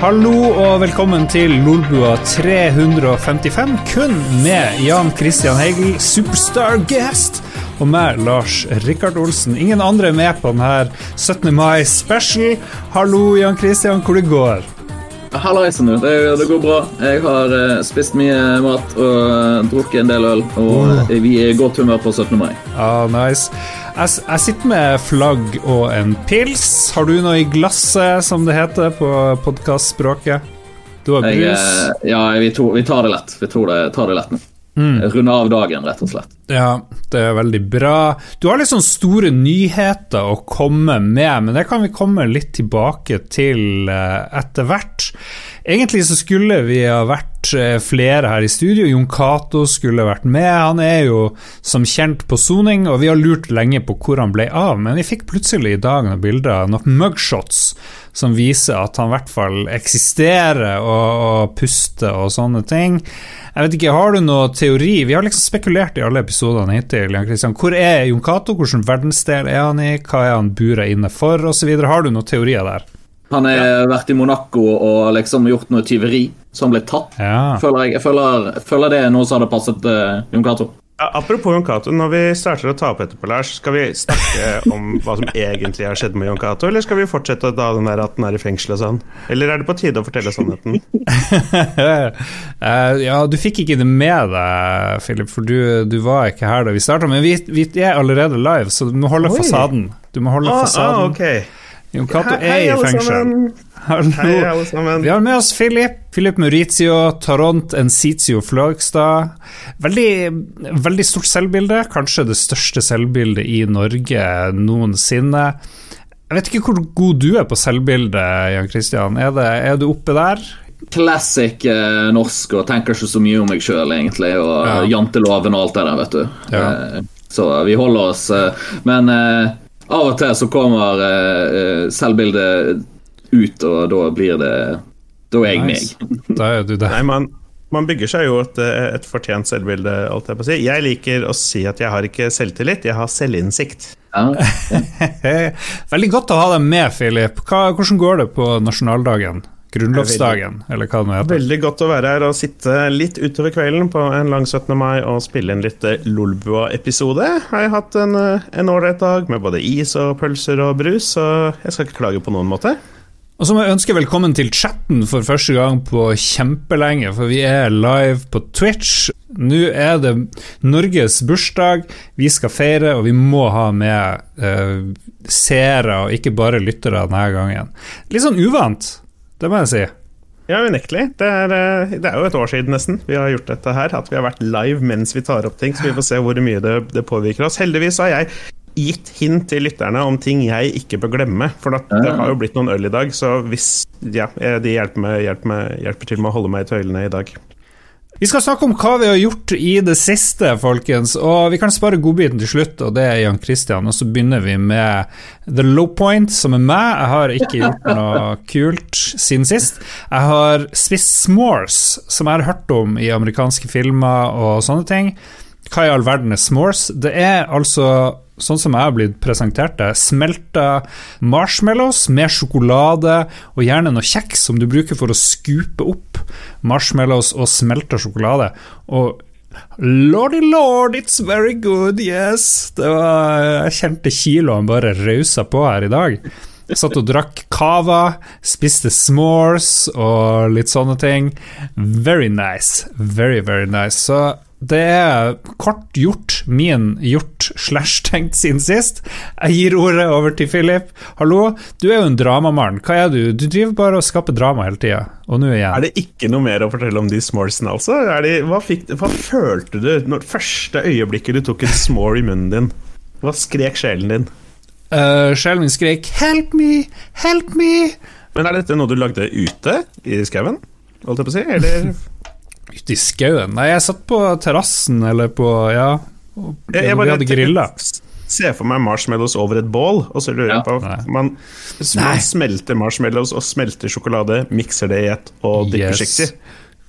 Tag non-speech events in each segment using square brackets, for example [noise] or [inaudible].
Hallo og velkommen til Lolbua 355, kun med Jan Christian Heigel, superstar guest, og meg, Lars Rikard Olsen. Ingen andre er med på denne 17. mai special. Hallo, Jan Christian, hvor det går? Hallaisen, du. Det, det, går bra. Jeg har uh, spist mye mat og uh, drukket en del øl, og uh, vi er i godt humør på 17. mai. Ah, nice. Jeg, jeg, sitter med flagg og en pils. Har du noe i glasset, som det heter på podkastspråket? Du har brus? Jeg, ja, vi, to, vi, tar det lett. Vi det, tar det lett nå. Mm. Runde av dagen, rett og slett. Ja, det er veldig bra. Du har litt sånn store nyheter å komme med, men det kan vi komme litt tilbake til etter hvert. Egentlig så skulle vi ha vært eh, flere her i studio. Jon Cato skulle vært med. Han er jo som kjent på soning, og vi har lurt lenge på hvor han ble av. Men vi fikk plutselig i dag noen bilder, noen mugshots, som viser at han i hvert fall eksisterer og, og puster og sånne ting. Jeg vet ikke, Har du noen teori? Vi har liksom spekulert i alle episodene hittil. Jan Christian. Hvor er Jon Cato? Hvilken verdensdel er han i? Hva er han bura inne for? Og så videre. Har du noen teorier der? Han har ja. vært i Monaco og liksom gjort noe tyveri, så han ble tatt. Ja. Føler jeg, jeg, føler, jeg, føler, det er noe som hadde passet uh, Jon Cato. Apropos Jon Cato, når vi starter å ta opp etterpå, Lars, skal vi snakke [laughs] om hva som egentlig har skjedd med Jon Cato, eller skal vi fortsette da den der at den er i fengsel og sånn? Eller er det på tide å fortelle sannheten? uh, [laughs] ja, du fikk ikke det med deg, Philip, for du, du var ikke her da vi starta. Men vi, vi, er allerede live, så du må holde Oi. fasaden. Du må holde ah, fasaden. Ah, okay. Jon Cato er i fengsel. Hei, alle sammen. Vi har med oss Philip. Philip Maurizio Taront Encitio Flagstad. Veldig, veldig stort selvbilde. Kanskje det største selvbildet i Norge noensinne. Jeg vet ikke hvor god du er på selvbilde, Jan Christian. Er, det, er du oppe der? Classic eh, norsk og tenker ikke så mye om meg sjøl, egentlig. Og ja. janteloven og alt det der, vet du. Ja. Eh, så vi holder oss. Eh, men eh, av og til så kommer uh, selvbildet ut, og da blir det Da er jeg nice. meg. [laughs] Da er du det. Nei, man, man bygger seg jo et, eh, et fortjent selvbilde, alt jeg på å si. Jeg liker å si at jeg har ikke selvtillit, jeg har selvinnsikt. Ja. [laughs] Veldig godt å ha deg med, Philip. Hva, hvordan går det på nasjonaldagen? Grunnlovsdagen, eller hva det nå heter. Veldig godt å være her og sitte litt utover kvelden på en lang 17. mai og spille en litt eh, Lolbua-episode. Har jeg hatt eh, en ålreit dag med både is og pølser og brus, så jeg skal ikke klage på noen måte. Og så må jeg ønske velkommen til chatten for første gang på kjempelenge, for vi er live på Twitch. Nå er det Norges bursdag, vi skal feire, og vi må ha med eh, seere og ikke bare lyttere denne gangen. Litt sånn uvant. Det må jeg si. Ja, unektelig. Det, eh, det, er jo et år siden nesten vi har gjort dette her. At vi har vært live mens vi tar opp ting, så vi får se hvor mye det, det påvirker oss. Heldigvis har jeg gitt hint til lytterne om ting jeg ikke bør glemme. For det har jo blitt noen øl i dag, så hvis ja, de hjelper, meg, hjelper, meg, hjelper til med å holde meg i tøylene i dag. Vi skal snakke om hva vi har gjort i det siste, folkens. Og vi kan spare godbiten til slutt, og det er Jan Christian. Og så begynner vi med The Low Point, som er meg. Jeg har ikke gjort noe kult siden sist. Jeg har spist s'mores, som jeg har hørt om i amerikanske filmer og sånne ting. Hva i all verden er s'mores? Det er altså sånn som jeg har blitt presentert det, smelta marshmallows med sjokolade og gjerne noe kjeks som du bruker for å skupe opp marshmallows og smelta sjokolade. Og Lordy lord, it's very good, yes. Var, jeg kjente kiloen bare rausa på her i dag. Jeg satt og drakk cava, spiste s'mores og litt sånne ting. Very nice. Very, very nice. Så det er kort gjort, min gjort slash tenkt siden sist. Jeg gir ordet over til Philip. Hallo, du er jo en dramamann. Hva er du? Du driver bare og skaper drama hele tida. Og nå igjen. Er det ikke noe mer å fortelle om de smoresene, altså? De, hva, fikk, hva, følte du når første øyeblikket du tok en s'more i munnen din? Hva skrek sjelen din? Uh, sjelen min skrek 'help me, help me'. Men er dette noe du lagde ute i skauen? Holdt jeg på å si? Eller Ute i skauen? Nei, jeg satt på terrassen eller på Ja, jeg, jeg vi hadde grilla. Se for meg marshmallows over et bål, og så lurer jeg ja, på man, man, smelter marshmallows og smelter sjokolade, mikser det i ett og dypper yes.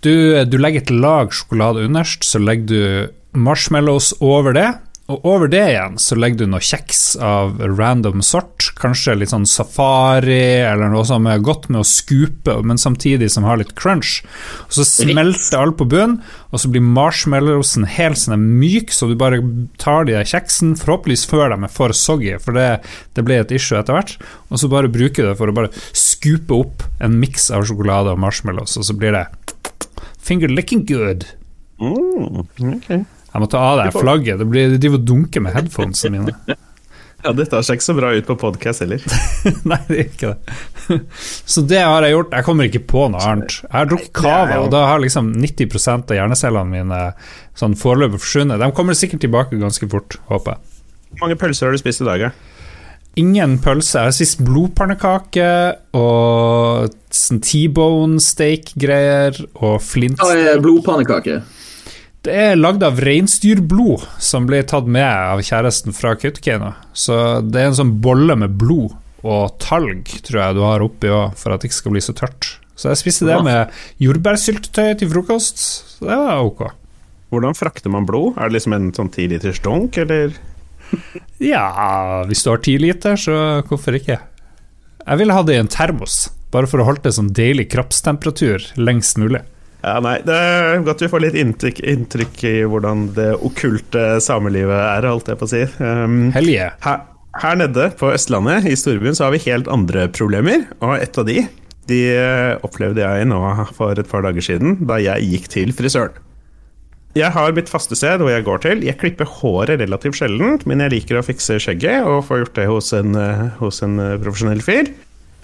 Du, du legger et lag sjokolade underst, så legger du marshmallows over det, Og over det igjen så legger du noe kjeks av random sort, kanskje litt sånn safari, eller noe som er godt med å skupe, men samtidig som har litt crunch. Og så smelter alt på bunnen, og så blir marshmallowsen helt sånn myk, så du bare tar de kjeksen, forhåpentligvis før de er for soggy, for det, det ble et issue etter hvert, og så bare bruker du det for å bare skupe opp en miks av sjokolade og marshmallows, og så blir det finger licking good. Mm, okay. Jeg må ta av deg flagget. Det blir, de driver og dunker med headphonesene mine. [laughs] Ja, dette ser ikke så bra ut på podkast heller. [laughs] Nei, det gjør ikke det. [laughs] Så det har jeg gjort. Jeg kommer ikke på noe annet. Jeg har drukket cava, og da har liksom 90% av hjernecellene mine sånn foreløpig forsvunnet. De kommer sikkert tilbake ganske fort, håper jeg. Hvor mange pølser har du spist i dag? Ingen pølse. Jeg har spist blodpannekake og sånn T-bone steak-greier og flint... Blodpannekake? Det er lagd av reinsdyrblod som ble tatt med av kjæresten fra Kautokeino. Så det er en sånn bolle med blod og talg, tror jeg du har oppi òg, for at det ikke skal bli så tørt. Så jeg spiste det med jordbærsyltetøy til frokost. Så det var ok. Hvordan frakter man blod? Er det liksom en sånn ti liters dunk, eller? [laughs] ja, hvis du har ti liter, så hvorfor ikke? Jeg ville ha det i en termos, bare for å holde det sånn deilig kroppstemperatur lengst mulig. Ja, nei, Det er godt vi får litt inntrykk, inntrykk i hvordan det okkulte samelivet er, holdt jeg på å si. Um, Helge. Her, her, nede på Østlandet, i storbyen, så har vi helt andre problemer. Og et av de, de opplevde jeg nå for et par dager siden, da jeg gikk til frisøren. Jeg har mitt faste sted hvor jeg går til. Jeg klipper håret relativt sjelden, men jeg liker å fikse skjegget og få gjort det hos en, hos en profesjonell fyr.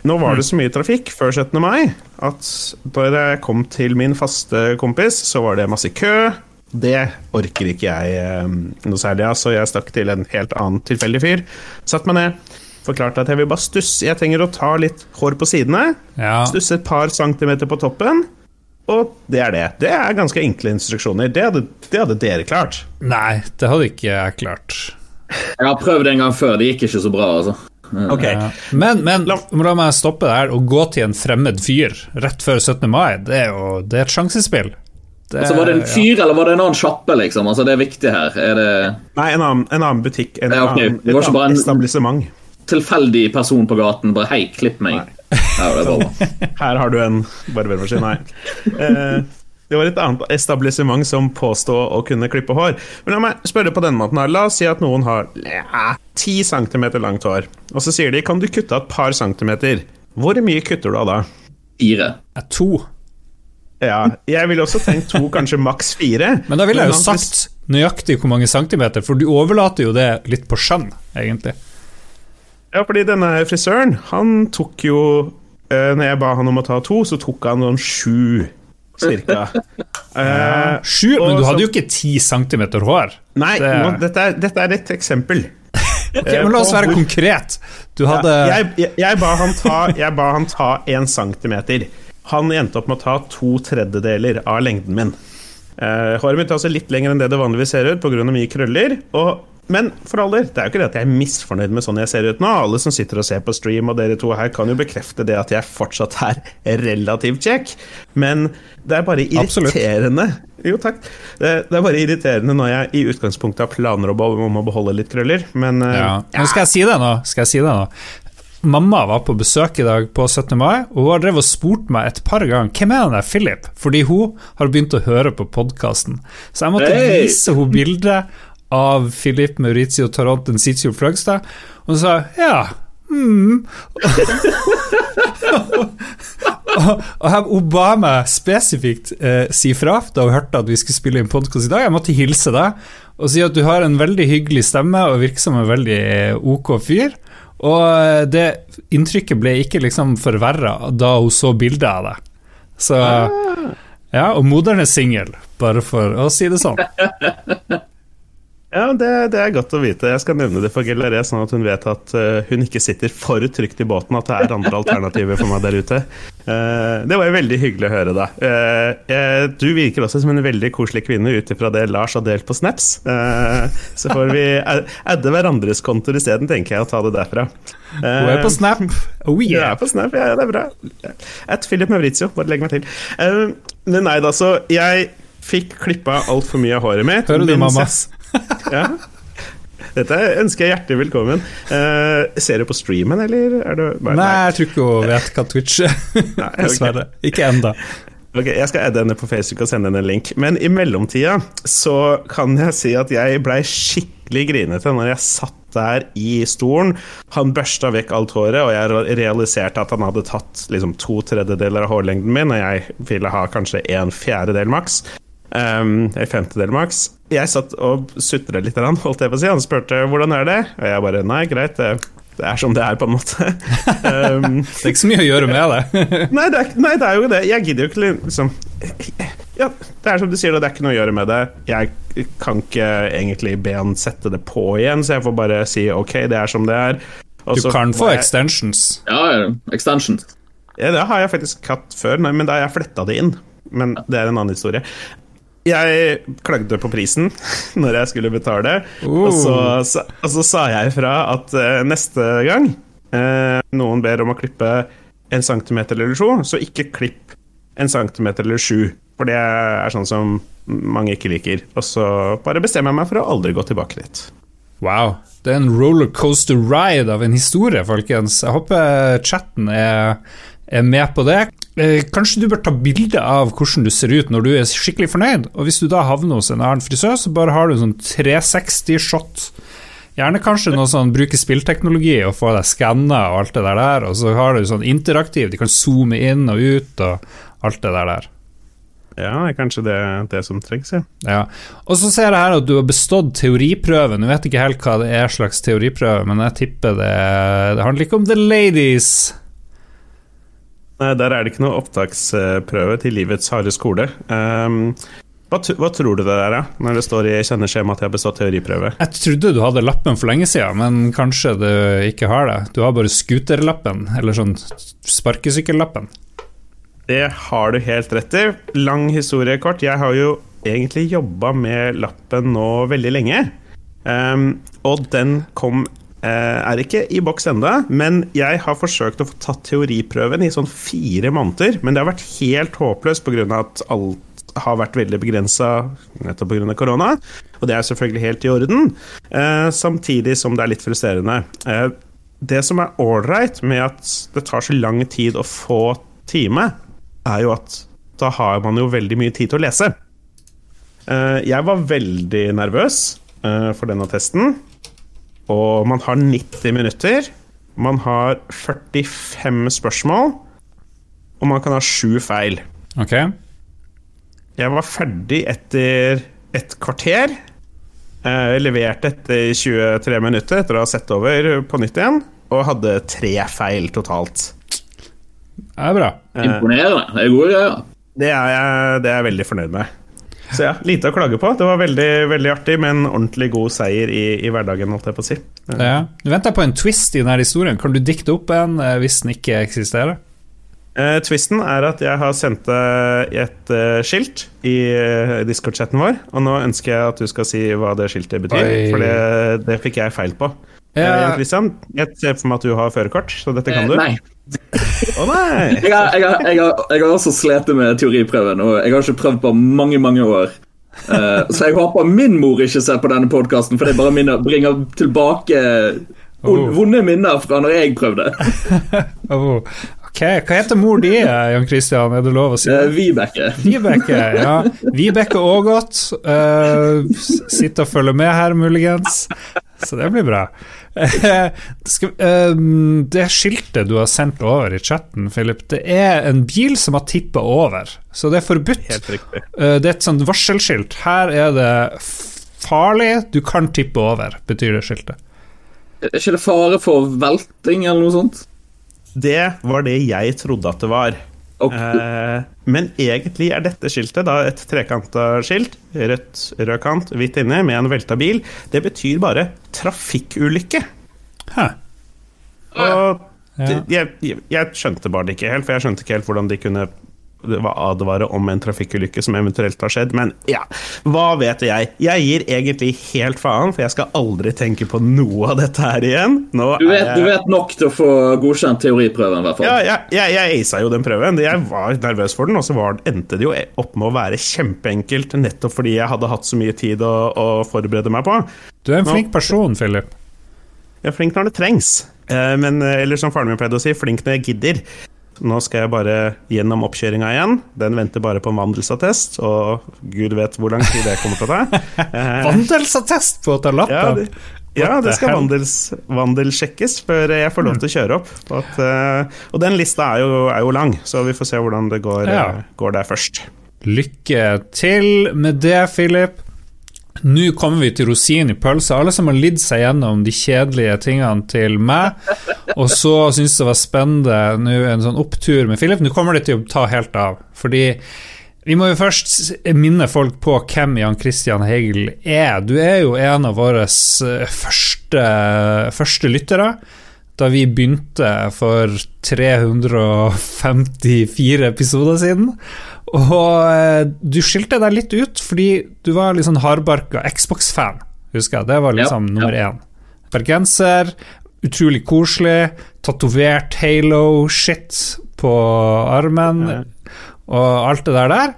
Nå var det mm. så mye trafikk før 17. mai at da jeg kom til min faste kompis, så var det masse kø. Det orker ikke jeg eh, noe særlig av, så jeg stakk til en helt annen tilfeldig fyr. Satt meg ned, forklarte at jeg vil bare stusse. Jeg trenger å ta litt hår på sidene. Ja. Stusse et par centimeter på toppen. Og det er det. Det er ganske enkle instruksjoner. Det hadde, det hadde dere klart. Nei, det hadde ikke jeg klart. Jeg har prøvd en gang før, det gikk ikke så bra, altså. Okay. Men, men la, meg stoppe der og gå til en fremmed fyr rett før 17. mai. Det er jo det er et sjansespill. Det, altså, var det en fyr, ja. eller var det en annen sjappe, liksom? Altså, det er viktig her. Er det Nei, en annen, en annen butikk. En ja, okay. annen, et annet etablissement. Tilfeldig person på gaten. Bare 'hei, klipp meg'. Nei. [laughs] her har du en barbermaskin. Nei. Eh, [laughs] det var et annet establishment som påstod å kunne klippe hår. Men la meg spørre på denne måten. La oss si at noen har ti centimeter langt hår. Og så sier de kan du kutte av et par centimeter. Hvor mye kutter du av da? Fire. To. Ja, jeg ville også tenkt to, kanskje maks fire. [laughs] Men da ville jeg jo sagt nøyaktig hvor mange centimeter, for du overlater jo det litt på skjønn, egentlig. Ja, fordi denne frisøren, han tok jo eh, Når jeg ba han om å ta to, så tok han noen sju cirka. Uh, [laughs] Sju? Men du hadde jo ikke ti centimeter hår. Nei, det... nå, dette, er, dette, er, et eksempel. [laughs] okay, Men la oss være konkret. Du hadde ja, jeg, jeg, jeg, ba han ta, jeg ba han ta én centimeter. Han endte opp med å ta to tredjedeler av lengden min. Uh, håret mitt er altså litt lenger enn det det vanligvis ser ut pga. mye krøller. Og men for all del, det er jo ikke det at jeg er misfornøyd med sånn jeg ser ut nå. Alle som sitter og ser på stream, og dere to her, kan jo bekrefte det at jeg fortsatt er relativt kjekk. Men det er bare irriterende Absolutt. Jo, takk. Det, det, er bare irriterende når jeg i utgangspunktet har planer om å beholde litt krøller, men eh, ja. ja. Skal jeg si det nå? Skal jeg si det nå? Mamma var på besøk i dag på 17. mai, og hun har drevet og spurt meg et par ganger hvem er han der Philip, fordi hun har begynt å høre på podkasten. Så jeg måtte hey. vise henne bildet av Filip Maurizio Taranten Sitio Fløgstad, og sa ja hmm. [laughs] og hun ba meg spesifikt eh, si fra da hun hørte at vi skulle spille inn podkast i dag. Jeg måtte hilse deg og si at du har en veldig hyggelig stemme og virker som en veldig eh, ok fyr. Og eh, det inntrykket ble ikke liksom forverra da hun så bildet av deg. Så ah. Ja, og moderen er singel, bare for å si det sånn. [laughs] Ja, det, det, er godt å vite. Jeg skal nevne det for Gelleré, sånn at hun vet at uh, hun ikke sitter for trygt i båten, at det er andre [laughs] alternativer for meg der ute. Uh, det var jo veldig hyggelig å høre, da. Uh, du virker også som en veldig koselig kvinne ut ifra det Lars har delt på Snaps. så får vi [laughs] adde hverandres kontoer isteden, tenker jeg, og ta det derfra. Hun er på Snap. Oh, yeah. Du er på Snap, ja, det er bra. At Philip Maurizio, bare legg meg til. men nei da, så jeg fikk klippa altfor mye av håret mitt. Hører du, mamma? [laughs] ja. Dette ønsker jeg hjertelig velkommen. Uh, ser du på streamen, eller er du bare, Nei, jeg tror ikke hun vet hva Twitch er. [laughs] Dessverre. Okay. Ikke enda. Ok, Jeg skal adde henne på Facebook og sende henne en link. Men i mellomtida så kan jeg si at jeg blei skikkelig grinete når jeg satt der i stolen. Han børsta vekk alt håret, og jeg realiserte at han hadde tatt liksom, to tredjedeler av hårlengden min, og jeg ville ha kanskje en fjerdedel maks. Um, en femtedel maks. Jeg satt og sutra litt, holdt jeg på å si. Han spurte hvordan er det, og jeg bare nei, greit. det det er som det er, på en måte. Um, [laughs] det er ikke så mye å gjøre med det. [laughs] nei, det er, nei, det er, jo det. Jeg gidder jo ikke liksom Ja, det er som du sier, det er ikke noe å gjøre med det. Jeg kan ikke egentlig be han sette det på igjen, så jeg får bare si ok, det er som det er. Også, du kan få jeg, extensions. Ja, extensions. Ja, det har jeg faktisk hatt før, men da har jeg fletta det inn. Men det er en annen historie. Jeg klagde på prisen [laughs] når jeg skulle betale, uh. og, så, så, og, så, sa jeg fra at uh, neste gang uh, noen ber om å klippe en centimeter eller sju, så ikke klipp en centimeter eller sju. For det er sånn som mange ikke liker. Og så bare bestemmer jeg meg for å aldri gå tilbake dit. Wow. Det er en rollercoaster ride av en historie, folkens. Jeg håper chatten er, er med på det. Eh, kanskje du bør ta bilde av hvordan du ser ut når du er skikkelig fornøyd. Og hvis du da havner hos en annen frisør, så bare har du en sånn 360-shot. Gjerne kanskje noe sånn bruke spillteknologi og få deg skanna og alt det der, og så har du sånn interaktiv, de kan zoome inn og ut og alt det der. Ja, det er kanskje det, det som trengs, ja. ja. Og så ser jeg her at du har bestått teoriprøven. Jeg vet ikke helt hva det er slags teoriprøve, men jeg tipper det Det handler ikke om the ladies. Der er det ikke noe opptaksprøve til livets harde skole. Um, hva, hva, tror du det er, da, når det står i kjenneskjemaet at jeg har bestått teoriprøve? Jeg trodde du hadde lappen for lenge siden, men kanskje du ikke har det. Du har bare scooterlappen, eller sånn sparkesykkellappen. Det har du helt rett i. Lang historie kort. Jeg har jo egentlig jobba med lappen nå veldig lenge. Um, og den kom er ikke i boks enda, men jeg har forsøkt å få tatt teoriprøven i sånn fire måneder. Men det har vært helt håpløst pga. at alt har vært veldig begrensa nettopp pga. korona. Og det er selvfølgelig helt i orden, eh, samtidig som det er litt frustrerende. Eh, det som er ålreit med at det tar så lang tid å få time, er jo at da har man jo veldig mye tid til å lese. Jeg var veldig nervøs for denne testen. Og man har 90 minutter. Man har 45 spørsmål. Og man kan ha sju feil. Ok. Jeg var ferdig etter et kvarter. Jeg leverte etter 23 minutter etter å ha sett over på nytt igjen. Og hadde tre feil totalt. Det er bra. Imponerende. Det er gode greier. Det er jeg, det er jeg veldig fornøyd med. Så ja, lite å klage på. Det var veldig, veldig artig, med en ordentlig god seier i, i hverdagen, holdt jeg på å si. Ja. Du venter på en twist i denne historien. Kan du dikte opp en eh, hvis den ikke eksisterer? Uh, twisten er at jeg har sendt deg et uh, skilt i uh, Discord-chatten vår, og nå ønsker jeg at du skal si hva det skiltet betyr, Oi. for det, det, fikk jeg feil på. Ja. Christian, jeg ser for meg at du har førerkort, så dette kan du. Nei. Å oh, nei! [laughs] Jeg har, jeg, har, jeg, har, jeg har, også slitt med teoriprøven, og jeg har ikke prøvd på mange, mange år. Uh, så jeg håper min mor ikke ser på denne podkasten, for det bare minner, bringer tilbake oh. vonde minner fra når jeg prøvde. [laughs] oh. Ok, Hva heter mor di, Jan Christian? Er det lov å si det? Uh, Vibeke. Vibeke, ja. Vibeke Aagot. Uh, sitter og følger med her, muligens. Så det blir bra. Ehm, det skiltet du har sendt over i chatten, Philip, det er en bil som har tippa over, så det er forbudt. Eh, det er et sånt varselskilt. Her er det farlig, du kan tippe over, betyr det skiltet. Er ikke det fare for velting eller noe sånt? Det var det jeg trodde at det var. Okay. Eh, men egentlig er dette skiltet da et trekanta skilt. Rødt, rød kant, hvitt inne, med en velta bil. Det betyr bare trafikkulykke. Hæ. Og ja. jeg, jeg, jeg, skjønte bare det ikke helt, for jeg skjønte ikke helt hvordan de kunne advare om en trafikkulykke som eventuelt har skjedd. Men ja, hva vet jeg? Jeg gir egentlig helt faen, for jeg skal aldri tenke på noe av dette her igjen. Du vet, du, vet, nok til å få godkjent teoriprøven, i hvert fall. Ja, jeg, jeg, jeg aisa jo den prøven. Jeg var nervøs for den, og så endte det jo opp med å være kjempeenkelt, nettopp fordi jeg hadde hatt så mye tid å, å forberede meg på. Du er en flink person, Philip. Jeg er flink når det trengs. Eh, men, eh, eller som faren min pleide å si, flink når jeg gidder. Nå skal jeg bare gjennom oppkjøringa igjen. Den venter bare på en vandelsattest, og gud vet hvor lang tid det kommer til å ta. [laughs] vandelsattest på å ta lappen? Ja, det, ja, det skal vandels, vandelsjekkes før jeg får lov til å kjøre opp. At, uh, og den lista er jo, er jo, lang, så vi får se hvordan det går, ja. går der først. Lykke til med det, Philip. Nå kommer vi til rosinen i pølsa. Alle som har lidd seg gjennom de kjedelige tingene til meg, og så syns det var spennende nå en sånn opptur med Philip. Nå kommer det til å ta helt av. Fordi vi må jo først minne folk på hvem Jan Christian Hegel er. Du er jo en av våre første, første lyttere da vi begynte for 354 episoder siden. Og eh, du skilte deg litt ut fordi du var litt sånn hardbarka Xbox-fan, husker jeg. Det var liksom ja, nummer én. Bergenser, utrolig koselig, tatovert Halo-shit på armen ja. og alt det der der.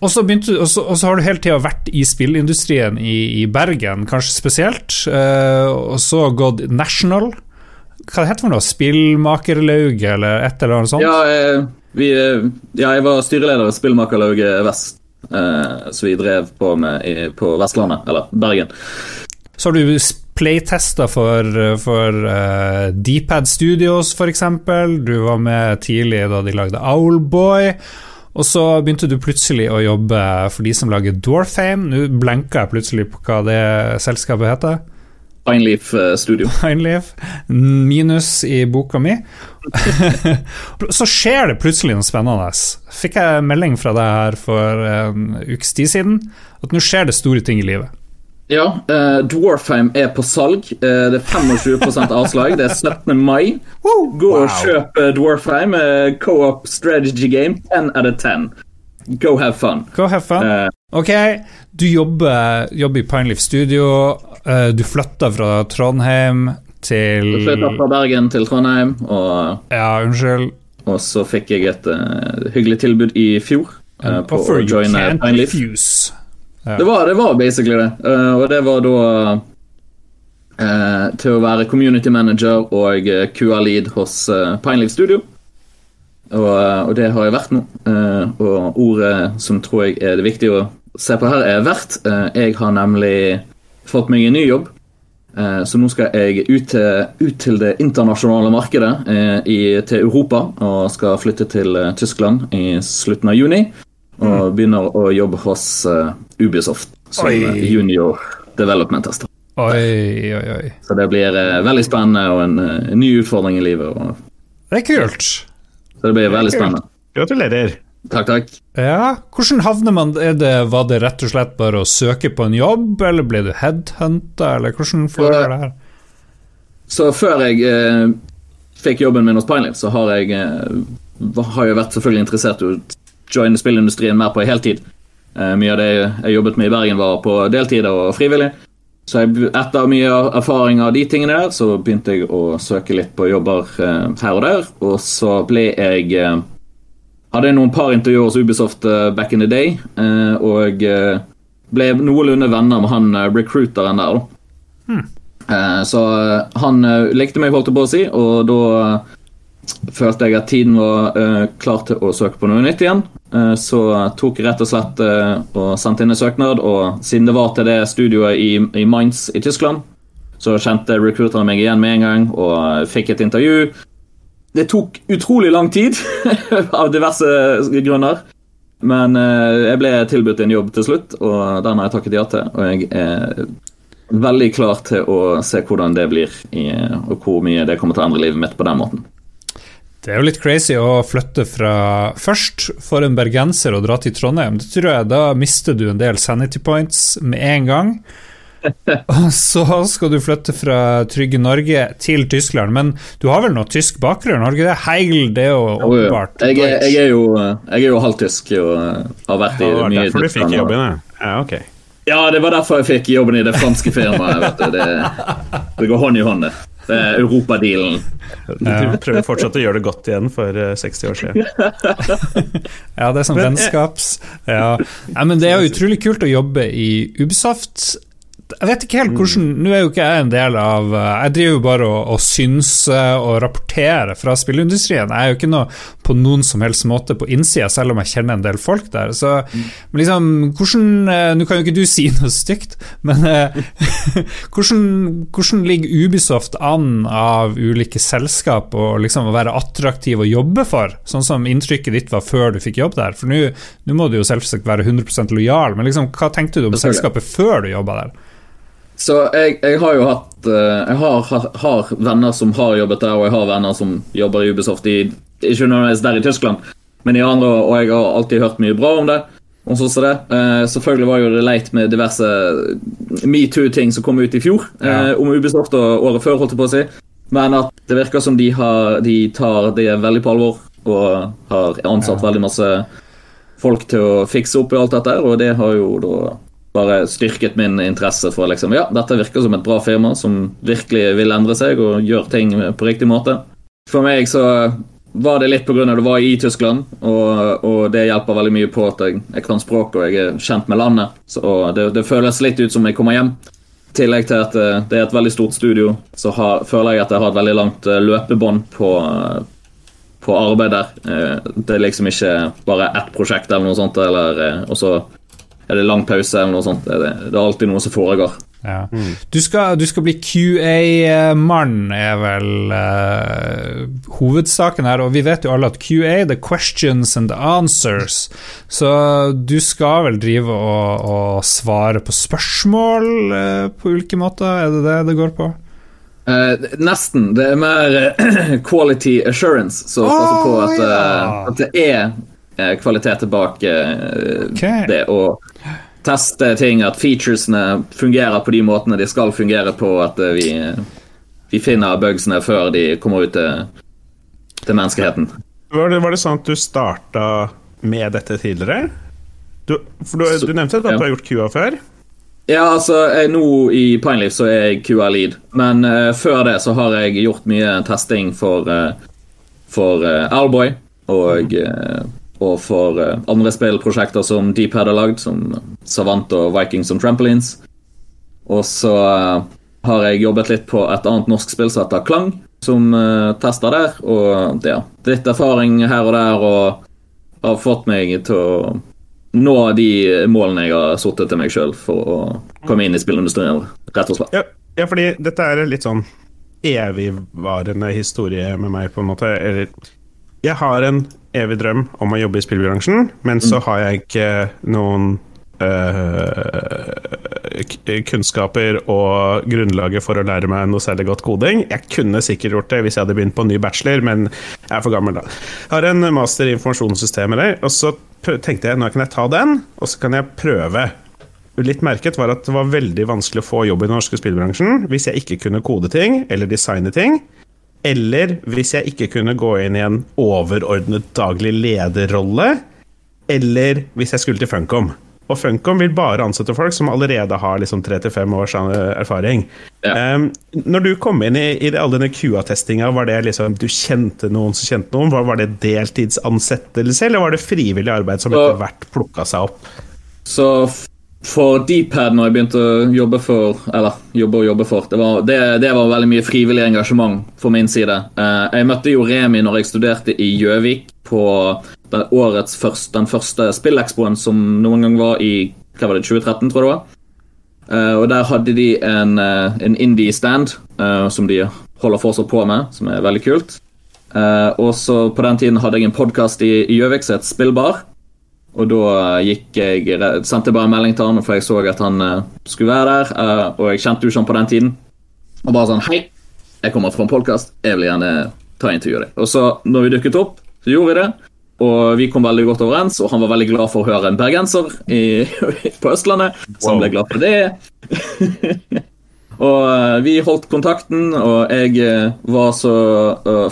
Og så, begynte, og, så, og så, har du hele tida vært i spillindustrien i, i Bergen, kanskje spesielt. Uh, og så gått national hva det heter for noe? Spillmakerlauget, eller et eller annet sånt? Ja, eh, vi, eh, ja jeg var styreleder i Spillmakerlauget Vest, eh, som vi drev på med i, på Vestlandet, eller Bergen. Så har du playtester for, for uh, Dpad Studios, f.eks. Du var med tidlig da de lagde Owlboy. Og så begynte du plutselig å jobbe for de som lager Dwarfame. Nå blenka jeg plutselig på hva det selskapet heter. Pineleaf eh, Studio. [laughs] Pineleaf, minus i boka mi. [laughs] så skjer det plutselig noe spennende. Fikk jeg melding fra deg her for en ukes tid siden at nå skjer det store ting i livet. Ja, uh, Dwarfheim er på salg. Uh, det er 25% avslag. Det er 17. mai. Gå og kjøp Dwarfheim. Uh, Co-op strategy game. 10 out of 10. Go have fun. Go have fun. Ok, du jobber, jobber i Pineleaf Studio. Uh, du flytta fra Trondheim til Du flytta fra Bergen til Trondheim, og Ja, unnskyld. Og så fikk jeg et uh, hyggelig tilbud i fjor. Uh, på å joine Pineleaf. Ja. Det, var, det var basically det. og det var da til å være community manager og QA-lead hos Pineleaf Studio. Og, og, det har jeg vært nå. og ordet som tror jeg er det viktige å se på her, er verdt. jeg har nemlig fått meg en ny jobb. Eh, så nå skal jeg ut til, ut til det internasjonale markedet eh, i, til Europa. Og skal flytte til eh, Tyskland i slutten av juni. Og mm. begynner å jobbe hos Ubisoft som oi. junior development tester. Oi, oi, oi. Så det blir veldig spennende og en, en ny utfordring i livet. Og... det er kult. Så det blir veldig spennende. Gratulerer. Takk, takk. Ja, Hvordan havner man det, Var det rett og slett bare å søke på en jobb, eller ble du headhunta, eller hvordan foregår det her? Så før jeg eh, fikk jobben min hos Pinelife, så har jeg, eh, har jeg vært selvfølgelig interessert i å joine spillindustrien mer på heltid. Eh, mye av det jeg jobbet med i Bergen, var på deltid og frivillig. Så jeg, etter mye erfaring av de tingene der, så begynte jeg å søke litt på jobber eh, her og der. Og så ble jeg eh, hadde noen par intervjuer hos Ubisoft uh, back in the day, uh, og uh, ble noenlunde venner med han recruiteren der. Hmm. så han likte meg, holdt jeg på å si, og da følte jeg at tiden var klar til å søke på noe nytt igjen. så tok jeg rett og slett og sendte inn en søknad, og siden det var til det studioet i, i Mainz i Tyskland, så kjente recruiteren meg igjen med en gang og fikk et intervju. Det tok utrolig lang tid, [laughs] av diverse grunner. Men eh, jeg ble tilbudt en jobb til slutt, og den har jeg takket ja til. Og jeg er veldig klar til å se hvordan det blir, og hvor mye det kommer til å endre livet mitt på den måten. Det er jo litt crazy å flytte fra først for en bergenser å dra til Trondheim. Det tror jeg Da mister du en del sanity points med en gang. [laughs] Så skal du flytte fra trygge Norge til Tyskland, men du har vel noe tysk bakgrunn? Har du ikke det? Heigl, det er jo åpenbart jeg, jeg, jeg, er jo, jeg er jo halvtysk og har vært i ja, mye Derfor du fikk jobben, ja. ok. Ja, det var derfor jeg fikk jobben i det franske firmaet. Det, det, går hånd i hånd, det. Det er europadealen. Du prøver fortsatt å gjøre det godt igjen for 60 eh, år siden. [laughs] ja, det er sånn vennskaps... Ja. ja. men det er jo utrolig kult å jobbe i Ubisoft jeg vet ikke helt hvordan Nå er jo ikke jeg en del av Jeg driver jo bare og, og synser og rapporterer fra spillindustrien. Jeg er jo ikke noe på noen som helst måte på innsida, selv om jeg kjenner en del folk der. Så liksom, hvordan Nå kan jo ikke du [laughs] si noe stygt, men [laughs] hvordan, hvordan ligger Ubisoft an av ulike selskap og liksom å være attraktiv å jobbe for, sånn som inntrykket ditt var før du fikk jobb der? For nå må du jo selvsagt være 100% lojal, men liksom, hva tenkte du om selskapet før du jobba der? Så jeg, jeg, har jo hatt eh, Jeg har, har, har, venner som har jobbet der, og jeg har venner som jobber i Ubisoft i, ikke nødvendigvis der i Tyskland, men i andre, og jeg har alltid hørt mye bra om det. Og sånn som det. Uh, selvfølgelig var jo det leit med diverse metoo-ting som kom ut i fjor ja. uh, om Ubisoft og året før, holdt jeg på å si. Men at det virker som de, har, de tar det veldig på alvor og har ansatt ja. veldig masse folk til å fikse opp i alt dette. Og det har jo da bare styrket min interesse for liksom, ja, dette virker som et bra firma som virkelig vil endre seg og gjøre ting på riktig måte. For meg så var det litt pga. det var i Tyskland, og, og, det hjelper veldig mye på at jeg, jeg kan språket og jeg er kjent med landet. Så det, det, føles litt ut som jeg kommer hjem. I tillegg til at eh, det er et veldig stort studio, så har, føler jeg at jeg har et veldig langt eh, løpebånd på, på arbeid der. Eh, det er liksom ikke bare ett prosjekt eller noe sånt, eller, og så er det lang pause eller noe sånt. Det er, det er alltid noe som foregår. Ja. Mm. Du, skal, du, skal, bli QA-mann, er vel uh, hovedsaken her. Og vi vet jo alle at QA, the questions and the answers. Så du skal vel drive og, og svare på spørsmål uh, på ulike måter? Er det det det går på? Uh, nesten. Det er mer [clears throat] quality assurance. Så pass passe på at, ja. at det er kvalitet tilbake okay. det. Og teste ting, at featuresene fungerer på de måtene de skal fungere på, at eh, vi, vi finner bugsene før de kommer ut til, til menneskeheten. Var det, var det, sånn at du starta med dette tidligere? Du, for du, du nevnte at du har gjort QA før? Ja, altså jeg, Nå i Pineleaf så er jeg QA-lead, men uh, før det så har jeg gjort mye testing for, uh, for uh, Alboy og uh, og for uh, andre spillprosjekter som Deephead har lagd, som Savant og Vikings and Trampolines. Og så uh, har jeg jobbet litt på et annet norsk spill som heter Klang, som uh, tester der. Og ja, litt erfaring her og der, og har fått meg til å nå de målene jeg har satt til meg sjøl for å komme inn i spillindustrien, rett og slett. Ja, ja, fordi dette er litt sånn evigvarende historie med meg, på en måte. Eller jeg har en evig drøm om å jobbe i spillbransjen, men så mm. har jeg ikke noen øh, kunnskaper og grunnlaget for å lære meg noe særlig godt koding. Jeg kunne sikkert gjort det hvis jeg hadde begynt på en ny bachelor, men jeg er for gammel da. Jeg har en master i informasjonssystemer, og så tenkte jeg nå kan jeg ta den, og så kan jeg prøve. Litt merket var at det var veldig vanskelig å få jobb i den norske spillbransjen hvis jeg ikke kunne kode ting eller designe ting. Eller hvis jeg ikke kunne gå inn i en overordnet daglig lederrolle. Eller hvis jeg skulle til Funcom. Og Funcom vil bare ansette folk som allerede har liksom tre til fem års erfaring. Ja. Um, når du kom inn i, i all denne QA-testinga, var det liksom du kjente noen som kjente noen? Var, var det deltidsansettelse, eller var det frivillig arbeid som etter hvert plukka seg opp? Så for Dpad når jeg begynte å jobbe for Eller jobbe og jobbe for. Det var, det, det var veldig mye frivillig engasjement for min side. Eh, jeg møtte jo Remi når jeg studerte i Gjøvik på den årets første, den første spillekspoen som noen gang var i hva var det, 2013, tror jeg det var. Eh, og der hadde de en, eh, en indie-stand som de holder fortsatt på med, som er veldig kult. Og så på den tiden hadde jeg en podkast i Gjøvik som het Spillbar. Og da gikk jeg, sendte jeg bare en melding til han, for jeg så at han uh, skulle være der. Uh, og jeg kjente jo ikke han på den tiden. Og bare sånn Hei, jeg kommer fra en podkast. Jeg vil gjerne ta intervjuet ditt. Og så, når vi dukket opp, så gjorde vi det. Og vi kom veldig godt overens, og han var veldig glad for å høre en bergenser i, [laughs] på Østlandet. Så han ble glad for det. [laughs] og uh, vi holdt kontakten, og jeg var så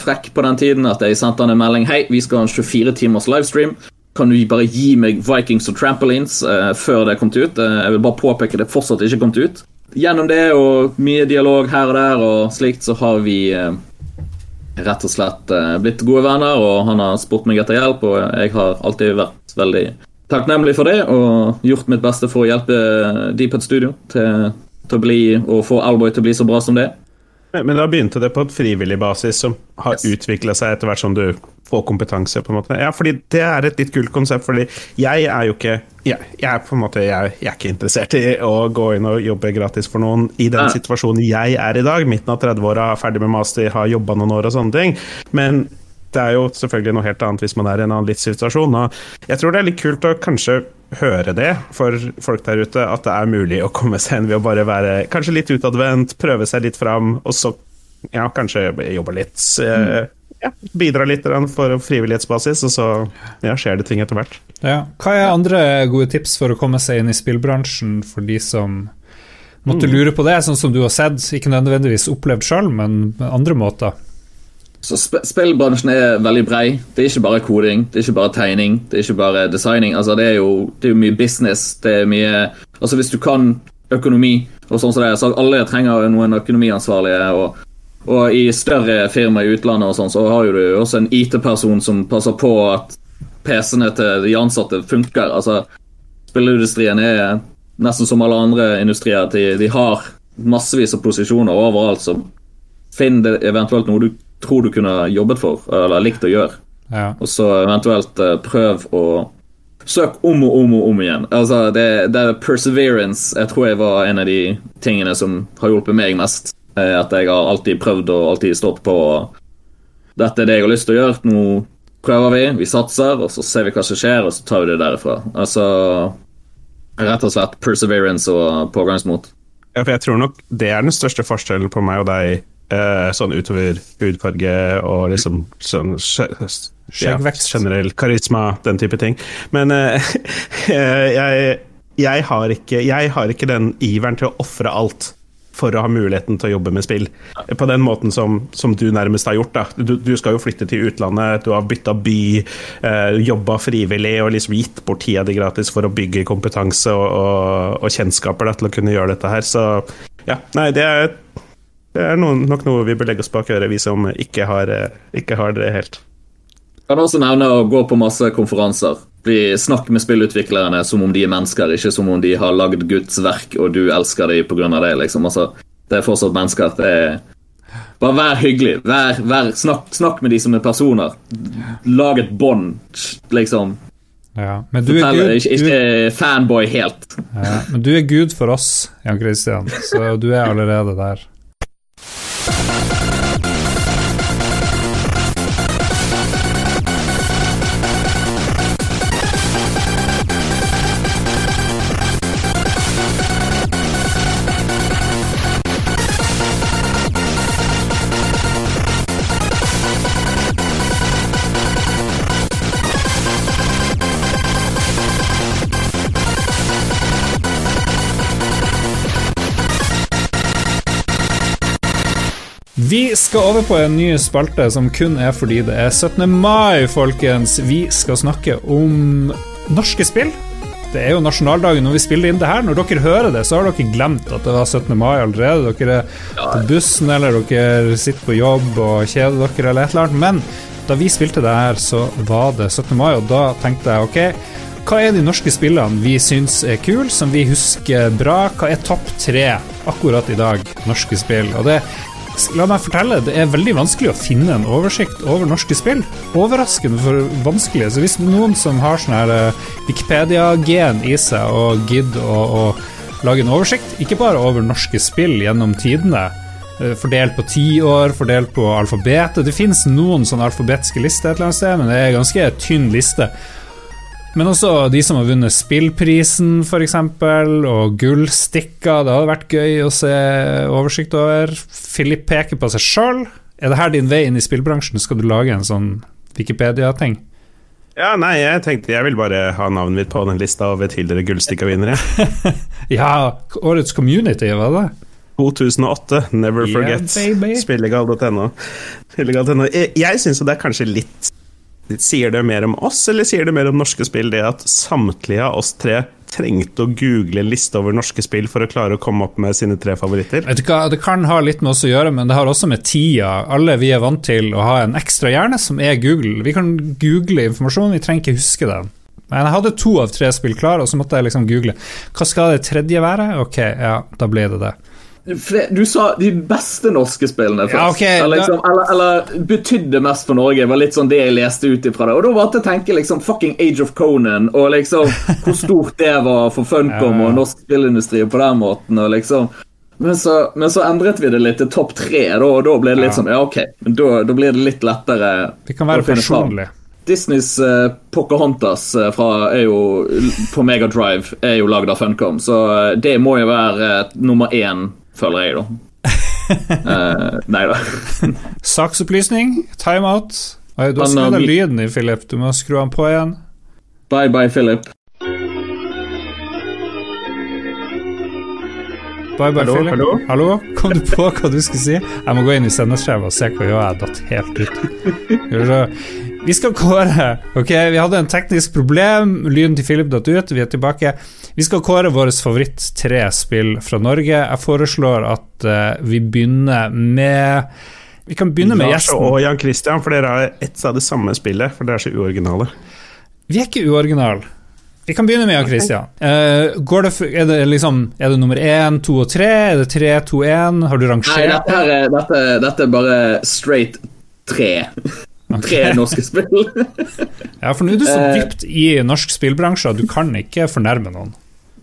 frekk på den tiden at jeg sendte han en melding. Hei, vi skal ha en 24 timers livestream kan du bare gi meg Vikings og Trampolines uh, før det er kommet ut? Uh, jeg vil bare påpeke det fortsatt ikke kommet ut. Gjennom det og mye dialog her og der og slikt, så har vi uh, rett og slett blitt gode venner, og han har spurt meg etter hjelp, og jeg har alltid vært veldig takknemlig for det og gjort mitt beste for å hjelpe Deephead Studio til til å bli, og få Alboy til å bli så bra som det. Men da begynte det på et frivillig basis som har yes. utvikla seg etter hvert som du får kompetanse, på en måte. Ja, fordi det er et litt kult konsept, fordi jeg er jo ikke Jeg, jeg er på en måte jeg, jeg, er ikke interessert i å gå inn og jobbe gratis for noen i den ja. situasjonen jeg er i dag, midten av 30-åra, ferdig med master, har jobba noen år og sånne ting. Men det er jo selvfølgelig noe helt annet hvis man er i en annen livssituasjon. Og jeg tror det er litt kult å kanskje høre det for folk der ute, at det er mulig å komme seg hen ved å bare være kanskje litt utadvendt, prøve seg litt fram, og så ja, kanskje jobbe litt. Mm. Ja, bidra litt for frivillighetsbasis, og så ja, skjer det ting etter hvert. Ja. Hva er andre gode tips for å komme seg inn i spillbransjen for de som måtte mm. lure på det, sånn som du har sett, ikke nødvendigvis opplevd sjøl, men andre måter? Så sp Spillbransjen er veldig brei. Det er ikke bare koding, det er ikke bare tegning, det er ikke bare designing. Altså, det, er jo, det er jo mye business. Det er mye Altså, hvis du kan økonomi og sånn som det er, så alle trenger noen økonomiansvarlige. og, og i større firmaer i utlandet og sånn, så har jo du også en IT-person som passer på at PC-ene til de ansatte funker. Altså, spillindustrien er nesten som alle andre industrier. De, de har massevis av posisjoner overalt, så finn det eventuelt noe du tror du kunne jobbet for, eller likt å gjøre. Ja. Og så eventuelt uh, prøv å Søk om og om og om igjen. Altså, det, det, er perseverance jeg tror jeg var en av de tingene som har hjulpet meg mest. Eh, at jeg har alltid prøvd og alltid stått på Dette er det jeg har lyst til å gjøre. Nå prøver vi, vi satser, og så ser vi hva som skjer, og så tar vi det derifra. Altså Rett og slett perseverance og pågangsmot. Ja, for jeg tror nok det er den største forskjellen på meg og deg Uh, sånn utover hudfarge og liksom sånn ja, generell karisma, den type ting. Men uh, [laughs] jeg, jeg, har ikke, jeg, har ikke, den iveren til å ofre alt for å ha muligheten til å jobbe med spill. På den måten som, som du nærmest har gjort. Du, du, skal jo flytte til utlandet, du har bytta by, uh, eh, jobba frivillig og liksom gitt bort tida di gratis for å bygge kompetanse og, og, og kjennskaper da, til å kunne gjøre dette her. Så ja, nei, det er det er noen, nok noe vi bør legge oss bak øret, vi som ikke har, eh, ikke har det helt. Jeg kan også nevne å gå på masse konferanser. Bli, snakk med spillutviklerne som om de er mennesker, ikke som om de har lagd Guds verk og du elsker dem pga. det. Liksom. Altså, det er fortsatt mennesker. Det er bare vær hyggelig. Vær, vær, snakk, snakk, med de som er personer. Lag et bånd, liksom. Ja, men du Fortell, er Gud, ikke, ikke fanboy helt. Ja, men du er Gud for oss, Jan Christian, så du er allerede der. Skal over på en ny spalte som kun er fordi det er 17. mai, folkens. Vi skal snakke om norske spill. Det er jo nasjonaldagen når vi spiller inn det her. Når dere hører det, så har dere glemt at det var 17. mai allerede. Dere er på bussen, eller dere sitter på jobb og kjeder dere, eller et eller annet. Men da vi spilte det her, så var det 17. mai, og da tenkte jeg ok, hva er de norske spillene vi syns er kule, som vi husker bra? Hva er topp tre akkurat i dag, norske spill? Og det La meg fortelle, det er veldig vanskelig å finne en oversikt over norske spill. Overraskende for vanskelig. Så hvis noen som har sånn her uh, Wikipedia-gen i seg og gidder å, å lage en oversikt, ikke bare over norske spill gjennom tidene, uh, fordelt på ti år, fordelt på alfabetet Det finnes noen sånne alfabetiske lister et eller annet sted, men det er en ganske tynn liste. Men også de som har vunnet Spillprisen, f.eks., og Gullstikka. Det hadde vært gøy å se oversikt over. Philip peker på seg sjøl. Er det her din vei inn i spillbransjen? Skal du lage en sånn Wikipedia-ting? Ja, nei, jeg tenkte jeg vil bare ha navnet mitt på den lista over tidligere Gullstikka-vinnere. [laughs] ja, årets Community, var det? 2008, Never Forget. Yeah, Spillegal.no. Jeg, jeg syns det er kanskje litt Sier det mer om oss, eller sier det mer om norske spill, det at samtlige av oss tre trengte å google en liste over norske spill for å klare å komme opp med sine tre favoritter? Det kan ha litt med oss å gjøre, men det har også med tida. Alle vi er vant til å ha en ekstra hjerne, som er Google. Vi kan google informasjon, vi trenger ikke huske den. Men jeg hadde to av tre spill klar, og så måtte jeg liksom google. Hva skal det tredje være? Ok, ja, da ble det det. Du sa de beste norske spillene først. Ja, okay, eller, liksom, eller, eller, betydde mest for Norge, var litt sånn det jeg leste ut ifra det. Og da var det å tenke liksom fucking Age of Conan, og liksom hvor stort det var for Funcom og norsk spillindustri på den måten, og liksom men så, men så, endret vi det litt til topp tre, da, og da ble det litt ja. sånn Ja, OK, men da, da blir det litt lettere Det kan være personlig. Disneys uh, Pocahontas uh, fra, er jo, på Megadrive er jo lagd av Funcom, så uh, det må jo være nummer én føler jeg, da. uh, [laughs] nei da. [laughs] Saksopplysning, timeout. Du har skrudd av lyden i Philip, du må skru han på igjen. Bye bye, Philip. Bye bye, hallo, Philip. Hallo? hallo? Kom du på hva du skulle si? Jeg må gå inn i sendeskjeva og se hva jeg har datt helt ut. [laughs] Vi skal kåre [laughs] Ok, vi hadde en teknisk problem. Lyden til Philip datt ut. Vi er tilbake. Vi skal kåre våre favoritt tre spill fra Norge. Jeg foreslår at uh, vi begynner med Vi kan begynne med gjesten. og Jan Christian, for dere har ett av det samme spillet, for dere er så uoriginale. Vi er ikke uoriginale. Vi kan begynne med Jan Christian. Uh, det, er, det liksom, er det nummer én, to og tre? Er det tre, to, én? Har du rangert? Nei, dette er, dette, dette er bare straight tre. Tre norske spill. [laughs] ja, for nå er du så eh. dypt i norsk spillbransje at du kan ikke fornærme noen.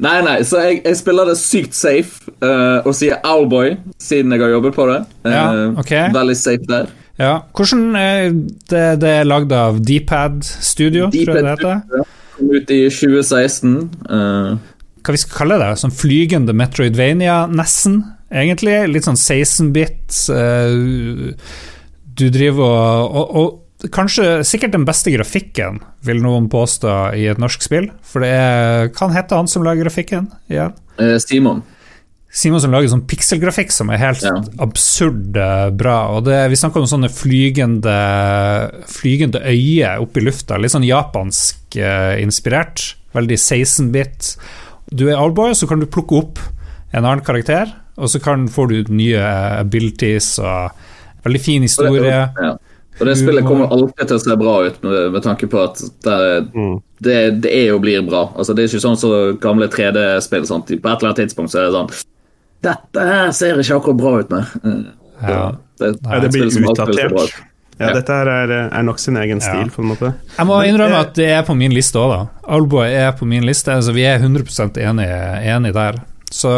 Nei, nei, så jeg, jeg spiller det sykt safe uh, og sier Owlboy siden jeg har jobbet på det. Uh, ja, okay. Veldig safe der. Ja, Hvordan er det, det er lagd av Dpad Studio, tror jeg det heter? Kom ut i 2016. Uh, Hva vi skal kalle det? Sånn flygende Metroidvania, nesten, egentlig? Litt sånn 16-bit. Uh, du driver og, og, og kanskje sikkert den beste grafikken, vil noen påstå, i et norsk spill. For det er, Hva heter han som lager grafikken igjen? Eh, Simon. Simon som lager sånn pikselgrafikk som er helt ja. absurd eh, bra. Og det, vi snakker om sånne flygende, flygende øyer oppe i lufta, litt sånn japansk eh, inspirert. Veldig 16-bit. Du er allboy, så kan du plukke opp en annen karakter, og så kan, får du nye abilities og Veldig fin historie. Og det, ja. og det spillet kommer alltid til å se bra ut, med, med tanke på at det, mm. det, det, er og blir bra. Altså, det er ikke sånn som så gamle 3D-spill. På et eller annet tidspunkt så er det sånn Dette her ser ikke akkurat bra ut med. Ja. Det, Nei, det blir utdatert. Ja, dette er, er nok sin egen stil, ja. på en måte. Jeg må innrømme at det er på min liste òg, da. Alboy er på min liste. Altså, vi er 100% enige, enige der. Så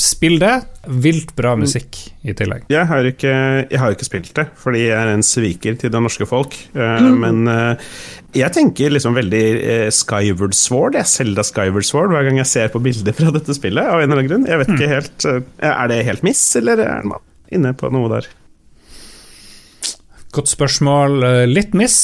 Spill det. Vilt bra mm. musikk i tillegg. Jeg har ikke, jeg har ikke spilt det, fordi jeg er en sviker til det norske folk. Uh, mm. Men uh, jeg tenker liksom veldig uh, Skyward Sword. Jeg Selda Skyward Sword hver gang jeg ser på bilder fra dette spillet. Av en eller annen grunn. Jeg vet ikke mm. helt Er det helt miss, eller er man inne på noe der? Godt spørsmål. Litt miss?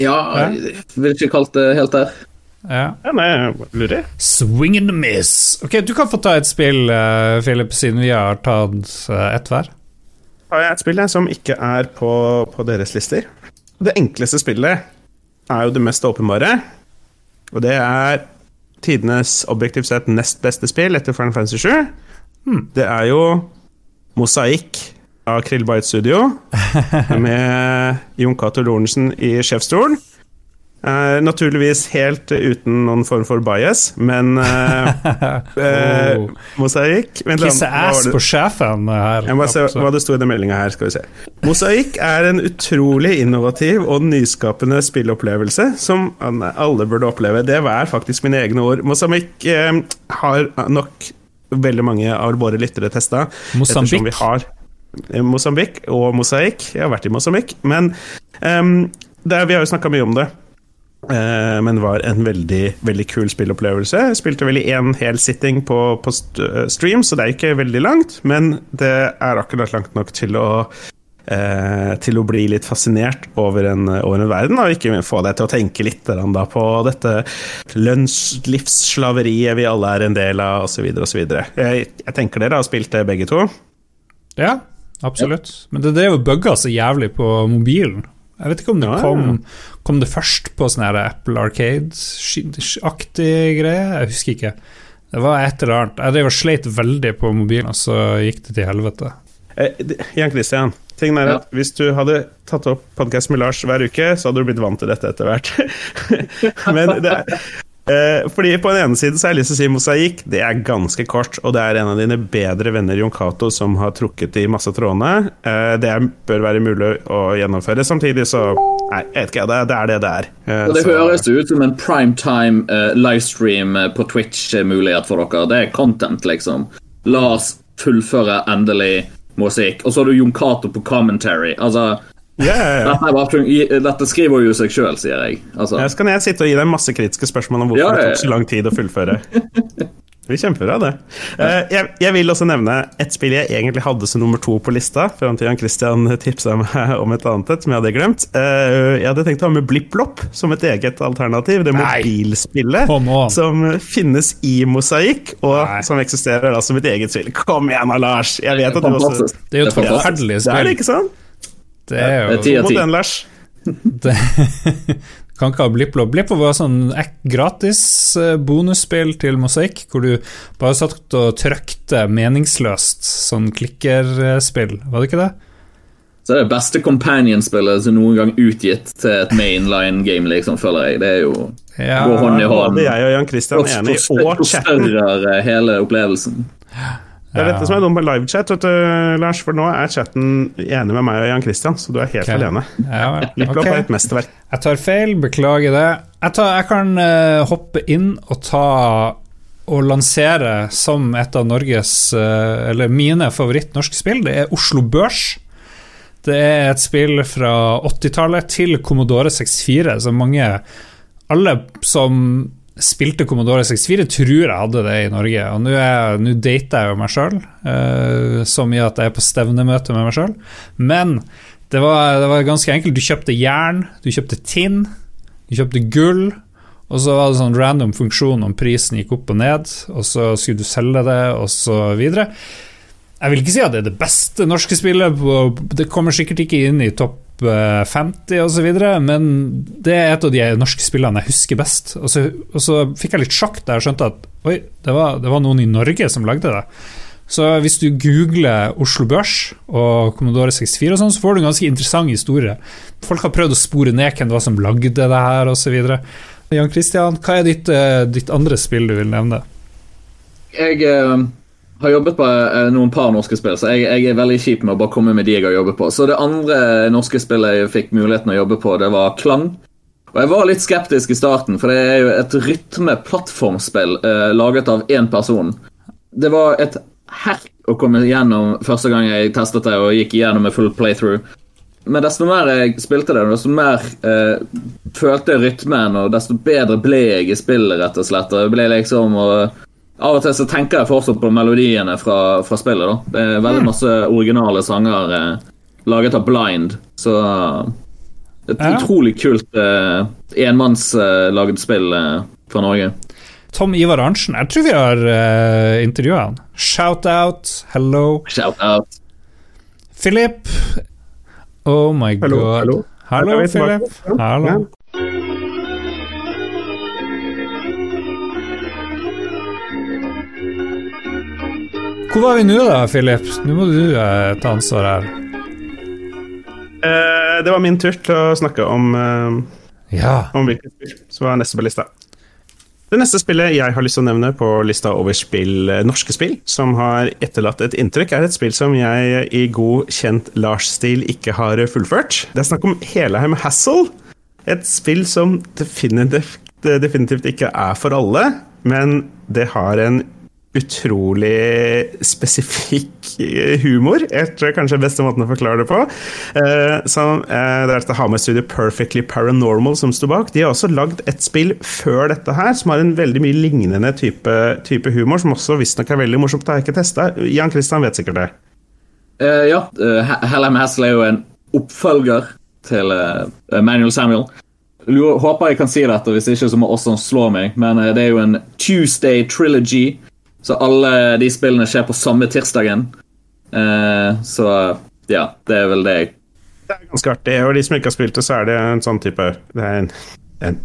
Ja, jeg vil ikke kalt det helt der. Ja. ja nei, lurer. Swing and miss. Ok, Du kan få ta et spill, uh, Philip, siden vi har tatt uh, ett hver. Har jeg et spill som ikke er på, på, deres lister. Det enkleste spillet er jo det mest åpenbare. Og det er tidenes objektivt sett nest beste spill etter Final Fantasy 7. Hmm. Det er jo Mosaikk av Krillbite Studio, [laughs] med Jon Cato Lorentzen i sjefsstolen. Uh, naturligvis helt uten noen form for bias, men uh, uh, [laughs] Mosaikk Kisse ass på sjefen her. Jeg må se hva det sto i den meldinga her. skal vi se. Mosaikk er en utrolig innovativ og nyskapende spillopplevelse som alle burde oppleve. Det var faktisk mine egne ord. Mosaikk har nok veldig mange av våre lyttere testa. Mosambik. Mosambik og mosaikk. Jeg har vært i Mosambik, men um, det, vi har jo snakka mye om det. Eh, men var en veldig, veldig kul spillopplevelse. Jeg spilte vel i én hel sitting på, på, eh, stream, så det er ikke veldig langt. Men det er akkurat langt nok til å, eh, til å bli litt fascinert over en, over en, verden, og ikke få deg til å tenke litt da, på dette lønnslivsslaveriet vi alle er en del av, osv. osv. Jeg, jeg tenker dere har spilt det begge to? Ja, absolutt. Men det drev og bugga så jævlig på mobilen. Jeg vet ikke om det ja, kom, kom, det først på sånn Apple Arcade-aktig greie. Jeg husker ikke. Det var et eller annet. Jeg drev og sleit veldig på mobilen, og så gikk det til helvete. Eh, Jan Christian, Tingen er at Hvis du hadde tatt opp podkast med Lars hver uke, så hadde du blitt vant til dette etter hvert. [laughs] Men det er, eh, fordi På den ene siden så har jeg lyst til å si mosaikk. Det er ganske kort, og det er en av dine bedre venner, Jon Cato, som har trukket i masse trådene. Eh, det bør være mulig å gjennomføre. Samtidig så Nei, jeg vet ikke. Det, det er det det er. Eh, det så, høres ut som en primetime uh, livestream på Twitch-mulighet for dere. Det er content, liksom. La oss fullføre endelig musikk. Og så har du Jon Cato på commentary. Altså Yeah. Dette, dette, skriver jo seg sjøl, sier jeg. Altså. Ja, så kan jeg sitte og gi deg masse kritiske spørsmål om hvorfor ja, det tok så lang tid å fullføre. Det blir kjempebra, det. Uh, jeg, jeg, vil også nevne et spill jeg egentlig hadde som nummer to på lista, fram til Jan Christian tipsa meg om et annet et som jeg hadde glemt. Uh, jeg hadde tenkt å ha med BlippLopp som et eget alternativ. Det mobilspillet som finnes i Mosaikk, og Nei. som eksisterer da som et eget spill. Kom igjen Lars! Jeg vet at du også Det er jo et forferdelig spill. Det er det, ikke sant? Det er jo ti av ti. [laughs] Det kan ikke ha BlippLopp. BlippLopp var sånn gratis eh, bonusspill til Mosaikk, hvor du bare satt og trykte meningsløst, sånn klikkerspill, var det ikke det? Så det er det beste companion-spillet som noen gang utgitt til et mainline game, liksom, føler jeg. Det er jo ja, går hånd i hånd. Det er jeg og Jan Christian enig i, og chatten. hele opplevelsen. Det er dette som er dumt med livechat, vet du, Lars, for nå er chatten enig med meg og Jan Christian, så du er helt okay. alene. Ja, okay. er et mesterverk. Jeg tar feil, beklager det. Jeg, tar, jeg kan uh, hoppe inn og ta og lansere som et av Norges, uh, eller mine favoritt-norske spill. Det er Oslo Børs. Det er et spill fra 80-tallet til Commodore 64, så mange Alle som spilte Commodore 64, tror jeg hadde det i Norge. Og nå dater jeg jo meg sjøl, uh, så mye at jeg er på stevnemøte med meg sjøl. Men det var, det var, ganske enkelt. Du kjøpte jern, du kjøpte tinn, du kjøpte gull. Og så var det sånn random funksjon om prisen gikk opp og ned, og så skulle du selge det, og så videre. Jeg vil ikke si at det er det beste norske spillet. Det kommer sikkert ikke inn i topp 50 osv., men det er et av de norske spillene jeg husker best. Og så, og så fikk jeg litt sjokk da jeg skjønte at oi, det var, det var, noen i Norge som lagde det. Så hvis du googler Oslo Børs og Commodore 64, og sånn, så får du en ganske interessant historie. Folk har prøvd å spore ned hvem det var som lagde det her, osv. Jan Christian, hva er ditt, eh, ditt, andre spill du vil nevne? Jeg... Uh har jobbet på eh, noen par norske spill, så jeg, jeg, er veldig kjip med å bare komme med de jeg har jobbet på. Så det andre norske spillet jeg fikk muligheten å jobbe på, det var Klang. Og jeg var litt skeptisk i starten, for det er jo et rytme-plattformspill eh, laget av én person. Det var et herk å komme igjennom første gang jeg testet det og gikk igjennom med full playthrough. Men desto mer jeg spilte det, desto mer eh, følte jeg rytmen, og desto bedre ble jeg i spillet, rett og slett. Jeg ble liksom og av og til så tenker jeg fortsatt på melodiene fra, fra spillet. da. Det er veldig mm. masse originale sanger eh, laget av Blind. Så et ja. utrolig kult eh, enmannslaget eh, spill eh, fra Norge. Tom Ivar Arntzen, jeg tror vi har eh, intervjua han. Shout-out, hello. Shout-out. Philip. Oh my hello, god. Hello, hello Philip. Hallo. Hvor var vi nå da, Philip? Nå må du eh, ta ansvar her. Eh, det var min tur til å snakke om, eh, ja. om hvilket spill som var neste på lista. Det neste spillet jeg har lyst til å nevne på lista over spill, norske spill som har etterlatt et inntrykk, er et spill som jeg i god, kjent Lars-stil ikke har fullført. Det er snakk om Helheim Hassle. Et spill som definitivt, definitivt ikke er for alle, men det har en utrolig spesifikk humor. Tror kanskje beste måten å forklare det på. Uh, som, uh, det er dette Hamar-studioet Perfectly Paranormal som sto bak. De har også lagd et spill før dette her som har en veldig mye lignende type, type humor, som også visstnok er veldig morsomt. Det har jeg ikke testa. Jan Christian vet sikkert det. Uh, ja. Uh, Hellheim Hassel er jo en oppfølger til Manuel Samuel. Håper jeg kan si dette, hvis ikke så må også slå meg. Men det er jo en Tuesday trilogy så alle de spillene skjer på samme tirsdagen. Uh, så ja, det er vel det jeg Det er ganske artig. Og de som ikke har spilt det, så er det en sånn type Det er en, en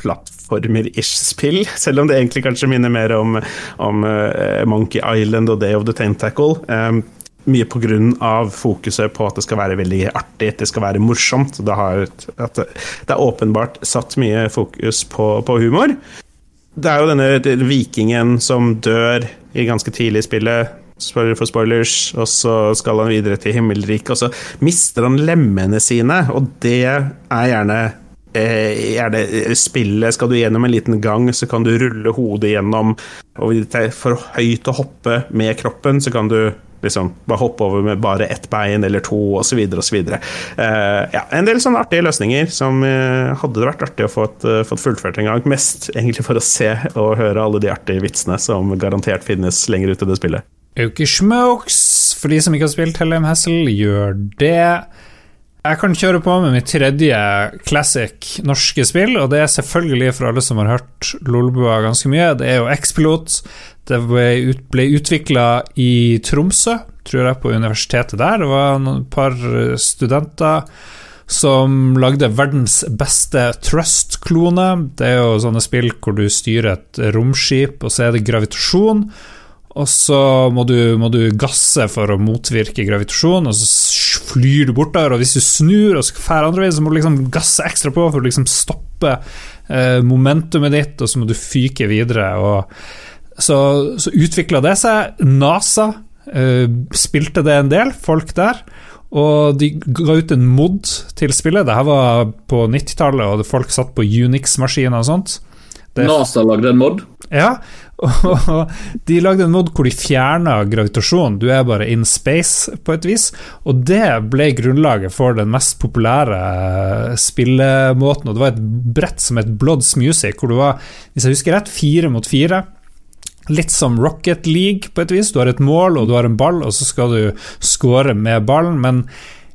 plattformer-ish-spill, selv om det egentlig kanskje minner mer om, om uh, Monkey Island og Day of the Tentacle. Um, mye pga. fokuset på at det skal være veldig artig, det skal være morsomt. Det, har, det er åpenbart satt mye fokus på, på, humor. Det er jo denne vikingen som dør i ganske tidlig i spillet. Spoiler for spoilers, og så skal han videre til himmelriket, og så mister han lemmene sine, og det er gjerne Eh, er det eh, spillet Skal du gjennom en liten gang, så kan du rulle hodet gjennom. Og hvis det er for høyt å hoppe med kroppen, så kan du liksom bare hoppe over med bare ett bein eller to, osv., osv. Uh, ja, en del sånne artige løsninger som uh, hadde det vært artig å få uh, fått fullført en gang. Mest egentlig for å se og høre alle de artige vitsene som garantert finnes lenger ute i det spillet. Auke Smokes, for de som ikke har spilt Hellheim Hassel, gjør det. Jeg kan kjøre på med mitt tredje classic norske spill, og det er selvfølgelig for alle som har hørt Lolbua ganske mye. Det er jo X-Pilot. Det ble, ut, ble utvikla i Tromsø, tror jeg, på universitetet der. Det var et par studenter som lagde verdens beste Trust-klone. Det er jo sånne spill hvor du styrer et romskip, og så er det gravitasjon. Og så må du, må du, gasse for å motvirke gravitasjon, og så flyr du bortover. Og hvis du snur og drar andre veien, så må du liksom gasse ekstra på for å liksom stoppe eh, momentumet ditt, og så må du fyke videre. Og så, så utvikla det seg. NASA uh, spilte det en del, folk der. Og de ga ut en mod til spillet. Dette var på 90-tallet, og folk satt på Unix-maskiner og sånt. Det, NASA lagde en mod? Ja, [laughs] og de lagde en mod hvor de fjerna gravitasjon. Du er bare in space, på et vis. Og det ble grunnlaget for den mest populære spillemåten. Og det var et brett som het Bloods Music, hvor det var, hvis jeg husker rett, fire mot fire. Litt som Rocket League, på et vis. Du har et mål, og du har en ball, og så skal du score med ballen. men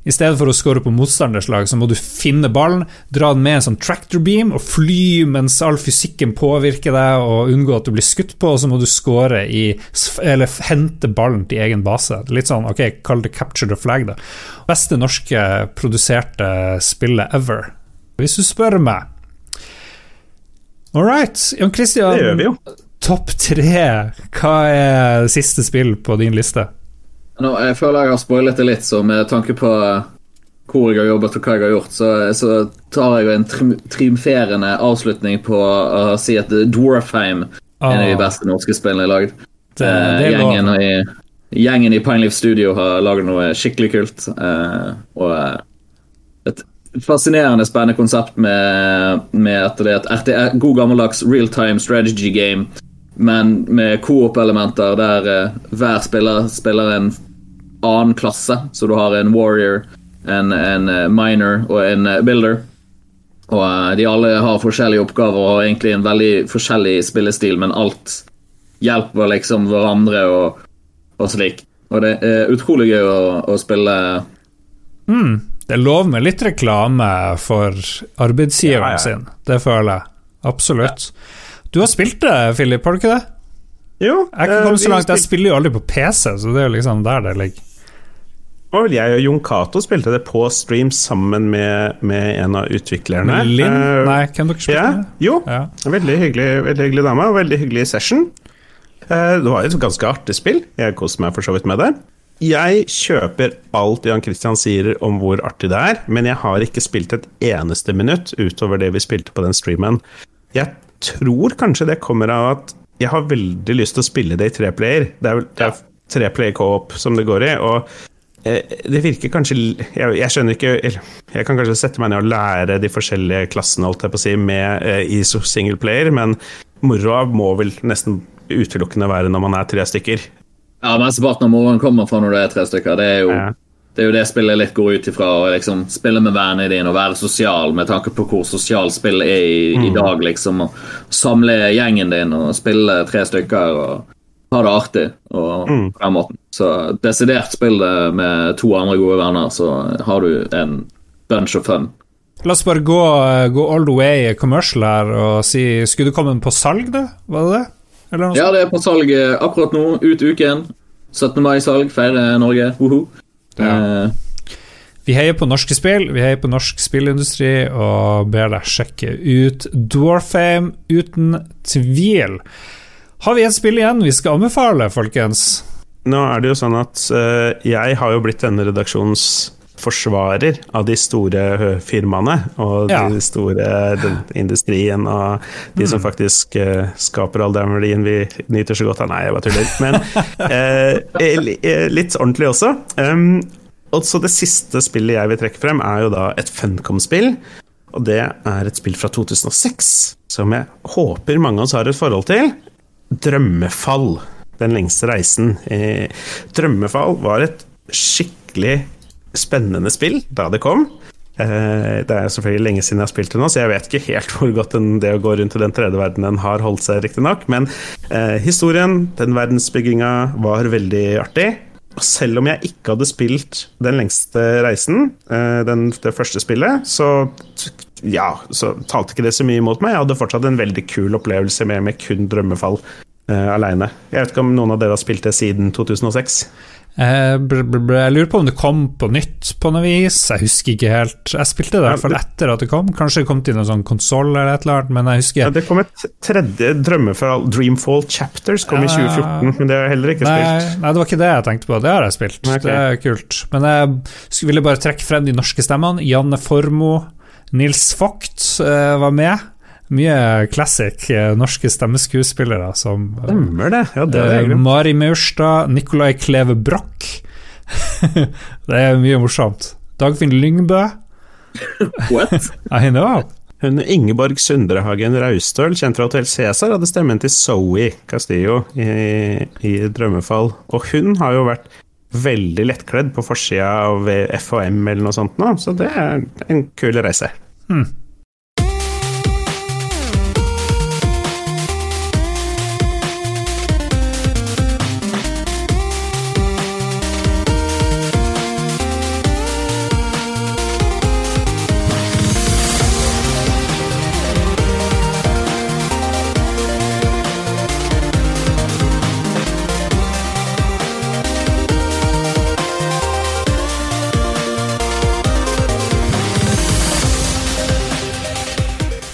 i stedet for å score på motstanders lag, så må du finne ballen, dra den med en sånn tractor beam og fly mens all fysikken påvirker deg, og unngå at du blir skutt på, og så må du score i Eller hente ballen til egen base. Litt sånn, ok, kall det capture the flag, da. Beste norske produserte spillet ever, hvis du spør meg. All right, Jan Christian. Det gjør vi jo. Topp tre, hva er siste spill på din liste? Nå, jeg føler jeg har spoilet det litt, så med tanke på eh, hvor jeg har jobbet og hva jeg har gjort, så, så tar jeg jo en triumferende avslutning på å si at Dwarfheim er en av de ah. beste norske spillene jeg har lagd. Det, det eh, gjengen, i, gjengen i Pineleaf Studio har laget noe skikkelig kult. Eh, og eh, et fascinerende, spennende konsept med, med at det er et god gammeldags real time strategy game, men med coop-elementer der eh, hver spiller spiller en annen klasse. Så du har en warrior, en, en eh, miner og en eh, builder. Og de alle har forskjellige oppgaver og egentlig en veldig forskjellig spillestil, men alt hjelper liksom hverandre og, og slik. Og det er utrolig gøy å, å spille. Mm, det er lov med litt reklame for arbeidsgiveren ja, ja. sin, det føler jeg. Absolutt. Du har spilt det, Philip, har du ikke det? Jo. Jeg kan komme så langt, jeg spiller jo aldri på PC, så det er jo liksom der det ligger var vel jeg og Jon Cato spilte det på stream sammen med, med en av utviklerne. Med Linn? Uh, Nei, hvem dere spilte ja, Jo, ja. veldig hyggelig, veldig hyggelig dame, og veldig hyggelig session. Uh, det var et ganske artig spill. Jeg koste meg for så vidt med det. Jeg kjøper alt Jan Christian sier om hvor artig det er, men jeg har ikke spilt et eneste minutt utover det vi spilte på den streamen. Jeg tror kanskje det kommer av at jeg har veldig lyst til å spille det i treplayer. Det er, det er tre player co-op som det går i. og Eh, det virker kanskje jeg, jeg, skjønner ikke Jeg kan kanskje sette meg ned og lære de forskjellige klassene holdt jeg på å si, med eh, i singleplayer, men moroa må vel nesten utelukkende være når man er tre stykker. Ja, mesteparten av moroen kommer fra når du er tre stykker. Det er jo, ja. Det, er jo det spillet litt går ut ifra. Å liksom, spille med vennene dine og være sosial med tanke på hvor sosialt spill er i, mm. i dag. liksom, og Samle gjengen din og spille tre stykker. og ha det artig og mm. på den måten. Så desidert spill det med to andre gode venner, så har du en bunch of fun. La oss bare gå, gå all the way commercial her og si Skulle du komme på salg, da? Var det det? ja, det er på salg eh, akkurat nå, ut uken. 17. mai-salg, feire Norge. Uh -huh. Ja. eh. Vi heier på norske spill, vi heier på norsk spillindustri og ber deg sjekke ut Dwarfame uten tvil. Har vi et spill igjen vi skal anbefale, folkens? nå er det jo sånn at uh, jeg har jo blitt denne redaksjonens forsvarer av de store firmaene og ja. de store den, industrien og de mm. som faktisk uh, skaper all den verdien vi nyter så godt av. Nei, jeg bare tuller. Men [laughs] uh, litt ordentlig også. Um, og så Det siste spillet jeg vil trekke frem, er jo da et Funcom-spill. Og det er et spill fra 2006 som jeg håper mange av oss har et forhold til. Drømmefall. Den lengste reisen. Drømmefall var et skikkelig spennende spill da det kom. Eh, det er selvfølgelig lenge siden jeg har spilt det nå, så jeg vet ikke helt hvor godt det å gå rundt i den tredje verdenen har holdt seg, riktignok. Men eh, historien, den verdensbygginga, var veldig artig. Og selv om jeg ikke hadde spilt den lengste reisen, eh, den, det første spillet, så ja, så talte ikke det så mye imot meg. Jeg hadde fortsatt en veldig kul opplevelse med, med kun drømmefall eh, aleine. Jeg vet ikke om noen av dere har spilt det siden 2006? Eh, jeg lurer på om det kom på nytt på noe vis, jeg husker ikke helt. Jeg spilte det i hvert fall etter at det kom, kanskje det kom til noen sånn konsoll eller et eller annet, men jeg husker ja, Det kom et tredje drømmefall, Dreamfall Chapters, kom ja, i 2014, men det har jeg heller ikke nei, spilt. Nei, det var ikke det jeg tenkte på, det har jeg spilt, okay. det er kult. Men jeg ville bare trekke frem de norske stemmene. Janne Formoe, Nils Vogt uh, var med. Mye classic uh, norske stemmeskuespillere som uh, Stemmer det. Ja, det er uh, Mari Maurstad, Nicolai Kleve Broch. [laughs] det er mye morsomt. Dagfinn Lyngbø. [laughs] What? [laughs] I know. Hun Ingeborg Sundrehagen Raustøl, kjent fra Hotell Cæsar, hadde stemmen til Zoe Castillo i, i, Drømmefall. Og hun har jo vært veldig lettkledd på forsida av FHM eller noe sånt nå, så det er en kul reise. Hmm.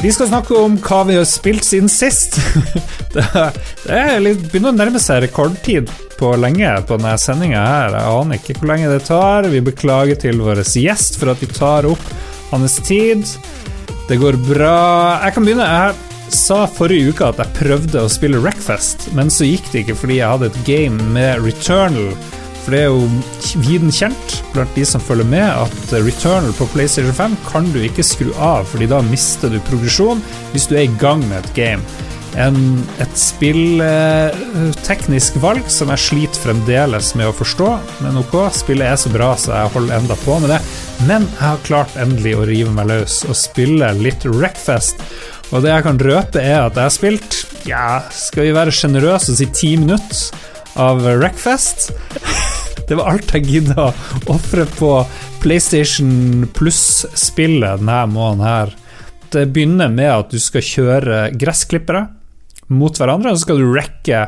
Vi skal snakke om hva vi har spilt siden sist. [laughs] det, litt, begynner å nærme seg rekordtid på lenge på denne sendinga her. Jeg aner ikke hvor lenge det tar. Vi beklager til vår gjest for at vi tar opp hans tid. Det går bra. Jeg kan begynne. Jeg sa forrige uke at jeg prøvde å spille Wreckfest, men så gikk det ikke fordi jeg hadde et game med Returnal for det er jo viden kjent blant de som følger med, at Returnal på PlayStation 5 kan du ikke skru av, fordi da mister du progresjon hvis du er i gang med et game. En, et spillteknisk eh, valg som jeg sliter fremdeles med å forstå, men ok, spillet er så bra, så jeg holder enda på med det. Men jeg har klart endelig å rive meg løs og spille litt Wreckfest. Og det jeg kan røpe, er at jeg har spilt, ja, skal vi være sjenerøse og si ti minutter av Wreckfest. [laughs] Det var alt jeg gidda å ofre på PlayStation Pluss-spillet denne måneden her. Det begynner med at du skal kjøre gressklippere mot hverandre, og så skal du rekke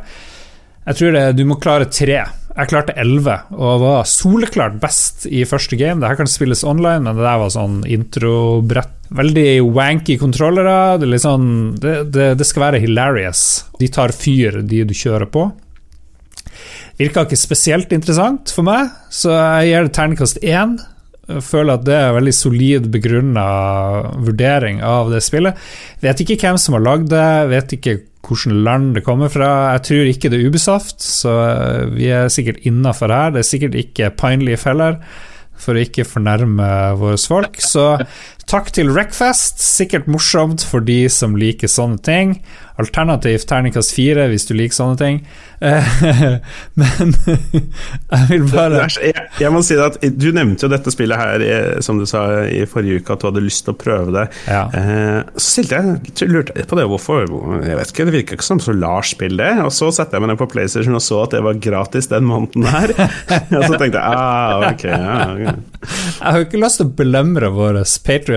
Jeg tror det, du må klare tre. Jeg klarte elleve og var soleklart best i første game. Det her kan spilles online, men det der var sånn introbrett. Veldig wanky kontrollere. Det, sånn, det, det, det skal være hilarious. De tar fyr, de du kjører på. Virka ikke spesielt interessant for meg, så jeg gir det terningkast én. Føler at det er en veldig solid begrunna vurdering av det spillet. Vet ikke hvem som har lagd det, vet ikke hvilket land det kommer fra. Jeg tror ikke det er Ubisoft, så vi er sikkert innafor her. Det er sikkert ikke Pineleaf heller, for å ikke fornærme våre folk. Så takk til Wreckfest, sikkert morsomt for de som liker sånne ting. Alternativt terningkast fire hvis du liker sånne ting. [laughs] Men [laughs] jeg vil bare jeg, jeg, må si at Du nevnte jo dette spillet her som du sa i forrige uke, at du hadde lyst til å prøve det. Ja. Eh, så stilte jeg lurte på det, hvorfor Jeg vet ikke, Det virka ikke som så Lars-spill, det. Og så satte jeg meg ned på PlayStation og så at det var gratis den måneden her. [laughs] og så tenkte jeg ah, ok, ja, okay. Jeg har jo ikke lyst til å belemre våre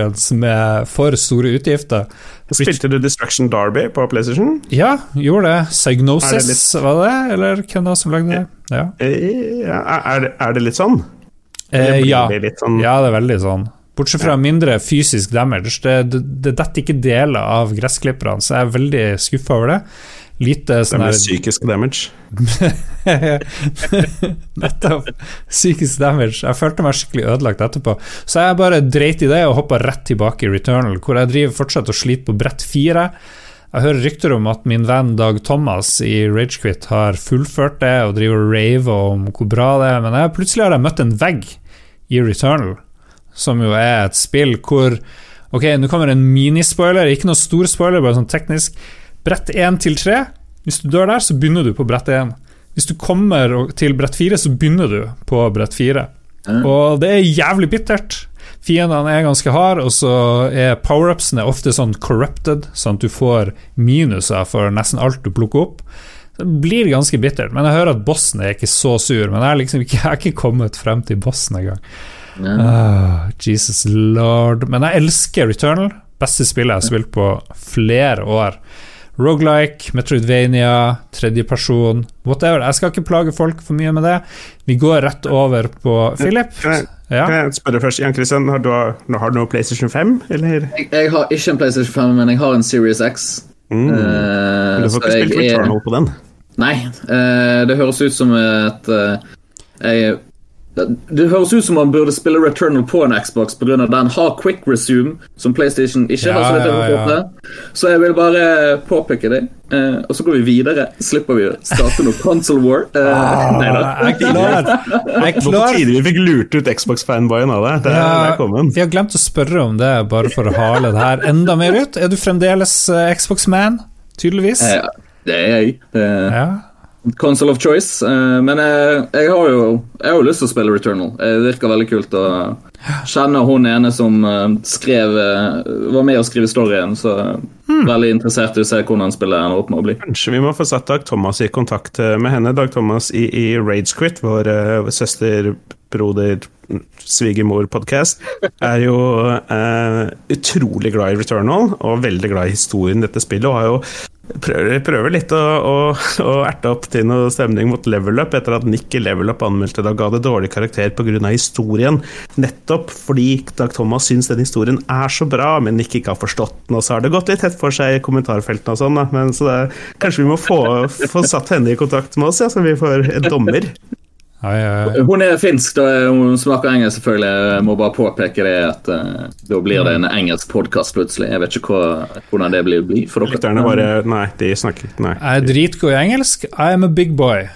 patrions med for store utgifter. Spilte du Destruction Derby på PlayStation? Ja, gjorde det. Psygnosis, det litt... var det? Eller hvem da som lagde det? Ja. ja er, det, er, det, litt sånn? Eh, ja. Litt sånn... ja, det er veldig sånn. Bortsett fra mindre fysisk damage. Det, det, det detter ikke deler av gressklipperne, så jeg er veldig skuffa over det. Lite sånn Det er psykisk damage. [laughs] Nettopp. Psykisk damage. Jeg følte meg skikkelig ødelagt etterpå. Så jeg bare dreit i det og hoppa rett tilbake i Returnal, hvor jeg driver fortsatt og sliter på brett fire. Jeg hører rykter om at min venn Dag Thomas i Ragequit har fullført det og driver og raver om hvor bra det er, men jeg, plutselig har jeg møtt en vegg i Returnal, som jo er et spill hvor Ok, nå kommer en minispoiler, ikke noe stor spoiler, bare sånn teknisk. Brett 1 til 3, hvis du dør der, så begynner du på brett 1. Hvis du kommer til brett 4, så begynner du på brett 4. Og det er jævlig bittert. Fiendene er ganske harde, og så er powerupsene ofte sånn corrupted, sånn at du får minuser for nesten alt du plukker opp. Det blir ganske bittert, men jeg hører at bossen er ikke så sur. Men jeg liksom ikke, [laughs] jeg har ikke kommet frem til bossen engang. Mm. Ah, Jesus lord. Men jeg elsker Returnal. Beste spillet jeg har spilt på flere år. Rogelike, Metroidvania, tredjeperson, whatever. Jeg skal ikke plage folk for mye med det. Vi går rett over på Philip. Kan jeg, Ja. kan jeg spørre først, Jan Christian, har du, har du noe PlayStation 5, eller? Jeg, jeg har ikke en PlayStation 5, men jeg har en Series X. Mm. Uh, Men du får ikke spilt er- Returnal på den. Nei, Uh, det høres ut som et uh, jeg, Det høres ut som man burde spille Returnal på en Xbox pga. den har quick resume, som PlayStation ikke har. Ja, så ja, ja. det. Så jeg vil bare påpeke det. Eh, og så går vi videre. Slipper vi å starte noe console war. Eh, nei da. Ah, Jeg er klar. Jeg er klar. vi fikk lurt ut Xbox-fanboyen av det. Det er, er vi har glemt å spørre om det, bare for å hale det her enda mer ut. Er du fremdeles eh, Xbox-man? Tydeligvis. Eh, det er jeg. Det er Ja. Console of choice. eh, men jeg, jeg har jo Jeg har jo lyst til å spille Returnal. Det virker veldig kult å kjenne hun ene som eh, skrev eh, var med å skrive storyen, så veldig interessert i å se hvordan spillet ender opp med å bli. Kanskje vi må få satt Dag Thomas i kontakt eh, med henne. Dag Thomas i, i Ragequit, vår uh, søster, broder, svigermor-podkast, er jo eh, utrolig glad i Returnal og veldig glad i historien i dette spillet. og har jo prøver, prøver litt å, å, å erte opp til noe stemning mot Level Up etter at Nick i Level Up anmeldte og ga det dårlig karakter pga. historien. Nettopp fordi Dag Thomas syns den historien er så bra, men Nick ikke har forstått den. Og så har det gått litt tett for seg i kommentarfeltene og sånn. Men så det, kanskje vi må få, få satt henne i kontakt med oss, ja, så vi får en dommer. Hun er finsk, da hun snakker engelsk, selvfølgelig. Jeg må bare påpeke det at uh, da blir det en engelsk podkast plutselig. Jeg vet ikke hva, hvordan det blir, blir for dere. Lytterne bare Nei, de snakker Nei. Jeg er dritgod i engelsk. I am a big boy.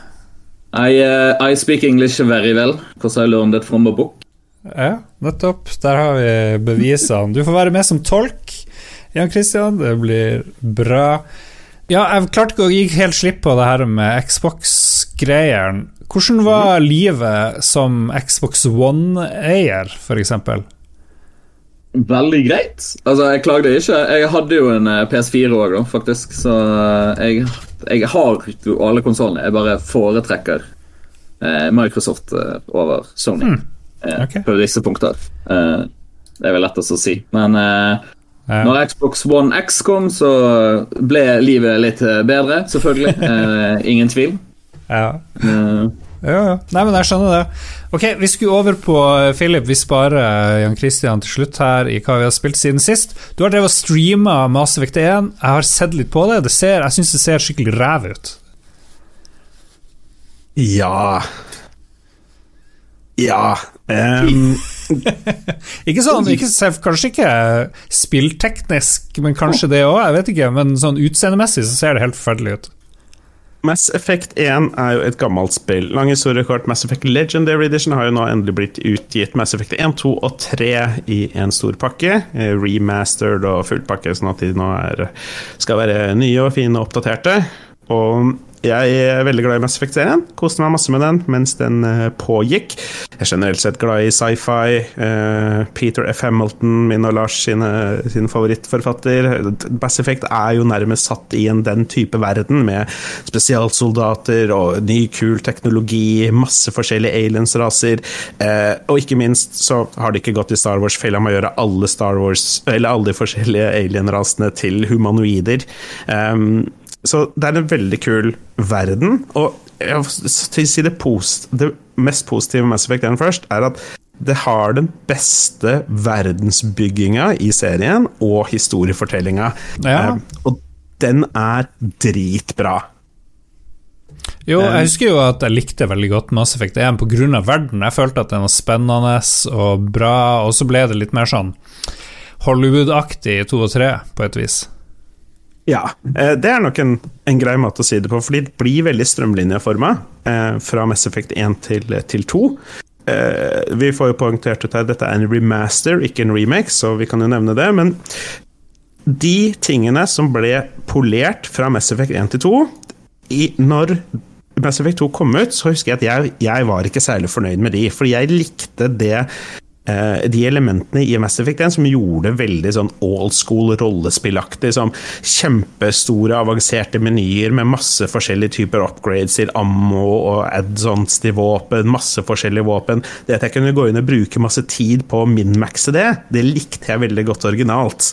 I, uh, I speak English very well, because I learned it from a book. Ja, nettopp. Der har vi bevisene. Du får være med som tolk, Jan Christian. Det blir bra. Ja, jeg klarte ikke å gi helt slipp på det her med Xbox-greieren. Hvordan var livet som Xbox One-eier, f.eks.? Veldig greit. Altså, jeg klagde ikke. Jeg hadde jo en eh, PS4 òg, faktisk. Så eh, jeg, jeg har jo alle konsollene. Jeg bare foretrekker eh, Microsoft over Sony mm. okay. på visse punkter. Eh, det er vel lettest å si. Men eh, Ja. når Xbox One X kom, så ble livet litt bedre, selvfølgelig. [laughs] Eh, ingen tvil. Ja. Eh, Ja, ja. Nei, men jeg skjønner det. Ok, Vi skulle over på eh, Philip. Vi sparer eh, Jan Christian til slutt her i hva vi har spilt siden sist. Du har drevet og streama Mass Effect 1. Jeg har sett litt på det. det ser, jeg syns det ser skikkelig ræv ut. Ja Ja um. [laughs] Ikke sånn, ikke, Kanskje ikke spillteknisk, men kanskje det òg. Jeg vet ikke. Men sånn utseendemessig så ser det helt forferdelig ut. Mass Effect 1 er jo et gammelt spill. Lang historiekort. Mass Effect Legendary Edition har jo nå endelig blitt utgitt. Mass Effect 1, 2 og 3 i en stor pakke. eh, Remastered og full pakke, sånn at de nå er, skal være nye og fine og oppdaterte. Og jeg er veldig glad i Mass Effect-serien. Koste meg masse med den mens den eh, pågikk. Jeg er generelt sett glad i sci-fi. Eh, Peter F. Hamilton, min og Lars sine, sin favorittforfatter. Mass Effect er jo nærmest satt i en den type verden, med spesialsoldater og ny, kul teknologi, masse forskjellige aliens-raser. Eh, og ikke minst så har det ikke gått i Star Wars-fella med å gjøre alle Star Wars, eller alle de forskjellige alien-rasene til humanoider. Um, så det er en veldig kul verden. Og jeg vil si det, post, det mest positive med Mass Effect 1 først, er at det har den beste verdensbygginga i serien, og historiefortellinga. Ja. Eh, og den er dritbra. Jo, jeg husker jo at jeg likte veldig godt Mass Effect 1 pga. verden. Jeg følte at den var spennende og bra, og så ble det litt mer sånn Hollywood-aktig i 2 og 3, på et vis. Ja, eh, det er nok en, en, grei måte å si det på, fordi det blir veldig strømlinjeforma eh, fra Mass Effect 1 til, til 2. Eh, vi får jo poengtert ut her dette er en remaster, ikke en remake, så vi kan jo nevne det. Men de tingene som ble polert fra Mass Effect 1 til 2 i, Når Mass Effect 2 kom ut, så husker jeg at jeg, jeg var ikke særlig fornøyd med de, fordi jeg likte det Eh, de elementene i Mass Effect 1 som gjorde det veldig sånn old school rollespillaktig. Som kjempestore, avanserte menyer med masse forskjellige typer upgrades til ammo og add-ons til våpen. Masse forskjellige våpen. Det at jeg kunne gå inn og bruke masse tid på å minmaxe det, det likte jeg veldig godt originalt.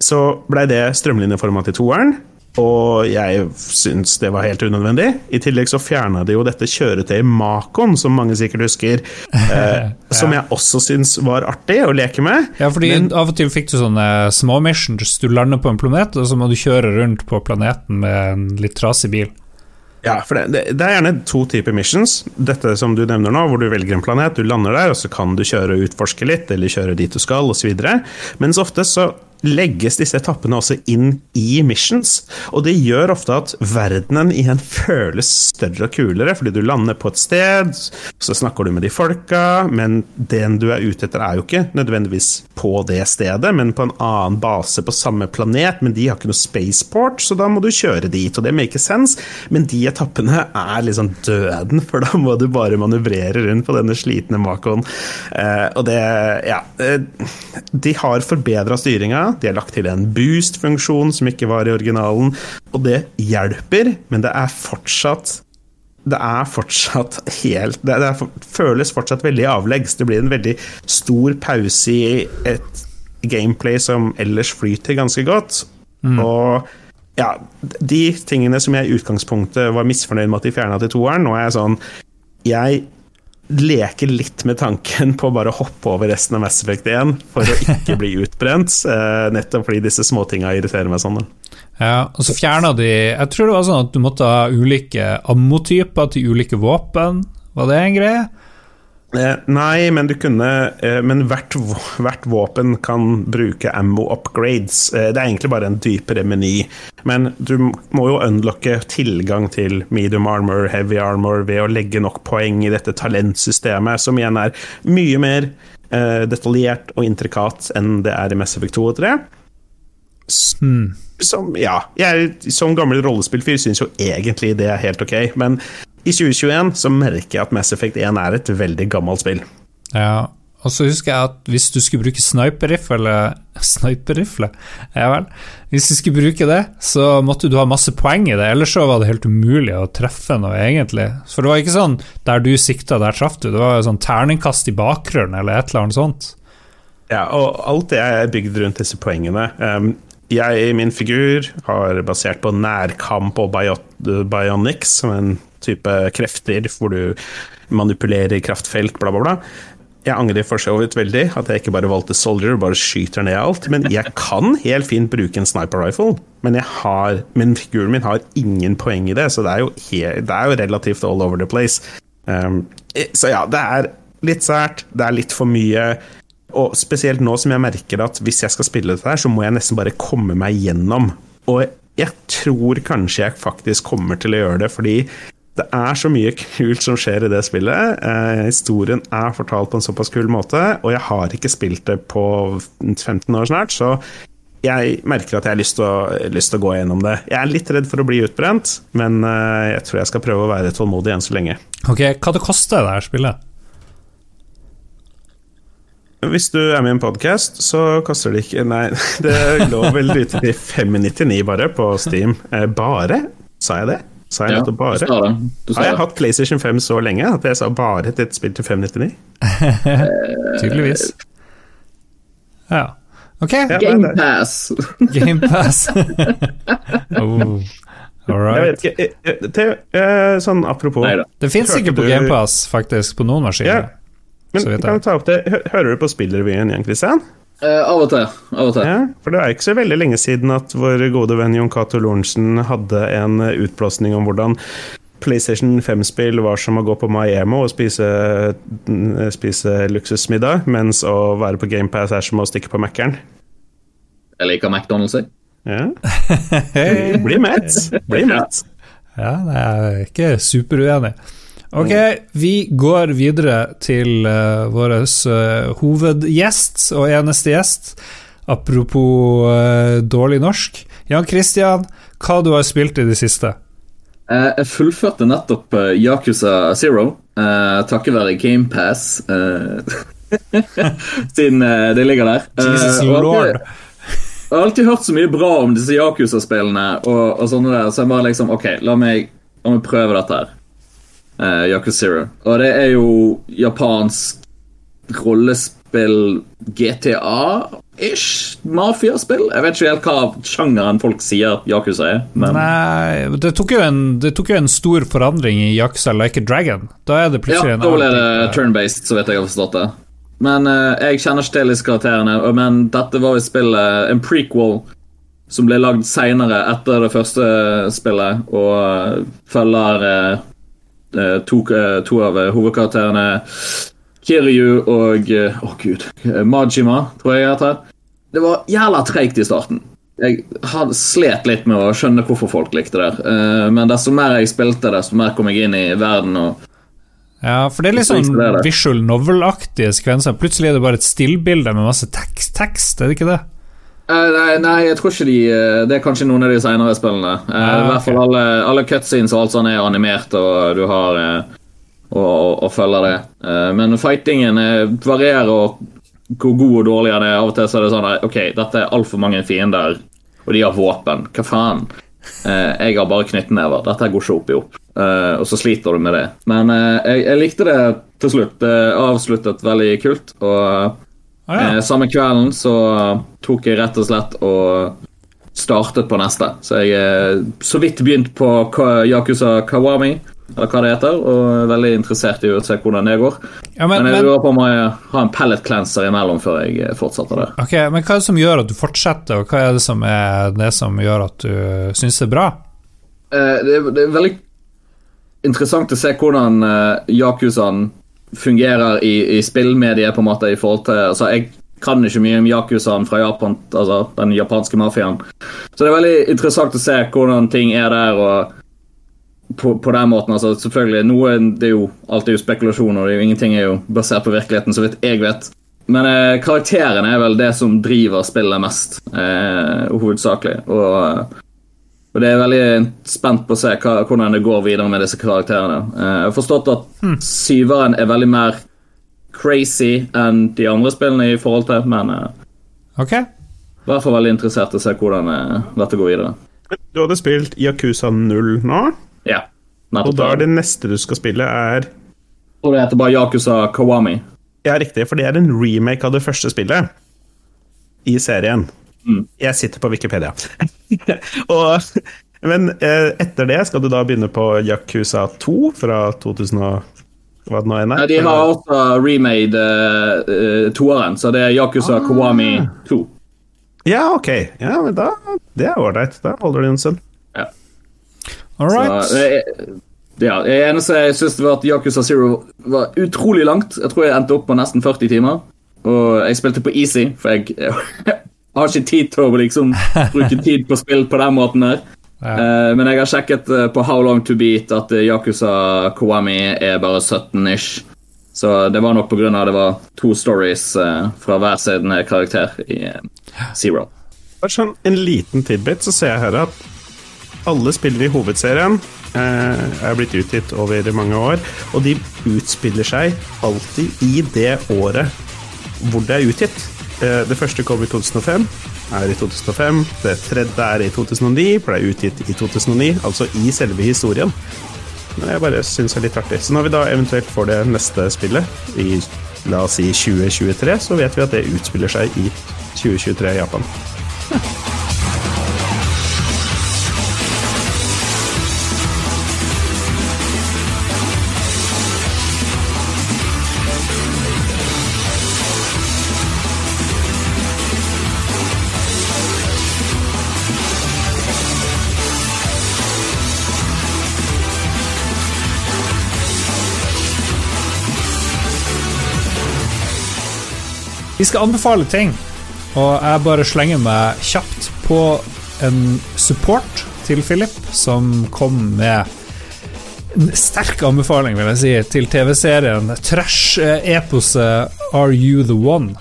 Så blei det strømlinjeformat i toeren. Og jeg syns det var helt unødvendig. I tillegg så fjerna de jo dette kjøretøyet Makon, som mange sikkert husker. [laughs] Eh, ja. Som jeg også syns var artig å leke med. Ja, fordi Men, av og til fikk du sånne små missions. Du lander på en planet, og så må du kjøre rundt på planeten med en litt trasig bil. Ja, for det, det, det, er gjerne to typer missions. Dette som du nevner nå, hvor du velger en planet, du lander der, og så kan du kjøre og utforske litt, eller kjøre dit du skal, osv. Mens ofte så legges disse etappene også inn i missions. Og det gjør ofte at verdenen igjen [laughs] føles større og kulere, fordi du lander på et sted, så snakker du med de folka, men den du er ute etter, er jo ikke nødvendigvis på det stedet, men på en annen base på samme planet. Men de har ikke noe spaceport, så da må du kjøre dit, og det make sense. Men de etappene er liksom døden, for da må du bare manøvrere rundt på denne slitne Makoen. Eh, og det Ja. Eh, de har forbedra styringa de har lagt til en boost-funksjon som ikke var i originalen, og det hjelper, men det er fortsatt det er fortsatt helt Det, det er, føles fortsatt veldig avleggs. Det blir en veldig stor pause i et gameplay som ellers flyter ganske godt. Mm. Og ja, de tingene som jeg i utgangspunktet var misfornøyd med at de fjerna til toeren, nå er jeg sånn Jeg leke litt med tanken på å bare hoppe over resten av Mass Effect 1 for å ikke bli utbrent, [laughs] eh, nettopp fordi disse småtinga irriterer meg sånn. Ja, og så fjerna de Jeg tror det var sånn at du måtte ha ulike ammotyper til ulike våpen. Var det en greie? Eh, nei, men du kunne eh, Men hvert, hvert, våpen kan bruke ammo upgrades. Eh, det er egentlig bare en dypere meny. Men du må jo unlocke tilgang til medium armor, heavy armor, ved å legge nok poeng i dette talentsystemet, som igjen er mye mer eh, detaljert og intrikat enn det er i Mass Effect 2 og 3. Hmm. Som, ja, jeg som gammel rollespillfyr syns jo egentlig det er helt ok, men i 2021 så merker jeg at Mass Effect 1 er et veldig gammelt spill. Ja, og så husker jeg at hvis du skulle bruke sniperrifle [laughs] Sniperrifle? Ja vel. Hvis du skulle bruke det, så måtte du ha masse poeng i det, ellers så var det helt umulig å treffe noe, egentlig. For det var ikke sånn der du sikta, der traff du. Det var sånn terningkast i bakgrunnen, eller et eller annet sånt. Ja, og alt det er bygd rundt disse poengene. Um, jeg, min figur, har basert på nærkamp og bionics, som en type krefter hvor du manipulerer kraftfelt, bla, bla, bla. Jeg angrer for så vidt veldig at jeg ikke bare valgte soldier bare skyter ned alt. Men jeg kan helt fint bruke en sniper rifle, men, har, men figuren min har ingen poeng i det, så det er jo, helt, det er jo relativt all over the place. Um, så ja, det er litt sært, det er litt for mye. Og spesielt nå som jeg merker at hvis jeg skal spille dette her, så må jeg nesten bare komme meg gjennom. Og jeg tror kanskje jeg faktisk kommer til å gjøre det, fordi det er så mye kult som skjer i det spillet. Eh, historien er fortalt på en såpass kul måte, og jeg har ikke spilt det på 15 år snart, så jeg merker at jeg har lyst til, å, lyst til å gå gjennom det. Jeg er litt redd for å bli utbrent, men eh, jeg tror jeg skal prøve å være tålmodig enn så lenge. Ok, Hva det koster det her spillet? Hvis du er med i en podkast, så koster det ikke Nei, [laughs] det lå vel ute til 599 bare på Steam. Eh, bare? Sa jeg det? Sa jeg ja, nettopp bare? Du sa det. Du sa Har jeg det. hatt PlayStation 5 så lenge at jeg sa bare til et spill til 599? [laughs] Tydeligvis. Ja. Ok. Gamepass. Gamepass. [laughs] Game Pass. [laughs] oh. Jeg vet ikke til, eh, eh, Sånn apropos Neida. Det fins ikke på GamePass, faktisk, på noen maskiner. Ja. Men kan du ta opp det, Hører du på spillrevyen igjen, Christian? Uh, av og til. Av og til. Ja, for det er ikke så veldig lenge siden at vår gode venn Jon Cato Lorentzen hadde en utblåsning om hvordan PlayStation 5-spill var som å gå på Miami og spise, spise luksusmiddag, mens å være på GamePass er som å stikke på Mækkern. Jeg liker McDonald's, jeg. Ja. [laughs] Bli mett. Bli mett. Ja, jeg er ikke superuenig. Ok, vi går videre til uh, vår uh, hovedgjest og eneste gjest. Apropos uh, dårlig norsk. Jan Christian, hva du har spilt i det siste? Uh, jeg fullførte nettopp uh, Yakuza Zero, uh, takket være GamePass. [laughs] siden det ligger der. Jesus lord. Jeg har alltid hørt så mye bra om disse Yakuza-spillene, og, og, sånne der, så jeg bare liksom Ok, la meg, la meg prøve dette her. Uh, Yakuza Zero. Og det er jo japansk rollespill GTA-ish mafiaspill. Jeg vet ikke helt hva sjangeren folk sier Yakuza er. Men... Nei, det tok, en, det tok, jo en, stor forandring i Yakuza Like a Dragon. Da er det plutselig ja, en annen Ja, da ble det turn-based, så vet jeg har forstått det. Men uh, jeg kjenner ikke til disse karakterene. Men dette var jo spillet en prequel som ble lagd seinere etter det første spillet, og uh, følger uh, to, to, av hovedkarakterene, Kiryu og Å, oh, gud. Majima, tror jeg jeg heter. Det var jævla treigt i starten. Jeg hadde slet litt med å skjønne hvorfor folk likte det. Men desto mer jeg spilte, desto mer kom jeg inn i verden. og ja, for det er litt sånn visual novel-aktige sekvenser. Plutselig er det bare et stillbilde med masse tekst, tekst, er det ikke det? Uh, nei, nei, jeg tror ikke de uh, Det er kanskje noen av de senere spillene. Uh, okay. I hvert fall alle, alle cutscenes og alt sånt er animert, og du har og, og, og, følger det. men fightingen varierer og hvor god og dårlig er det Av og til så er det sånn at Ok, dette er altfor mange fiender, og de har våpen. Hva faen? jeg har bare knyttnever. Dette går ikke opp i opp. Og så sliter du med det. Men jeg, jeg, likte det til slutt. Det avsluttet veldig kult. Og ah, ja. eh, samme kvelden så tok jeg rett og slett og startet på neste. Så jeg er så vidt begynt på Yakuza Kawami, eller hva det heter, og er veldig interessert i å se hvordan det går. Ja, men, men, jeg lurer på om jeg har en pellet cleanser imellom før jeg fortsetter der. Ok, Men hva er det som gjør at du fortsetter, og hva er det som er det som gjør at du syns det er bra? det, det er veldig interessant å se hvordan eh, Yakuzaen fungerer i, i spillmediet, på en måte, i forhold til altså, Jeg kan ikke mye om Yakuzaen fra Japan, altså den japanske mafiaen. Så det er veldig interessant å se hvordan ting er der. og på, på, den måten, altså selvfølgelig Noe det er jo alltid jo spekulasjoner, og ingenting er jo basert på virkeligheten, så vidt jeg vet. Men eh, karakterene er vel det som driver spillet mest, eh, hovedsakelig. Og og det er veldig spent på å se hva, hvordan det går videre med disse karakterene. Uh, jeg har forstått at mm. syveren er veldig mer crazy enn de andre spillene i forhold til, men uh, Ok. I hvert fall veldig interessert i å se hvordan uh, dette går videre. Du hadde spilt Yakuza 0 nå? Ja. Og da er det neste du skal spille, er Og det heter bare Yakuza Kawami. Ja, riktig, for det er en remake av det første spillet i serien. Mm. Jeg sitter på Wikipedia. [laughs] og, men eh, etter det skal du da begynne på Yakuza 2 fra 2000 hva det nå enn er. Ja, de har også remade uh, toeren, så det er Yakuza ah. Kowami 2. Ja, ok. Ja, men da, Det er ålreit. Da holder det en stund. Ja. All right. Ja, det eneste jeg syns var at Yakuza Zero var utrolig langt. Jeg tror jeg endte opp på nesten 40 timer. Og jeg spilte på easy, for jeg [laughs] har ikke tid til å liksom bruke [laughs] tid på spill på den måten der. Ja. Uh, men jeg har sjekket uh, på How Long To Beat at uh, Yakuza Koami er bare 17-ish. Så det var nok på grunn av det var to stories fra hver sin karakter i Zero. Bare sånn en liten tidbit, så ser jeg her at alle spillene i hovedserien er blitt utgitt over mange år, og de utspiller seg alltid i det året hvor det er utgitt. Eh, det første kom i 2005, er i 2005. Det tredje er i 2009, ble utgitt i 2009, altså i selve historien. Men jeg bare syns det er litt artig. Så når vi da eventuelt får det neste spillet, i la oss si 2023, så vet vi at det utspiller seg i 2023 i Japan. [laughs] Vi skal anbefale ting, og jeg bare slenger meg kjapt på en support til Philip, som kom med en sterk anbefaling, vil jeg si, til TV-serien trash-eposet Are You The One,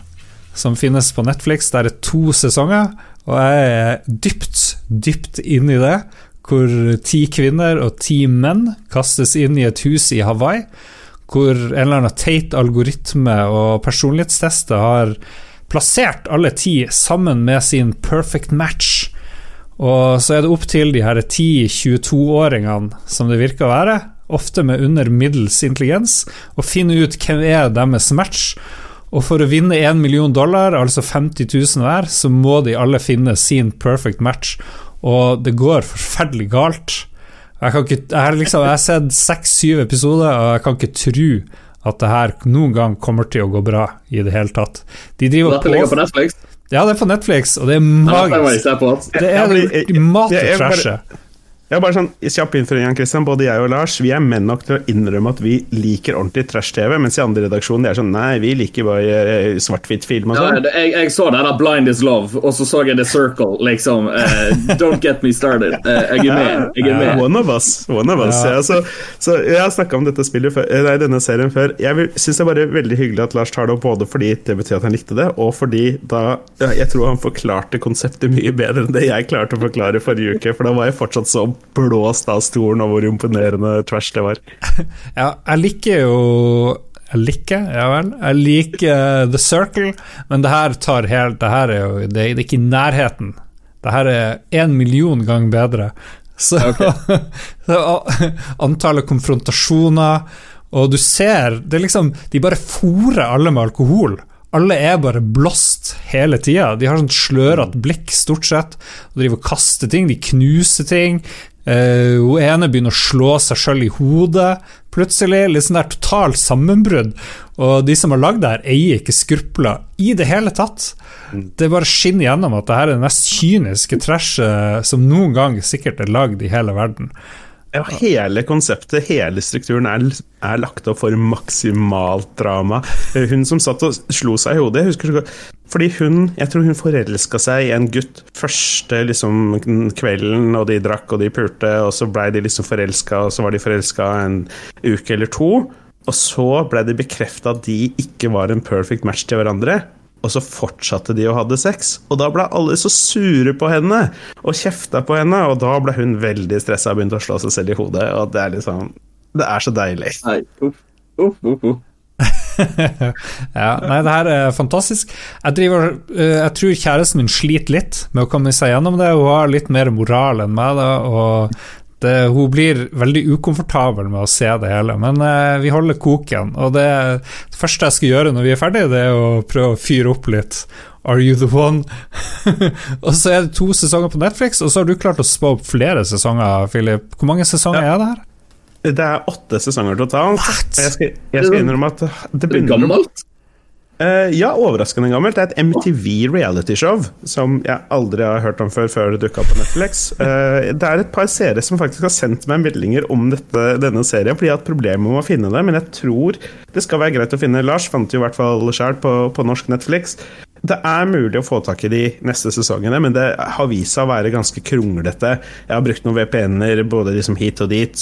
som finnes på Netflix. Der er to sesonger, og jeg er dypt, dypt inn i det. Hvor ti kvinner og ti menn kastes inn i et hus i Hawaii hvor en eller annen teit algoritme og personlighetstester har plassert alle ti sammen med sin perfect match. Og så er det opp til de her 10-22-åringene, som det virker å være, ofte med under middels intelligens, å finne ut hvem er deres match. Og for å vinne 1 million dollar, altså 50 000 hver, så må de alle finne sin perfect match. Og det går forferdelig galt. Jeg, kan ikke, jeg, har liksom, jeg har sett seks-syv episoder, og jeg kan ikke tro at det her noen gang kommer til å gå bra i det hele tatt. De driver Dette ligger på Netflix? Ja, det er på Netflix, og det er magisk. Det er mat og trashe. Ja, bare sånn, kjapp innføring, Christian. Både jeg og Lars vi er menn nok til å innrømme at vi liker ordentlig trash-TV, mens i andre redaksjonen det er sånn Nei, vi liker bare uh, svart-hvitt-film og sånn. Ja, jeg, jeg, så det der Blind is love, og så så jeg The Circle, liksom. Uh, don't get me started. Uh, jeg er med. Jeg er med. One of us. One of us. Ja. Ja, så, så, jeg har snakka om dette spillet før, nei, denne serien før. Jeg syns det er bare veldig hyggelig at Lars tar det opp, både fordi det betyr at han likte det, og fordi da Jeg tror han forklarte konseptet mye bedre enn det jeg klarte å forklare forrige uke, for da var jeg fortsatt så blåst av stolen og hvor imponerende trash det var. [laughs] ja, jeg liker jo jeg liker, ja vel. Jeg liker The Circle, men det her tar helt Det her er jo Det, er ikke i nærheten. Det her er én million ganger bedre. Så, okay. [laughs] så antallet konfrontasjoner Og du ser Det er liksom De bare fòrer alle med alkohol. Alle er bare blåst hele tida. De har sånt slørete blikk, stort sett. Og driver og kaster ting, de knuser ting. Uh, hun ene begynner å slå seg sjøl i hodet plutselig. Litt sånn der totalt sammenbrudd. Og de som har lagd det her, eier ikke skrupler i det hele tatt. Det bare skinner gjennom at det her er det mest kyniske trashet som noen gang sikkert er lagd i hele verden. Ja, hele konseptet, hele strukturen, er, er, lagt opp for maksimalt drama. Hun som satt og slo seg i hodet, jeg husker så godt Fordi hun Jeg tror hun forelska seg i en gutt første liksom, kvelden, og de drakk og de pulte, og så blei de liksom forelska, og så var de forelska en uke eller to. Og så blei det bekrefta at de ikke var en perfect match til hverandre. Og så fortsatte de å ha sex, og da ble alle så sure på henne og kjefta på henne, og da ble hun veldig stressa og begynte å slå seg selv i hodet, og det er liksom Det er så deilig. Nei, uff, uff, uff, uff. [laughs] ja, nei, det her er fantastisk. Jeg, driver, eh, jeg tror kjæresten min sliter litt med å komme seg gjennom det. Hun har litt mer moral enn meg, da, og det, hun blir veldig ukomfortabel med å se det hele, men eh, vi holder koken. Og det, det, første jeg skal gjøre når vi er ferdige, det er å prøve å fyre opp litt. Are you the one? [laughs] og så er det to sesonger på Netflix, og så har du klart å spå opp flere sesonger, Philip. Hvor mange sesonger ja. er det her? Det er åtte sesonger totalt. Jeg skal, jeg skal innrømme at det begynner Gammelt? Uh, ja, overraskende gammelt. Det er et MTV realityshow som jeg aldri har hørt om før før det dukka på Netflix. Uh, det er et par seere som faktisk har sendt meg meldinger om dette, denne serien, fordi jeg har hatt problemer med å finne det, men jeg tror det skal være greit å finne. Lars fant jo i hvert fall sjøl på, på, norsk Netflix. Det er mulig å få tak i de neste sesongene, men det har vist seg å være ganske kronglete. Jeg har brukt noen VPN-er både liksom hit og dit,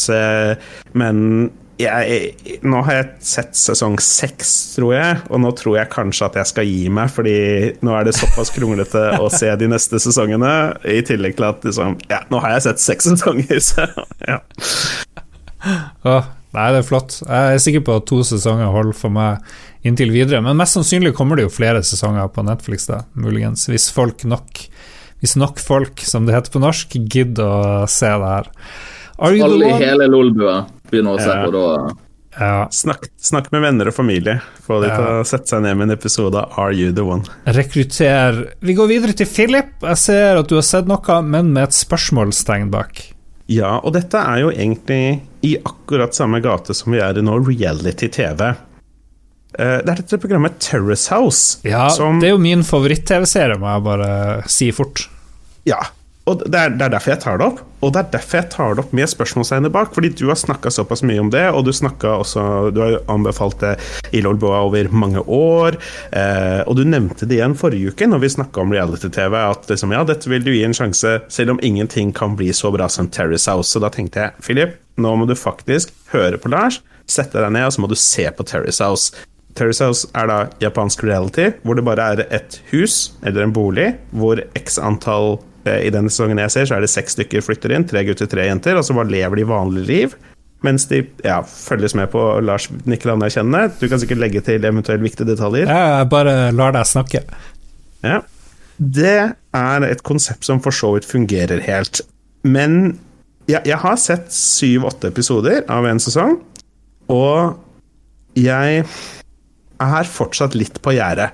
men jeg, nå har jeg sett sesong seks, tror jeg, og nå tror jeg kanskje at jeg skal gi meg, fordi nå er det såpass kronglete å [laughs] se de neste sesongene, i tillegg til at liksom Ja, nå har jeg sett seks sesonger, [laughs] så ja. Oh, nei, det er flott. Jeg er sikker på at to sesonger holder for meg inntil videre, men mest sannsynlig kommer det jo flere sesonger på Netflix, da, muligens, hvis folk nok Hvis nok folk, som det heter på norsk, gidder å se det her. Alle i hele Lolbua begynner å se på da. Ja. Snakk, snakk, med venner og familie. Få de ja. til å sette seg ned med en episode av Are You The One? Rekrutter. Vi går videre til Philip. Jeg ser at du har sett noe, men med et spørsmålstegn bak. Ja, og dette er jo egentlig i akkurat samme gate som vi er i nå, reality-TV. Eh, det er dette programmet Terrace House. Ja, som... det er jo min favoritt-TV-serie, må jeg bare si fort. Ja, og det er, det er derfor jeg tar det opp. Og det er derfor jeg tar det opp med spørsmålstegnet bak. Fordi du har snakka såpass mye om det, og du også Du har anbefalt det i Lolboa over mange år. Eh, og du nevnte det igjen forrige uke når vi snakka om reality-TV, at liksom, ja, dette vil du gi en sjanse, selv om ingenting kan bli så bra som Terrace House. Så da tenkte jeg, Philip, nå må du faktisk høre på Lars, sette deg ned, og så må du se på Terrace House. Terrace House er da japansk reality, hvor det bare er et hus eller en bolig hvor x antall i denne sesongen jeg ser, så er det seks stykker flytter inn. Tre gutter, tre jenter. Og så bare lever de vanlig liv. Mens de ja, følges med på Lars Nikkel anerkjennende. Du kan sikkert legge til eventuelt viktige detaljer. Ja, jeg bare lar deg snakke. Ja. Det er et konsept som for så vidt fungerer helt. Men ja, jeg har sett syv-åtte episoder av en sesong, og jeg er fortsatt litt på gjerdet.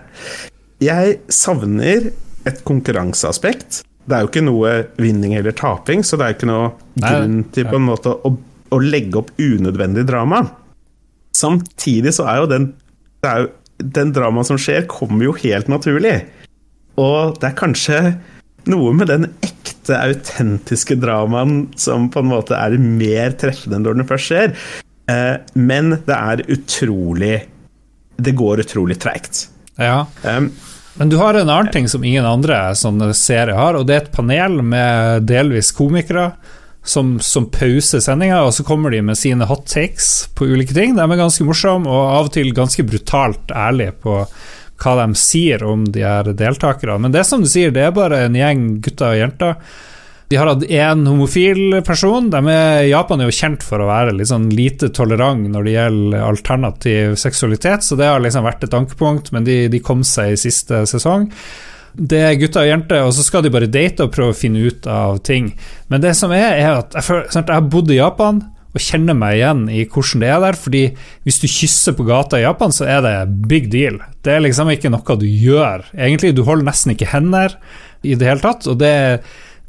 Jeg savner et konkurranseaspekt. Det er jo ikke noe vinning eller taping, så det er ikke noe grunn til på en måte å, å legge opp unødvendig drama. Samtidig så er jo den er jo, Den dramaen som skjer, kommer jo helt naturlig. Og det er kanskje noe med den ekte, autentiske dramaen som på en måte er mer treffende når den først skjer. Eh, men det er utrolig Det går utrolig treigt. Ja. Um, men du har en annen ting som ingen andre sånne serier har, og det er et panel med delvis komikere som, som pauser sendinga, og så kommer de med sine hot takes på ulike ting. De er ganske morsomme og av og til ganske brutalt ærlige på hva de sier om de her deltakerne. Men det som du sier, det er bare en gjeng gutter og jenter de har hatt én homofil person. De er, Japan er jo kjent for å være litt sånn lite tolerant når det gjelder alternativ seksualitet, så det har liksom vært et ankepunkt, men de, de kom seg i siste sesong. Det er gutter og jenter, og så skal de bare date og prøve å finne ut av ting. Men det som er, er at jeg, føler, jeg har bodd i Japan og kjenner meg igjen i hvordan det er der. fordi hvis du kysser på gata i Japan, så er det big deal. Det er liksom ikke noe du gjør. Egentlig, du holder nesten ikke hender i det hele tatt. og det er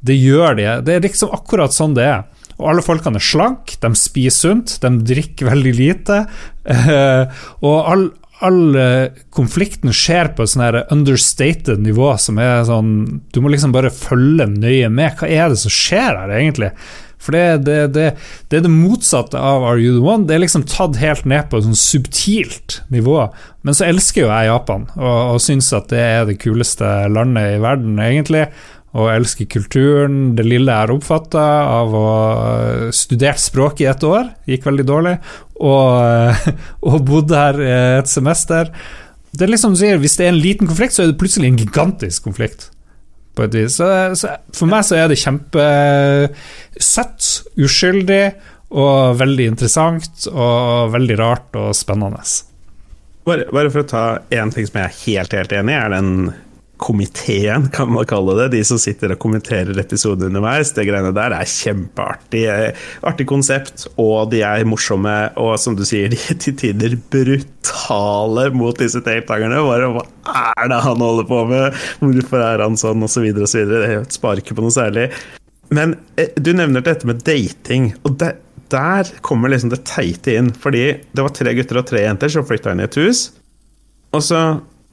det gjør de. Det er liksom akkurat sånn det er. Og alle folkene er slank, de spiser sunt, de drikker veldig lite. Uh, og all, all uh, konflikten skjer på et sånn understated nivå som er sånn Du må liksom bare følge nøye med. Hva er det som skjer her, egentlig? For det, det, det, det, er det motsatte av Are You The One. Det er liksom tatt helt ned på et sånn subtilt nivå. Men så elsker jo jeg Japan, og, og syns at det er det kuleste landet i verden, egentlig og elsker kulturen. Det lille jeg har oppfatta av å ha studert språk i et år, gikk veldig dårlig, og, [laughs] og bodde her et semester. Det er liksom du sier, Hvis det er en liten konflikt, så er det plutselig en gigantisk konflikt. På et vis. Så, så for meg så er det kjempesøtt, uskyldig og veldig interessant og veldig rart og spennende. Bare, bare for å ta én ting som jeg er helt, helt enig i, er den komiteen, kan man kalle det. De som sitter og kommenterer episoden underveis. Det greiene der er kjempeartig. Artig konsept, og de er morsomme. Og som du sier, [laughs] de er til tider brutale mot disse deltakerne. Bare hva er det han holder på med? Hvorfor er han sånn? Og så videre og så videre. Det sparer ikke på noe særlig. Men eh, du nevner dette med dating. og det, der kommer liksom det teite inn. Fordi det var tre gutter og tre jenter som flytta inn i et hus. Og så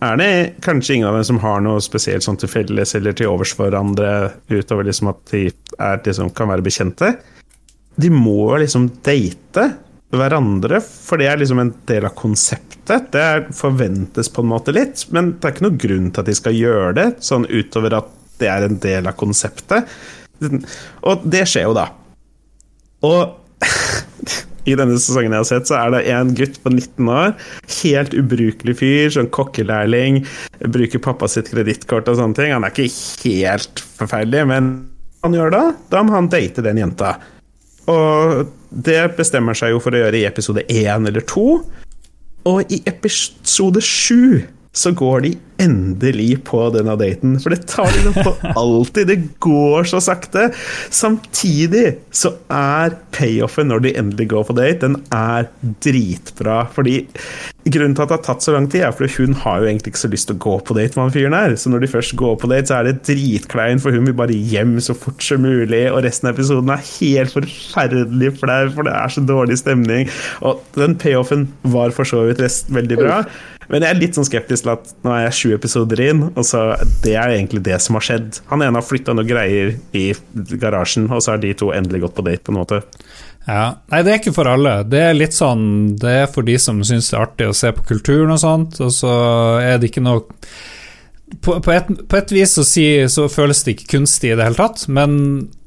er det kanskje ingen av dem som har noe spesielt sånn til felles eller til overs for hverandre, utover liksom at de er, liksom, kan være bekjente. De må liksom date hverandre, for det er liksom en del av konseptet. Det forventes på en måte litt, men det er ikke noe grunn til at de skal gjøre det, sånn utover at det er en del av konseptet. Og det skjer jo, da. Og [laughs] i denne sesongen jeg har sett, så er det en gutt på 19 år. Helt ubrukelig fyr, sånn kokkelærling. Bruker pappa sitt kredittkort og sånne ting. Han er ikke helt forferdelig, men han gjør da, da må han date den jenta. Og det bestemmer seg jo for å gjøre i episode én eller to. Og i episode sju så går de endelig på denne daten. For det tar de på [laughs] alltid. Det går så sakte. Samtidig så er payoffen når de endelig går på date, den er dritbra. Fordi Grunnen til at det har tatt så lang tid, er fordi hun har jo egentlig ikke så lyst til å gå på date med han fyren her. Så når de først går på date, så er det dritklein, for hun vil bare hjem så fort som mulig. Og resten av episoden er helt forferdelig flau, for det er så dårlig stemning. Og den payoffen var for så vidt veldig bra. Men jeg er litt sånn skeptisk til at nå er jeg sju sju episoder inn, og så Det er egentlig det som har skjedd. Han ene har flytta noen greier i garasjen, og så har de to endelig gått på date, på en måte. Ja. Nei, det er ikke for alle. Det er litt sånn Det er for de som syns det er artig å se på kulturen og sånt, og så er det ikke noe på, et, på et, vis så, si, så, føles det ikke kunstig i det hele tatt, men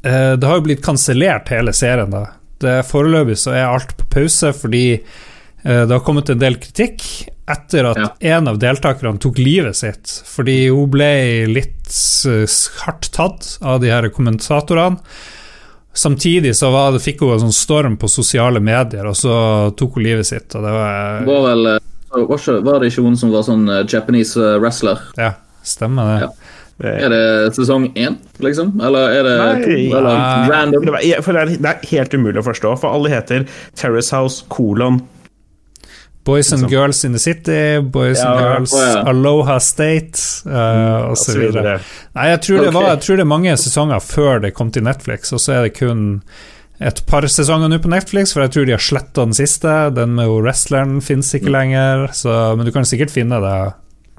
eh, det har jo blitt kansellert hele serien, da. Det Foreløpig så er alt på pause fordi eh, det har kommet en del kritikk etter at ja. en av deltakerne tok livet sitt fordi hun ble litt uh, hardt tatt av de her kommentatorene. Samtidig så det, fikk hun en sånn storm på sosiale medier, og så tok hun livet sitt. Og det var, var, vel, eh, var det ikke hun som var sånn eh, Japanese eh, wrestler? Ja, stemmer det. Ja. Er det sesong én, liksom? Eller er det Nei, to, eller ja. random? Det, det er helt umulig å forstå, for alle heter Terrace House kolon Boys and liksom. Girls in the City, Boys ja, and Girls ja. Aloha State uh, osv. Nei, jeg tror, okay. var, jeg tror, det er mange sesonger før det kom til Netflix, og så er det kun et par sesonger nå på Netflix, for jeg tror de har sletta den siste. Den med wrestleren fins ikke mm. lenger, så, men du kan sikkert finne det.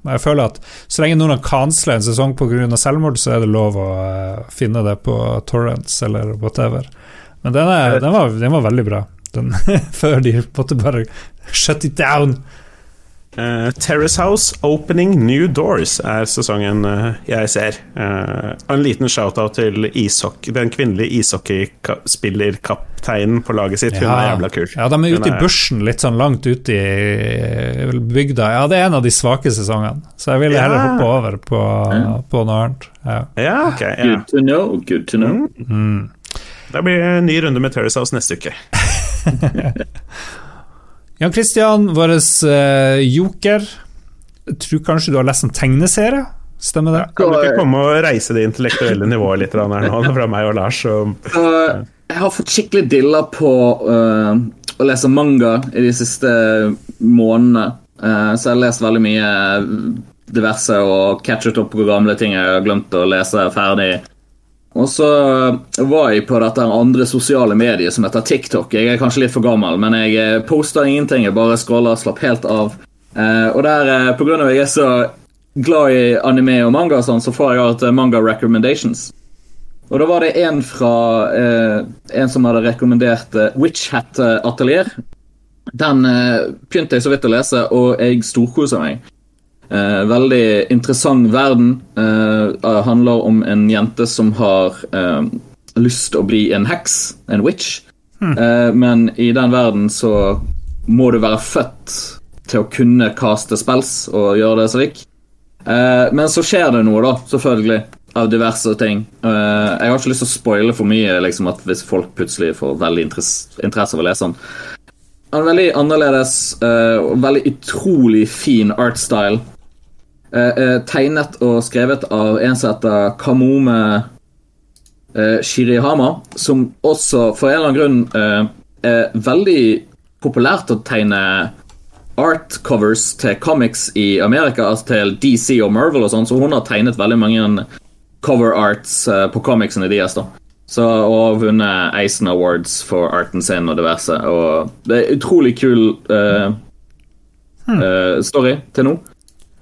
Jeg føler at Så lenge noen har kansla en sesong pga. selvmord, så er det lov å uh, finne det på Torrents eller whatever. Men den, er, den, var, den var veldig bra den [laughs] før de måtte bare shut it down. Uh, Terrace House Opening New Doors er sesongen uh, jeg ser. Uh, en liten shout-out til ishockey, den kvinnelige ishockeyspillerkapteinen på laget sitt. Hun er jævla kul. Ja, de er ute i bushen, litt sånn langt ute i bygda. Ja, det er en av de svake sesongene, så jeg ville heller hoppe over på, på noe annet. Ja, ja ok. Ja. Good to know, good to know. Mm. Mm. Det blir en ny runde med Terrace House neste uke. [laughs] [laughs] Jan Christian, vår uh, joker. Jeg tror kanskje du har lest en tegneserie? Stemmer det? Ja, kan du ikke komme og reise det intellektuelle nivået litt her nå, [laughs] fra meg og Lars? Og, uh, jeg har fått skikkelig dilla på uh, å lese manga i de siste månedene. så jeg har lest veldig mye diverse og catchet opp på gamle ting jeg har glemt å lese ferdig. Og så var jeg på dette andre sosiale mediet som heter TikTok. Jeg er kanskje litt for gammel, men jeg eh, poster ingenting. Jeg bare scroller og slapper helt av. Eh, og der, eh, på grunn av at jeg er så glad i anime og manga, sånn, så får jeg alt manga recommendations. Og da var det en fra eh, En som hadde rekommendert eh, Witch Hat Atelier. Den eh, begynte jeg så vidt å lese, og jeg storkoser meg. Eh, veldig interessant verden. Eh, handler om en jente som har eh, lyst til å bli en heks, en witch. Hmm. Eh, men i den verden så må du være født til å kunne kaste spells og gjøre det slik. Eh, men så skjer det noe, da, selvfølgelig, av diverse ting. Eh, jeg har ikke lyst til å spoile for mye liksom, at hvis folk plutselig får veldig interesse, interesse av å lese den. Veldig annerledes og veldig utrolig fin artstyle. Eh, eh, tegnet og skrevet av en som heter Kamome eh, Shirihama, som også for en eller annen grunn er veldig populært å tegne art covers til comics i Amerika, altså til DC og Marvel og sånn, så hun har tegnet veldig mange cover arts på comicsene deres. da. Så, og vunnet Eisen Awards for arten sin og diverse. Og det er utrolig kul uh, uh, story til nå.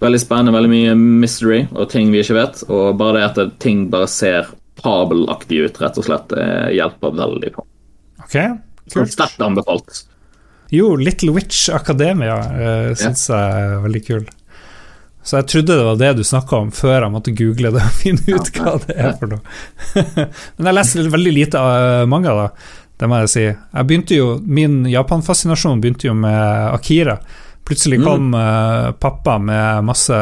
Veldig spennende, veldig mye mystery og ting vi ikke vet. Og bare det at ting bare ser fabelaktig ut, rett og slett, hjelper veldig på. Ok, kult. Sterkt anbefalt. Jo, Little Witch Academia uh, syns yeah. jeg er veldig kul. Så jeg trodde det var det du snakka om før jeg måtte google det og [laughs] finne ut hva det er for noe. [laughs] Men jeg leser veldig lite av manga, da. Det må jeg si. Jeg begynte jo, Min Japan-fascinasjon begynte jo med Akira. Plutselig mm. kom mm. pappa med masse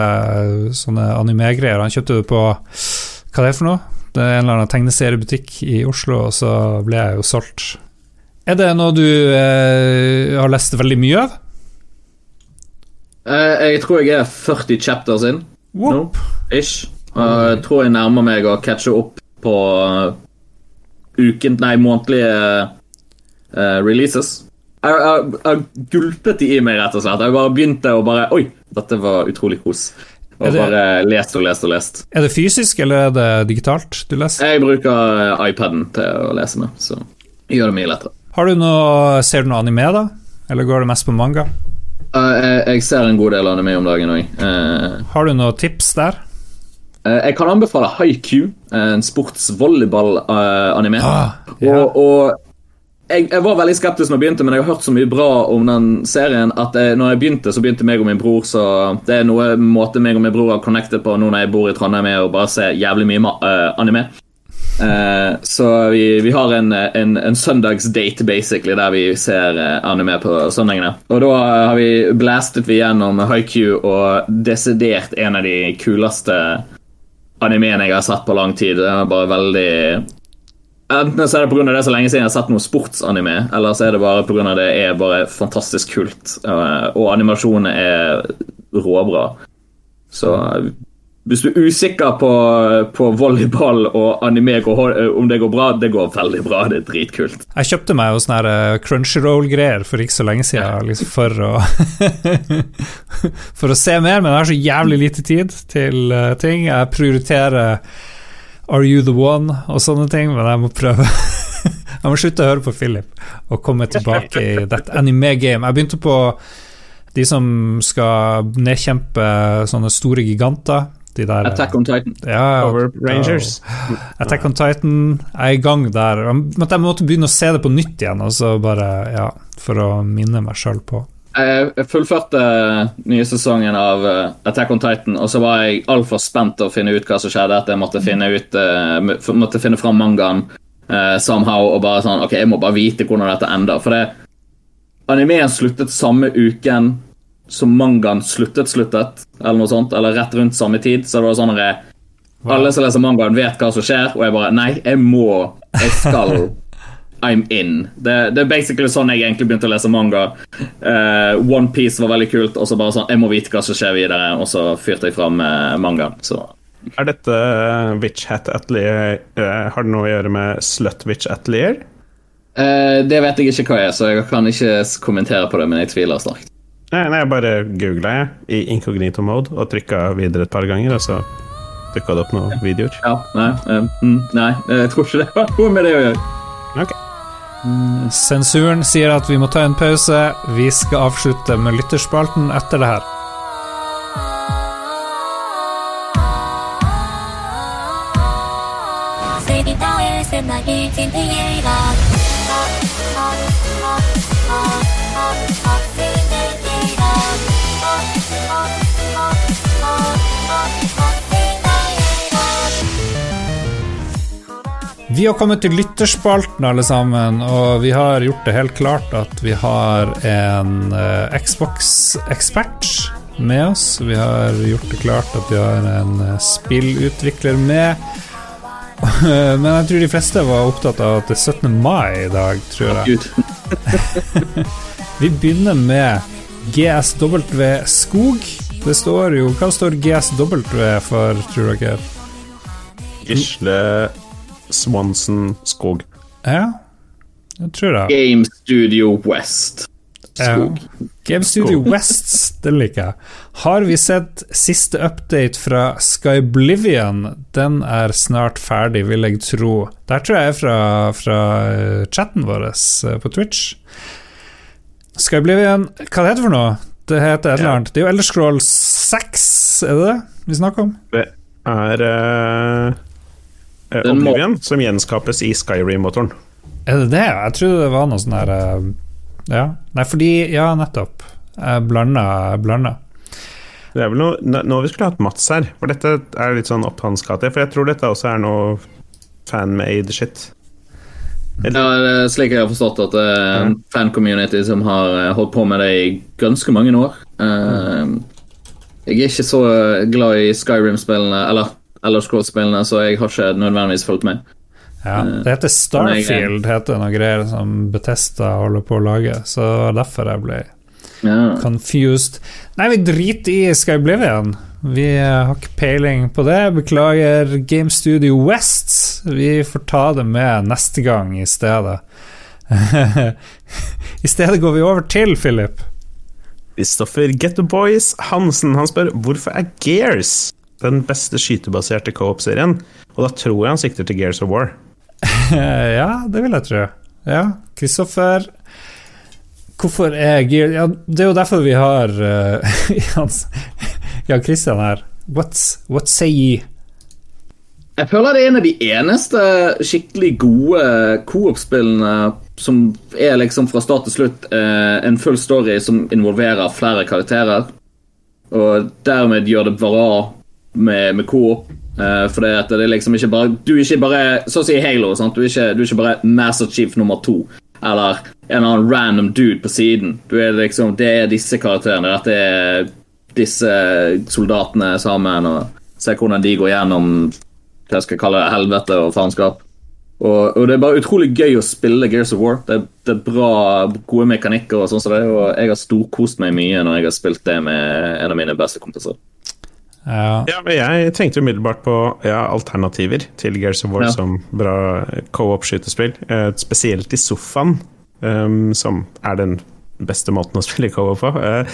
sånne animegreier. Han kjøpte det på Hva det er for noe? Det er en eller annen tegneseriebutikk i Oslo, og så ble jeg jo solgt. Er det noe du eh, har lest veldig mye av? Eh, jeg tror jeg er 40 chapters in nå, ish. Uh, jeg tror jeg nærmer meg å catche opp på uh, uken, nei, månedlige uh, releases. Jeg har gulpet de i meg, rett og slett. Jeg bare begynte å bare Oi, dette var utrolig kos. Og det, bare lest og lest og lest. Er det fysisk, eller er det digitalt du leser? Jeg bruker eh, iPaden til å lese med, så jeg gjør det mye lettere. Har du noe, Ser du noe anime, da? Eller går det mest på manga? jeg, jeg ser en god del anime om dagen òg. Uh, Har du noen tips der? uh, jeg kan anbefale Haiku, en sportsvolleyball-anime. Ah, yeah. Og, og jeg, jeg var veldig skeptisk når jeg begynte, men jeg har hørt så mye bra om den serien at jeg, når jeg begynte, så begynte meg og min bror, så det er noe måte meg og min bror har connectet på nå når jeg bor i Trondheim, er å bare se jævlig mye eh, anime. Uh, så vi, vi har en, en, en søndagsdate, basically, der vi ser eh, anime på søndagene. Og da har vi blastet vi gjennom Haiku og desidert en av de kuleste animeene jeg har sett på lang tid. Det er bare veldig Enten så er det pga. det er så lenge siden jeg har sett noe sportsanime, eller så er det bare pga. det er bare fantastisk kult. eh, Og animasjonen er råbra. Så eh, hvis du er usikker på, på volleyball og anime, om det går bra, det går veldig bra. Det er dritkult. Jeg kjøpte meg jo sånne eh, Crunchyroll-greier for ikke så lenge siden, liksom for å [laughs] For å se mer, men jeg har så jævlig lite tid til eh, ting. Jeg prioriterer Are You The One og sånne ting, men jeg må prøve. [laughs] jeg må slutte å høre på Philip og komme tilbake i that anime game. Jeg begynte på de som skal nedkjempe sånne store giganter. De der, Attack on Titan. ja, Power Rangers. Attack on Titan jeg er i gang der. Men jeg måtte begynne å se det på nytt igjen, og bare, ja, for å minne meg sjøl på. Jeg fullførte nye sesongen av eh, Attack on Titan, og så var jeg altfor spent til å finne ut hva som skjedde. At jeg måtte finne ut eh, Måtte finne fram mangaen uh, somehow, og bare sånn Ok, jeg må bare vite hvordan dette ender. For det Animeen sluttet samme uken som mangaen sluttet, sluttet, eller noe sånt. Eller rett rundt samme tid. Så det var sånn at Alle som leser mangaen, vet hva som skjer, og jeg bare Nei, jeg må Jeg skal I'm in. Det, det er basically sånn jeg egentlig begynte å lese manga. Uh, One Piece var veldig kult, og så bare sånn Jeg må vite hva som skjer videre, og så fyrte jeg fram uh, mangaen. Så Er dette eh, Witch Hat Atelier eh, Har det noe å gjøre med Slut Witch Atelier? uh, Det vet jeg ikke hva er, så jeg kan ikke kommentere på det, men jeg tviler sterkt. Nei, nei, jeg bare googla jeg i incognito mode og trykka videre et par ganger, og så dukka det opp noen videoer. Ja, nei, eh, mm, nei, jeg tror ikke det har noe med det å gjøre. Ok. Sensuren sier at vi må ta en pause. Vi skal avslutte med lytterspalten etter det her. 随 Vi har kommet til lytterspalten, alle sammen, og vi har gjort det helt klart at vi har en eh, Xbox-ekspert med oss. Vi har gjort det klart at vi har en eh, spillutvikler med. [laughs] Men jeg tror de fleste var opptatt av at det er 17. mai i dag, tror jeg. [laughs] Vi begynner med GSW Skog. Det står jo Hva står GSW for, tror dere? Gisle Swanson Skog. Ja, jeg tror det. Game Studio West. Skog. Ja. Game Studio West, det liker jeg. Har vi sett siste update fra Skyblivion? Den er snart ferdig, vil jeg tro. Der tror jeg er fra, fra eh, chatten vår eh, på Twitch. Skyblivion, hva det heter for noe? Det heter et eller annet. Det er jo Elderscroll 6, er det det vi snakker om? Det er uh, Den må- som gjenskapes i Skyrim-motoren. Er det det? Jeg trodde det var noe sånn her eh, Ja. Nei, fordi Ja, nettopp. Jeg blanda, blanda. Det er vel noe Nå vi skulle hatt Mats her, for dette er litt sånn opp hans gate. For jeg tror dette også er noe fan-made shit. Ja, det er slik jeg har forstått at det er en fan-community som har eh, holdt på med det i ganske mange år. Eh, jeg er ikke så glad i Skyrim-spillene, eller Elder Scrolls-spillene, så jeg har ikke nødvendigvis fulgt med. Ja, det heter Starfield, heter noe greier som Betesta holder på å lage, så derfor jeg ble Ja. confused. Nei, vi driter i Skyblivion. Vi har ikke peiling på det. Beklager Game Studio West. Vi får ta det med neste gang i stedet. [laughs] I stedet går vi over til Philip. Kristoffer Getto Boys Hansen han spør hvorfor er Gears den beste skytebaserte co-op-serien. Og da tror jeg han sikter til Gears of War. [laughs] ja, det vil jeg tro. Ja, Kristoffer. Hvorfor er Gear ja, Det er jo derfor vi har [laughs] uh, Jan Christian her. What's, what say ye? Jeg føler det er en av de eneste skikkelig gode co-op-spillene som er liksom fra start til slutt uh, en full story som involverer flere karakterer. Og dermed gjør det bra med, med co-op. Eh, for det, det er liksom ikke bare Du er ikke bare Sånn som i Halo. Sant? Du, er ikke, du er ikke bare Master Chief nummer to. Eller en annen random dude på siden. Du er liksom, det er disse karakterene. Dette er disse soldatene sammen. Og se hvordan de går gjennom hva jeg skal kalle det, helvete og faenskap. Og, og, det er bare utrolig gøy å spille Gears of War. Det, det er bra, gode mekanikker og sånn som det, og jeg har storkost meg mye når jeg har spilt det med en av mine beste kompiser. Ja. ja men jeg tenkte umiddelbart på ja, alternativer til Gears of War ja. som bra co-op-skytespill. Eh, spesielt i sofaen, um, som er den beste måten å spille co-op på. Uh,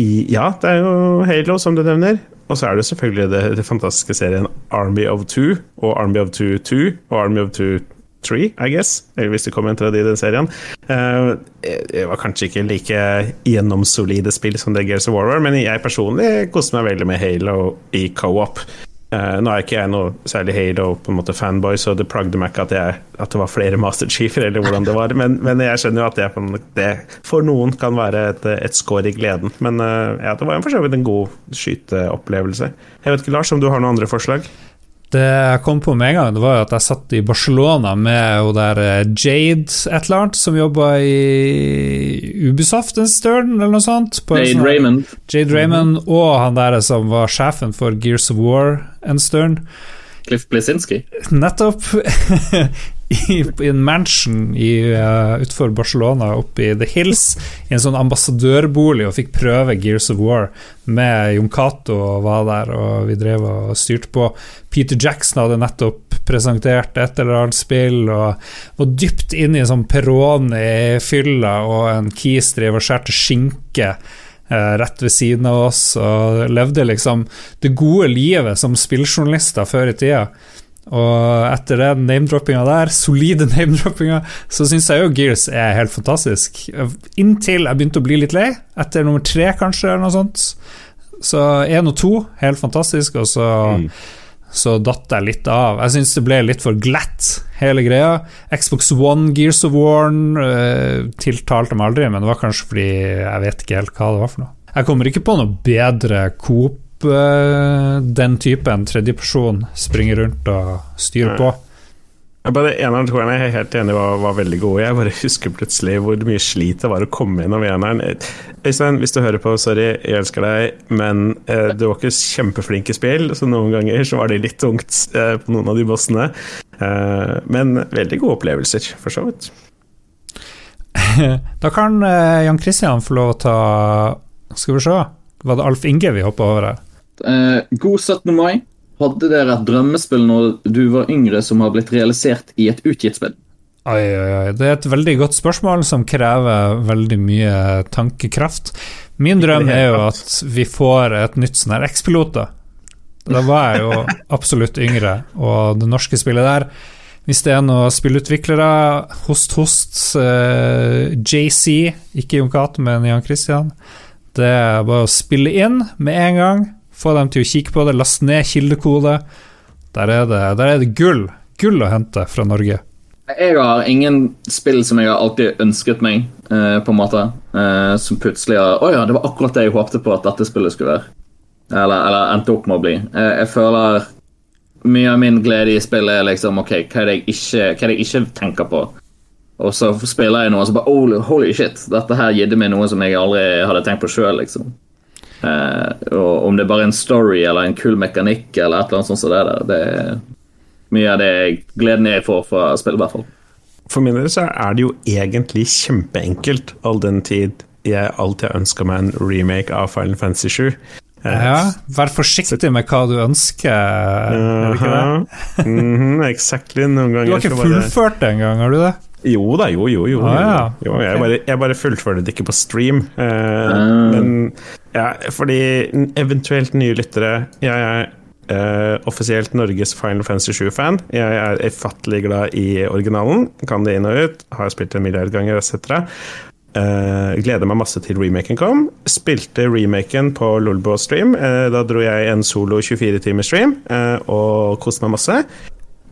i, ja, det er jo Halo, som du nevner. Og så er det selvfølgelig det, det fantastiske serien Army of Two og Army of Two 2 og Army of Two 3, I guess, eller hvis det kom en tredje i den serien. Uh, det var kanskje ikke like gjennomsolide spill som det Gears of War var, men jeg personlig koste meg veldig med Halo i co-op. Uh, nå er ikke jeg noe særlig Halo på en måte fanboy, så det plagde meg ikke at, jeg, at det var flere [laughs] Master Chiefer, eller hvordan det var, men, men jeg skjønner jo at det, det, for noen kan være et, et skår i gleden. Men uh, ja, det var for så vidt en god skyteopplevelse. Jeg vet ikke, Lars, om du har noen andre forslag? Det jeg kom på med en gang, det var jo at jeg satt i Barcelona med hun der eh, Jade et eller annet, som jobba i Ubisoft en stund, eller noe sånt. Jade sånn, Raymond. Jade Raymond mm -hmm. Og han der som var sjefen for Gears of War en stund. Cliff Blesinski. Nettopp. [laughs] I, en mansion uh, utenfor Barcelona, oppe i The Hills, i en sånn ambassadørbolig, og fikk prøve Gears of War med Jon Cato og var der, og vi drev og styrte på. Peter Jackson hadde nettopp presentert et eller annet spill, og var dypt inne i en sånn Peroni-fylla, og en Keys drev og skjærte skinke eh, rett ved siden av oss, og levde liksom det gode livet som spilljournalister før i tida. Og etter den name-droppinga der, solide [laughs] name-droppinga, så syns jeg jo Gears er helt fantastisk. Inntil jeg begynte å bli litt lei, etter nummer tre kanskje, eller noe sånt. Så én og to, helt fantastisk, og så, mm. så datt jeg litt av. Jeg syns det ble litt for glatt, hele greia. Xbox One, Gears of War uh, tiltalte meg aldri, men det var kanskje fordi jeg vet ikke helt hva det var for noe. Jeg kommer ikke på noe bedre Coop den typen tredjeperson springer rundt og styrer på. Bare Eneren tror jeg er helt enig var, var veldig god. Jeg bare [laughs] husker plutselig hvor mye slit det var å komme innom eneren. Øystein, hvis du hører på, sorry, jeg elsker deg, men eh, du var ikke kjempeflink i spill, så noen ganger så var det litt tungt eh, på noen av de bossene. Eh, men veldig gode opplevelser, for så vidt. [laughs] da kan eh, Jan Christian få lov å ta Skal vi se, var det Alf Inge vi hoppa over her? Eh, god 17. mai. Hadde dere et drømmespill når du var yngre som har blitt realisert i et utgitt spill? Oi, oi, oi. Det er et veldig godt spørsmål som krever veldig mye tankekraft. Min drøm er jo at vi får et nytt sånn her X-piloter. Da var jeg jo [laughs] absolutt yngre, og det norske spillet der Hvis det er noen spillutviklere, host, host, eh, JC, ikke Jon Cato, men Jan Christian Det er bare å spille inn med en gang få dem til å kikke på det, last ned kildekode. Der er det, der er det gull. Gull å hente fra Norge. Jeg har ingen spill som jeg har alltid ønsket meg, eh, på en måte. Eh, som plutselig har Å ja, det var akkurat det jeg håpte på at dette spillet skulle være. Eller, eller endte opp med å bli. Eh, jeg føler mye av min glede i spillet er liksom OK, hva er det jeg ikke, hva er det jeg ikke tenker på? Og så spiller jeg noe, og så bare oh, Holy shit, dette her gidder meg noe som jeg aldri hadde tenkt på sjøl, liksom. Uh, og om det er bare en story eller en kul mekanikk eller et eller annet sånt som det der, det er mye av det gleden jeg får fra spillet, i hvert fall. For min del så er det jo egentlig kjempeenkelt, all den tid jeg alltid har ønska meg en remake av Final Fantasy 7. Uh, ja, vær forsiktig med hva du ønsker, er ikke det? mm -hmm, exactly. Noen ganger Du har ikke fullført det engang, har du det? Jo da, jo, jo. jo, ah, ja. jo. Jeg, bare, jeg bare fullførte det ikke på stream. Eh, mm. Men ja, fordi eventuelt nye lyttere Jeg er eh, offisielt Norges Final Fantasy 7-fan. Jeg er ufattelig glad i originalen. Kan det inn og ut. Har spilt en milliard ganger etc. Uh, gleder meg masse til remaken kom. Spilte remaken på Lolbo stream. Uh, da dro jeg en solo 24-timers-stream uh, og koste meg masse.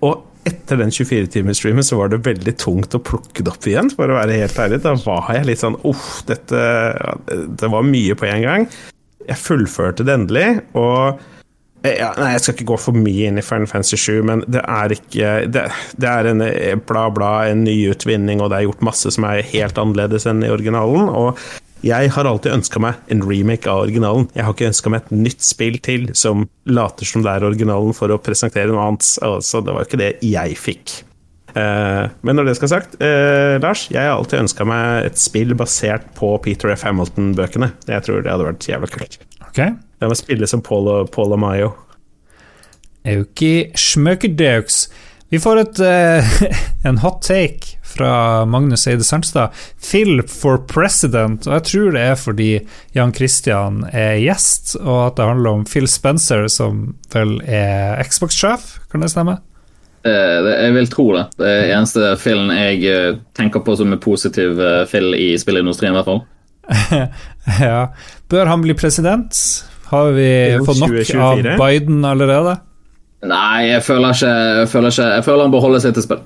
Og etter den 24-timersstreamen så var det veldig tungt å plukke det opp igjen, for å være helt ærlig. Da var jeg litt sånn uff, dette Det var mye på en gang. Jeg fullførte det endelig, og ja, nei, Jeg skal ikke gå for mye inn i Final Fantasy 7, men det er ikke Det, det er en bla, bla, en nyutvinning, og det er gjort masse som er helt annerledes enn i originalen. Og jeg har alltid ønska meg en remake av originalen. Jeg har ikke ønska meg et nytt spill til som later som det er originalen for å presentere noe annet. Altså, det var ikke det jeg fikk. Uh, men når det skal sagt, uh, Lars, jeg har alltid ønska meg et spill basert på Peter F. Hamilton-bøkene. Jeg tror det hadde vært jævla kult. Okay. Det må spille som Paul og, Paul og Mayo. Auki Schmøkedeux. Vi får et, uh, [laughs] en hot take fra Magnus Eide Sandstad. Phil for president. Og jeg tror det er fordi Jan Christian er gjest, og at det handler om Phil Spencer, som vel er Xbox-sjef. Kan det stemme? Eh, jeg vil tro det. Det er eneste Philen jeg eh, tenker på som er positiv Phil i spillindustrien, i hvert fall. [laughs] ja. Bør han bli president? Har vi fått nok 2024? av Biden allerede? Nei, jeg føler ikke Jeg føler, ikke, jeg føler han bør holde seg til spill.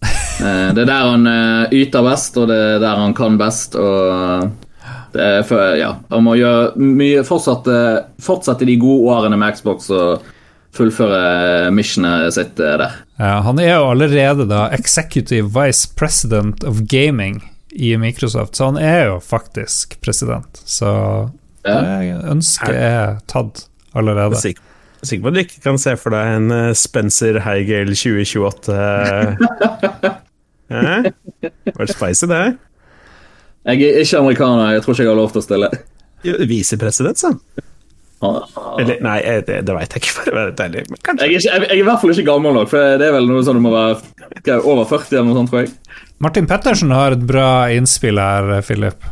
[laughs] Eh, det er der han eh, yter best, og det er der han kan best. Og det er for, ja, Han må gjøre mye fortsette, fortsette de gode årene med Xbox og fullføre missionet sitt der. Ja, han er jo allerede da executive vice president of gaming i Microsoft, så han er jo faktisk president. Så det ønsket er tatt allerede. Sikker Sikker på at du ikke kan se for deg en uh, Spencer Heigel 2028 eh? Var det spicy, det? Jeg er ikke amerikaner, jeg tror ikke jeg har lov til å stille. Visepresident, sa Eller, nei, det, det veit jeg ikke, for å være ærlig. Jeg, er ikke, jeg, er i hvert fall ikke gammel nok, for det er vel noe sånn du må være over 40 eller noe sånt, tror jeg. Martin Pettersen har et bra innspill her, Philip.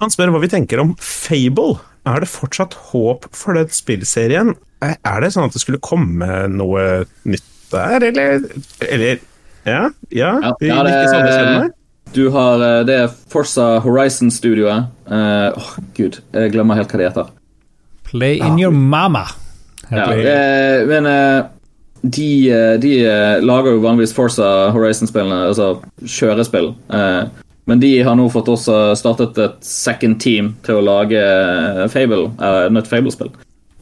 Han spør hva vi tenker om Fable. Er det fortsatt håp for den spillserien? Er det sånn at det skulle komme noe nytt der, eller, eller Ja? ja, ja, ja det, du har eh, Det er Forsa Horizon-studioet. Åh, uh, oh, gud, jeg glemmer helt hva det heter. Play in your mama. Ja, uh, men uh, de, de lager jo vanligvis Forsa Horizon-spillene, altså kjørespill. Uh, men de har nå fått også startet et second team til å lage Fable, et nytt Fable-spill.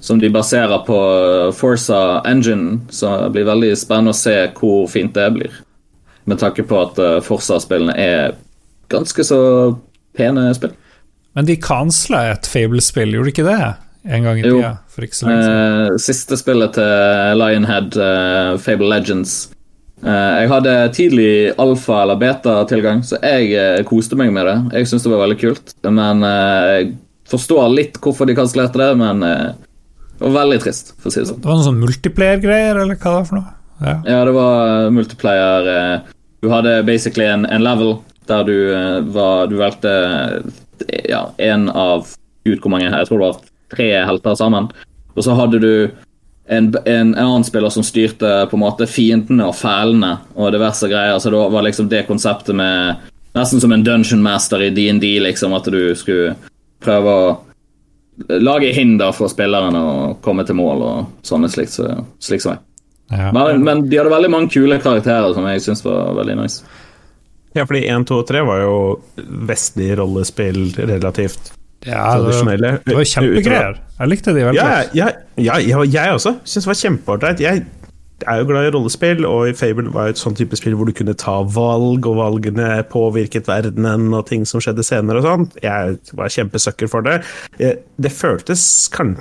Som de baserer på Forsa Engine, så det blir veldig spennende å se hvor fint det blir. Med tanke på at eh, Forsa-spillene er ganske så pene spill. Men de kansla et Fable-spill, gjorde de ikke det? En gang i tida, for ikke så lenge siden. Eh, siste spillet til Lionhead, eh, Fable Legends, Eh, jeg hadde tidlig alfa- eller beta-tilgang, så jeg eh, koste meg med det. Jeg syns det var veldig kult. Men eh, jeg forstår litt hvorfor de kansellerte det, men det var veldig trist, for å si det sånn. Det var noen sånn multiplayer-greier, eller hva det var for noe? Ja. ja, det var multiplayer. Du hadde basically en, en level der du var Du valgte ja, en av Gud, hvor mange Jeg tror det var tre helter sammen. Og så hadde du en, en, annen spiller som styrte på en måte fiendene og fælene og diverse greier. Så det var liksom det konseptet med Nesten som en dungeon master i DND, liksom, at du skulle prøve å lage hinder for spillerne og komme til mål og sånne slikt. Så, slik som jeg. Ja. Men, men, de hadde veldig mange kule karakterer som jeg syns var veldig nice. Ja, fordi 1, 2 og 3 var jo vestlig rollespill relativt det, var, det var kjempegreier. Jeg likte de veldig godt. Ja, ja, ja, jeg også. Syns det var kjempeartig. Jeg er jo glad i rollespill, og i Fable var et sånn type spill hvor du kunne ta valg, og valgene påvirket verdenen og ting som skjedde senere og sånn. Jeg var kjempesucker for det. Det føltes,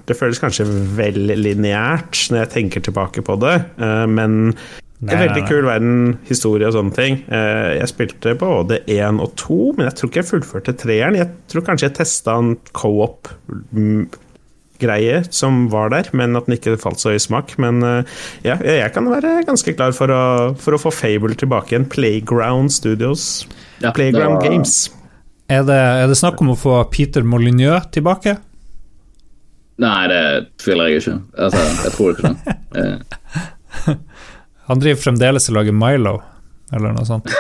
det føltes kanskje vel lineært når jeg tenker tilbake på det, eh, men Nei, en veldig kul verden, historie og sånne ting. Eh, jeg spilte både én og to, men jeg tror ikke jeg fullførte treeren. Jeg tror kanskje jeg testa en co-op-greie som var der, men at den ikke falt så i smak. Men eh, ja, jeg kan være ganske klar for å, for å få Fable tilbake igjen. Playground Studios. Ja, Playground var... Games. Er det, er det, snakk om å få Peter Molyneux tilbake? Nei, det tviler jeg ikke. Altså, jeg tror ikke det. [laughs] Han driver fremdeles og lager Milo, eller noe sånt.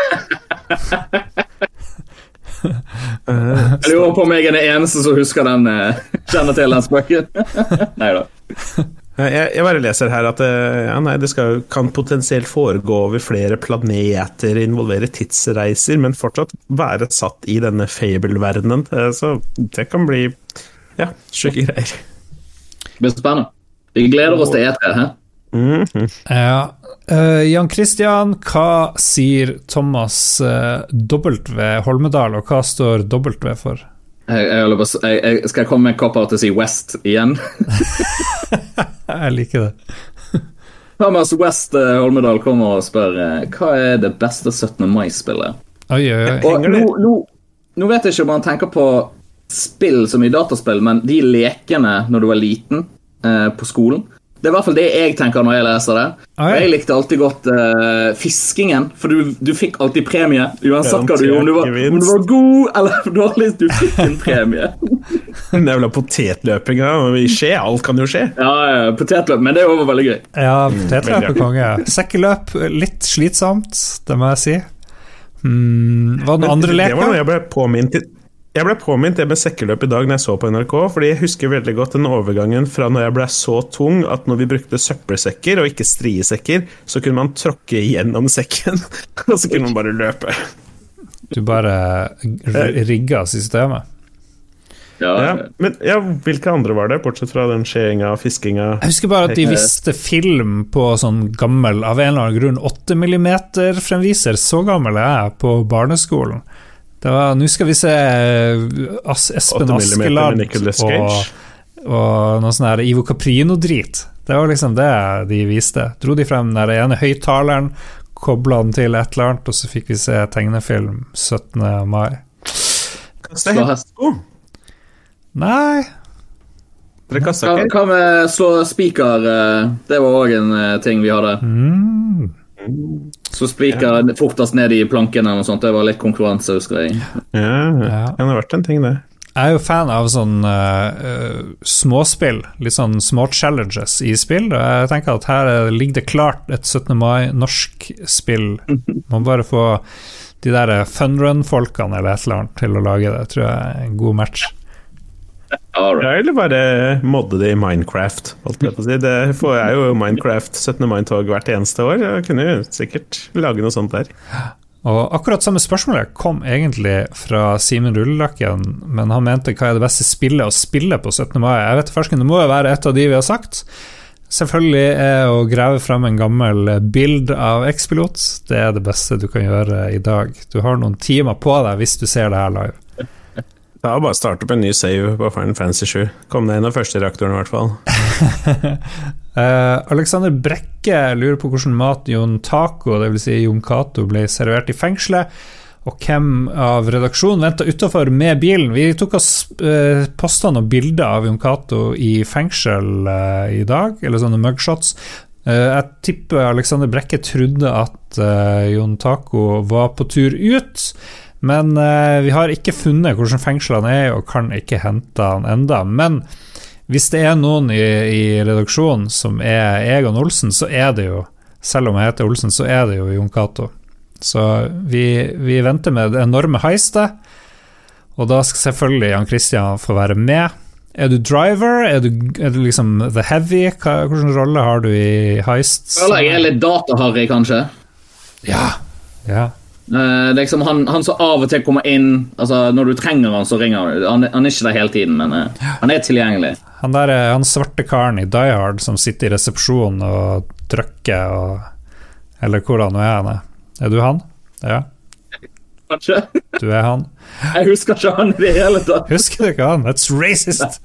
Jeg lurer på om jeg er den eneste som husker den eh, kjenner til den spøken. [laughs] Nei da. Jeg, jeg bare leser her at eh, ja, nei, det skal, kan potensielt foregå over flere planeter, involvere tidsreiser, men fortsatt være satt i denne fable-verdenen. Eh, Så det kan bli ja, sjuke greier. Det blir spennende. Vi gleder oss til E3. Hæ? Mhm. Ja. Uh, Jan Christian, hva sier Thomas uh, W. Holmedal, og hva står W for? Jeg, jeg, jeg, skal jeg komme med en cop-out til å si West igjen? [laughs] Jeg liker det. [laughs] Thomas West uh, Holmedal kommer og spør hva er det beste 17. mai-spillet. Oi, oi, oi. Og nå, nå, nå vet jeg ikke om man tenker på spill som i dataspill, men de lekene når du var liten eh, på skolen. Det er i hvert fall det jeg tenker når jeg leser det. Og jeg likte alltid godt uh, fiskingen, for du, du fikk alltid premie. Uansett hva du gjorde. Om du var, om du var god eller dårlig, du fikk en premie. [laughs] det er vel potetløpinga skje, alt kan jo skje. Ja, ja, Potetløp, men det var veldig gøy. Ja, potetløp er konge. Sekkeløp, litt slitsomt, det må jeg si. Mm, var det noen andre Det var noe jeg ble påminnet. Jeg ble påminnet det med sekkeløp i dag når jeg så på NRK, fordi jeg husker veldig godt den overgangen fra når jeg ble så tung at når vi brukte søppelsekker og ikke striesekker, så kunne man tråkke gjennom sekken, [laughs] og så kunne man bare løpe. Du bare [laughs] rigga systemet. Ja, Ja, men ja, hvilke andre var det, bortsett fra den skjeinga og fiskinga? Jeg husker bare at de viste film på sånn gammel, av en eller annen grunn, 8 mm-fremviser. Så gammel er jeg på barneskolen. Det var Nå skal vi se eh, As Espen 8 mm Askeladd og, og noe sånn her Ivo Caprino-drit. Det var liksom det de viste. Dro de frem den ene høyttaleren, kobla den til et eller annet, og så fikk vi se tegnefilm 17. mai. Kasta hestesko. Nei Dere kasta Hva, ikke? hva med slå spiker? eh, Det var òg en eh, ting vi hadde. mm. Så spiker fortest ned i planken eller noe sånt. Det var litt konkurranse, husker jeg. Ja, det har vært en ting, det. Jeg er jo fan av sånn eh, eh, småspill, litt sånn små challenges i spill. og Jeg tenker at her ligger det klart et 17. mai-norsk spill. [laughs] Man bare få de der funrun-folkene eller et eller annet til å lage det. tror jeg er en god match. Right. Ja, eller bare modde det i Minecraft. Si. Det får jeg jo Minecraft 17. mai-tog hvert eneste år. Jeg kunne jo sikkert lage noe sånt der. Og akkurat samme spørsmålet kom egentlig fra Simen Rullelakken, men han mente hva er det beste spillet å spille på 17. mai? Jeg vet farsken, det må jo være et av de vi har sagt. Selvfølgelig er å grave frem en gammel bild av X-pilot. Det er det beste du kan gjøre i dag. Du har noen timer på deg hvis du ser det her live. Det er bare å starte opp en ny save på Final Fantasy 7. Kom deg inn av første reaktoren, i hvert fall. [laughs] Eh, Alexander Brekke lurer på hvordan mat Jon Taco, dvs. Si Jon Cato, ble servert i fengselet. Og hvem av redaksjonen venta utafor med bilen? Vi tok oss uh, posta noen bilder av Jon Cato i fengsel eh, i dag, eller sånne mugshots. Eh, jeg tipper Alexander Brekke trodde at eh, Jon Taco var på tur ut. Men eh, vi har ikke funnet hvordan fengslene er og kan ikke hente han enda. Men hvis det er noen i, i redaksjonen som er Egon Olsen, så er det jo Selv om jeg heter Olsen, så er det jo Jon Cato. Så vi, vi venter med det enorme heistet, og da skal selvfølgelig Jan Christian få være med. Er du driver? Er du, er du liksom the heavy? Hva, hvilken rolle har du i heist? Føler jeg er litt dataharry, kanskje. Ja. ja. Eh, liksom han, han som av og til kommer inn altså Når du trenger han, så ringer han. Han, han er ikke der hele tiden, men eh, han er tilgjengelig. Han der er han svarte karen i Die Hard som sitter i resepsjonen og trykker og Eller hvor han nå er. han. Er du han? Ja, Kanskje? du er han. [laughs] Jeg husker ikke han i det hele tatt. Husker du ikke han? That's racist!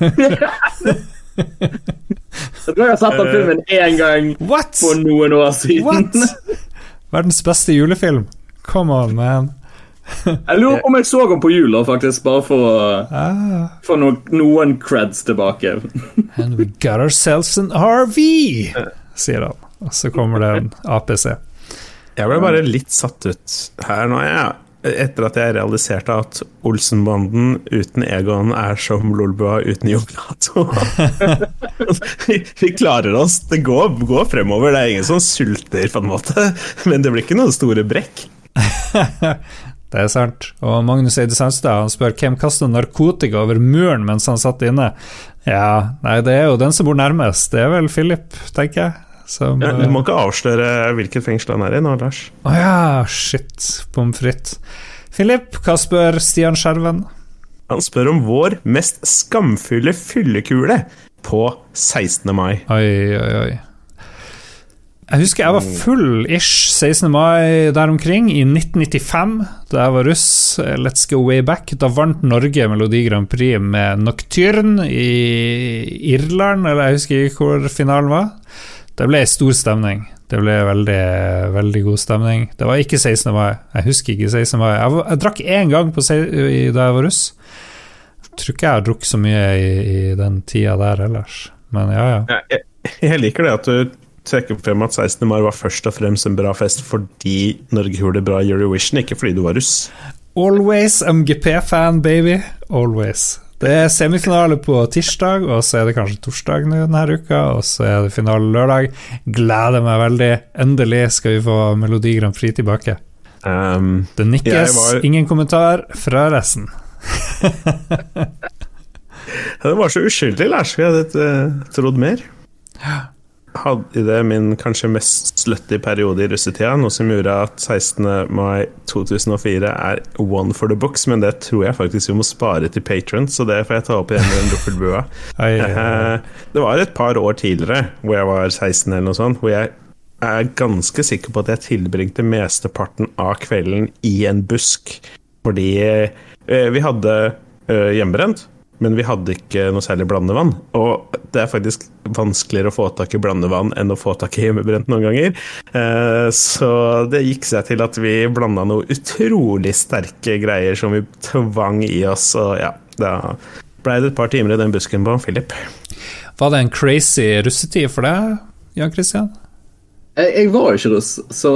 [laughs] Jeg tror jeg har sett den filmen én gang What? for noen år siden. What? Verdens beste julefilm. Come on, man. [laughs] Jeg lurer på om jeg så den på jula, faktisk, bare for å Ah, få no noen creds tilbake. [laughs] and we got ourselves an RV, sier han. Og så kommer det en APC. Jeg ble bare litt satt ut her nå, jeg. Etter at jeg realiserte at Olsenbanden uten Egon er som Lolbua uten Jognato. [laughs] Vi, klarer oss. Det går, går fremover. Det er ingen som sulter, på en måte. Men det blir ikke noen store brekk. [laughs] Det er sant. Og Magnus Eide Sandstad spør hvem kasta narkotika over muren mens han satt inne. Ja, nei, det er jo den som bor nærmest. Det er vel Philip, tenker jeg. Som, Ja, du må ikke avsløre hvilket fengsel han er i nå, Lars. Å ja, shit. Pommes frites. Philip, hva spør Stian Skjerven? Han spør om vår mest skamfulle fyllekule på 16. mai. Oi, oi, oi. Jeg husker jeg var full ish 16. mai der omkring, i 1995, da jeg var russ. Let's go way back. Da vant Norge Melodi Grand Prix med Nocturne i Irland, eller jeg husker ikke hvor finalen var. Det ble stor stemning. Det ble veldig, veldig god stemning. Det var ikke 16. mai. Jeg husker ikke 16. mai. Jeg, jeg drakk én gang på, i, da jeg var russ. Jeg tror ikke jeg har drukket så mye i, i den tida der ellers. Men ja, ja. Ja, jeg, jeg liker det at du trekker frem at 16. mai var først og fremst en bra fest fordi Norge gjorde det bra i Eurovision, ikke fordi du var russ. Always MGP-fan, baby. Always. Det er semifinale på tirsdag, og så er det kanskje torsdag denne uka, og så er det finale lørdag. Gleder meg veldig. Endelig skal vi få Melodi Grand Prix tilbake. Um, Det nikkes, var- ingen kommentar fra resten. [laughs] det var så uskyldig, Lars. Vi hadde eh, trodd mer. Hadde det min kanskje mest slutty periode i russetida, noe som gjorde at 16. mai 2004 er one for the books, men det tror jeg faktisk vi må spare til patrons, så det får jeg ta opp igjen med den duffelbua. Eh, [laughs] Det var et par år tidligere, hvor jeg var 16 eller noe sånt, hvor jeg er ganske sikker på at jeg tilbringte mesteparten av kvelden i en busk. Fordi eh, vi hadde eh, hjemmebrent, men vi hadde ikke noe særlig blandevann. Og det er faktisk vanskeligere å få tak i blandevann enn å få tak i hjemmebrent noen ganger. Eh, Så det gikk seg til at vi blanda noe utrolig sterke greier som vi tvang i oss, og ja, da blei det et par timer i den busken på Philip. Var det en crazy russetid for deg, Jan Christian? Jeg, var ikke russ, så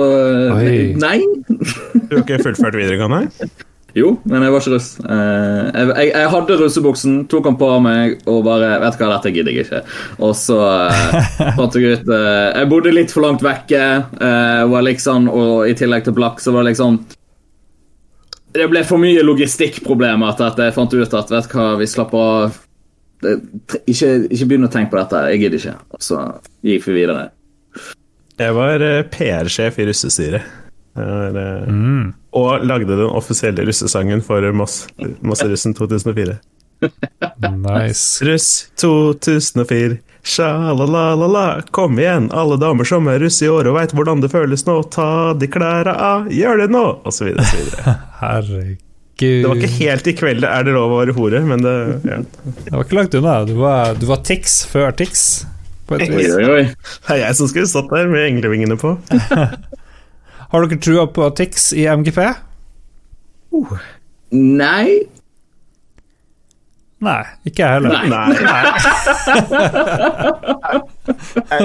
Oi. Nei. Du har ikke fullført videregående? [laughs] Jo, men jeg var ikke russ. Eh, jeg, jeg, jeg hadde russebuksen, tok den på meg og bare Vet du hva, dette gidder jeg ikke. Og så eh, [laughs] fant jeg ut eh, Jeg bodde litt for langt vekke, var liksom, og i tillegg til blakk, så var det liksom Det ble for mye logistikkproblemer til at jeg fant ut at vet du hva, vi slapper av. Ikke, ikke begynn å tenke på dette, jeg gidder ikke. Og så gikk vi videre. Jeg var PR-sjef i russestyret. Eh, Mm. Og lagde den offisielle russesangen for Moss, Mosserussen 2004. Nice. Russ 2004, sja-la-la-la-la, kom igjen, alle damer som er russ i år og veit hvordan det føles nå, ta de klæra av, gjør det nå, og så videre. Så videre. [laughs] Herregud. Det var ikke helt i kveld er det lov å være hore, men det ja. Det var ikke langt unna. Du var, du var Tix før Tix. På et Oi, oi, oi. Det er jeg som skulle stått der med englevingene på. [laughs] Har dere trua på Tix i MGP? Nei. Nei, ikke jeg heller. Nei. [laughs]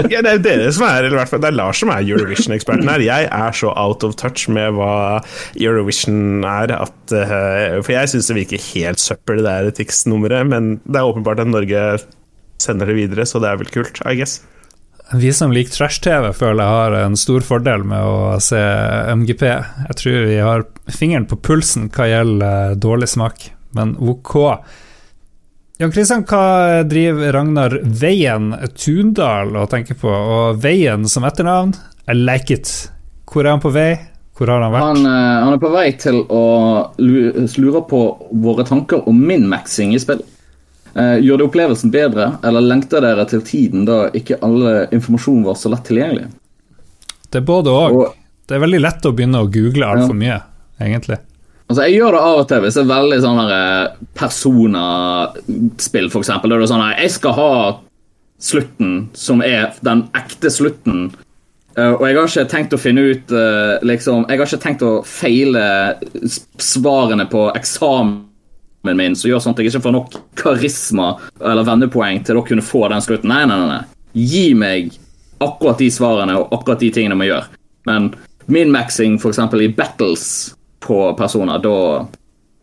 Ja, det er dere som er, eller hvert fall det er Lars som er Eurovision-eksperten her. Jeg er så out of touch med hva Eurovision er at eh, For jeg syns det virker helt søppel, det der Tix-nummeret, men det er åpenbart at Norge sender det videre, så det er vel kult, I guess. Vi som liker trash-TV, føler jeg har en stor fordel med å se MGP. Jeg tror vi har fingeren på pulsen hva gjelder dårlig smak, men ok. Jan Kristian, hva driver Ragnar Veien Tundal å tenke på? Og Veien som etternavn? I like it. Hvor er han på vei? Hvor har han vært? Han, eh, han er på vei til å lure på våre tanker om min-maxing i spill. Eh, gjør det opplevelsen bedre, eller lengter dere til tiden da ikke alle informasjon var så lett tilgjengelig? Det er både. Og, Det er veldig lett å begynne å google altfor mye, egentlig. altså, jeg gjør det av og til hvis det er veldig sånn her, f.eks. For eksempel. Da er det sånn her Jeg skal ha slutten som er den ekte slutten. Eh, og jeg har ikke tenkt å finne ut eh, liksom, Jeg har ikke tenkt å feile svarene på eksamen min som gjør sånn at jeg ikke får nok karisma eller vennepoeng til å kunne få den slutten. Nei, nei, nei. nei. Gi meg akkurat de svarene og akkurat de tingene vi gjør. Men min-maxing f.eks. i battles på personer, da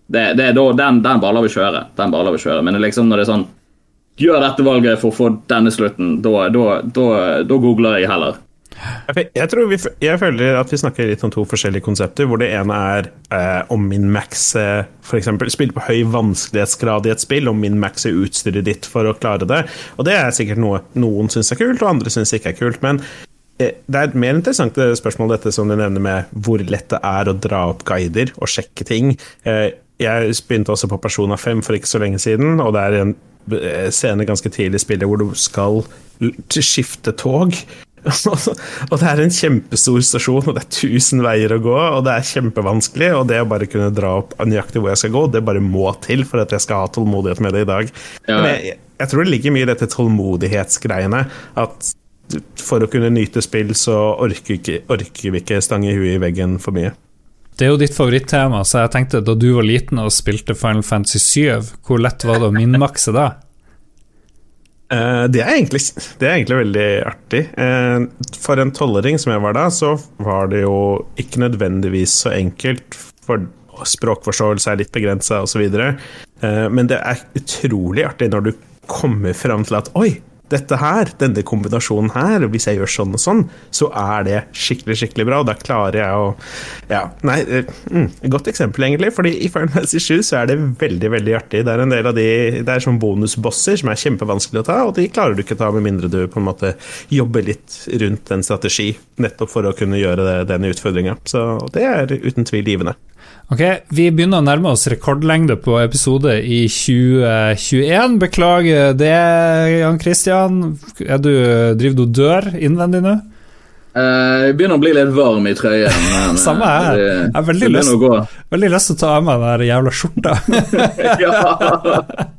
det, det, den, den bare vi kjøre. Den bare vi kjøre. Men det liksom når det er sånn Gjør dette valget for å få denne slutten, da, da, da, da googler jeg heller. Jeg, tror vi, jeg føler at vi snakker litt om to forskjellige konsepter, hvor det ene er eh, om min-maxe f.eks. Spille på høy vanskelighetsgrad i et spill, om min max er utstyret ditt for å klare det. Og det er sikkert noe noen syns er kult, og andre syns ikke er kult. Men eh, det er et mer interessant spørsmål dette som du nevner med hvor lett det er å dra opp guider og sjekke ting. Eh, jeg begynte også på Persona 5 for ikke så lenge siden, og det er en eh, scene ganske tidlig i spillet hvor du skal skifte tog. [laughs] og det er en kjempestor stasjon, og det er tusen veier å gå, og det er kjempevanskelig. Og det å bare kunne dra opp nøyaktig hvor jeg skal gå, det bare må til for at jeg skal ha tålmodighet med det i dag. Ja. Men jeg, jeg tror det ligger mye i dette tålmodighetsgreiene. At for å kunne nyte spill, så orker, ikke, orker vi ikke stange huet i veggen for mye. Det er jo ditt favorittema, så jeg tenkte da du var liten og spilte Final Fantasy 7, hvor lett var det å minmakse da? Eh, det, er egentlig, det er egentlig veldig artig. Eh, for en tolvåring som jeg var da, så var det jo ikke nødvendigvis så enkelt. For språkforståelse er litt begrensa osv. Uh, men det er utrolig artig når du kommer fram til at oi, dette her, denne kombinasjonen her, hvis jeg gjør sånn og sånn, så er det skikkelig, skikkelig bra. Og da klarer jeg å Ja, nei, eh, mm, godt eksempel, egentlig. fordi i Final Fantasy 7 så er det veldig, veldig artig. Det er en del av de Det er sånn bonusbosser som er kjempevanskelig å ta, og de klarer du ikke å ta med mindre du på en måte jobber litt rundt en strategi, nettopp for å kunne gjøre det, denne utfordringa. Så det er uten tvil givende. Ok, vi begynner å nærme oss rekordlengde på episode i 2021. Beklager det, Jan Christian. Er du, driver du og dør innvendig nå? Eh, Jeg begynner å bli litt varm i trøyen. Men, [laughs] eh, Samme her. det- Jeg har veldig lyst- Veldig lyst til å ta av meg den jævla skjorta. [laughs]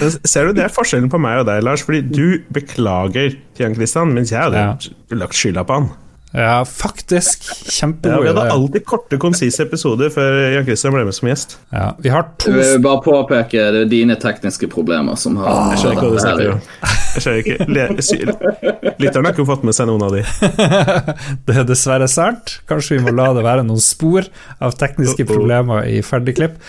[laughs] Ser du, Det er forskjellen på meg og deg, Lars. Fordi du beklager til Jan Christian, mens jeg hadde lagt skylda på han. Ja, faktisk. Ja, vi hadde alltid korte, konsise episoder før Jan Christian ble med som gjest. Ja, vi har to Jeg vil bare påpeke det er dine tekniske problemer som har Ah, Jeg skjønner ikke hva du snakker om. Jeg skjønner ikke. Le- sy- Lytterne har ikke fått med seg noen av de. [laughs] Det er dessverre sant. Kanskje vi må la det være noen spor av tekniske problemer i ferdigklipp.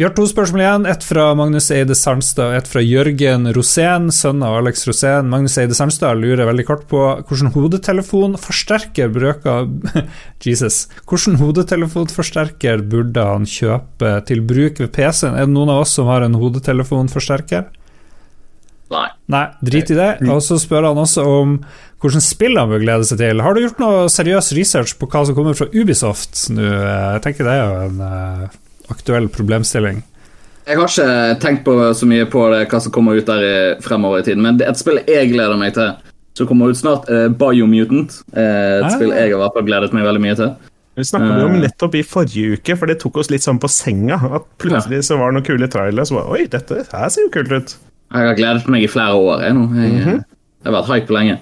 Vi har to spørsmål igjen. Et fra Magnus Eide Sarnstad og et fra Jørgen Rosén, sønn av Alex Rosén. Magnus Eide Sarnstad lurer veldig kort på hvordan hodetelefon forsterker bruker [laughs] Jesus. Hvordan hodetelefonforsterker burde han kjøpe til bruk ved PC-en? Er det noen av oss som har en hodetelefonforsterker? Nei. Nei, drit i det. Og så spør han også om hvordan spill han bør glede seg til. Har du gjort noe seriøs research på hva som kommer fra Ubisoft nå? Jeg tenker det er jo en eh, aktuell problemstilling. Jeg har ikke tenkt på så mye på det, hva som kommer ut der i, fremover i tiden, men det er et spill jeg gleder meg til, som kommer ut snart, uh, Biomutant. Eh, et Ah. spill jeg har hvert fall gledet meg veldig mye til. Vi snakka uh, om nettopp i forrige uke, for det tok oss litt sånn på senga. At plutselig så var det noen kule trailere som var Oi, dette her ser jo kult ut. Jeg har gledet meg i flere år. Jeg, nå. Jeg, Mhm. jeg har vært hype på lenge.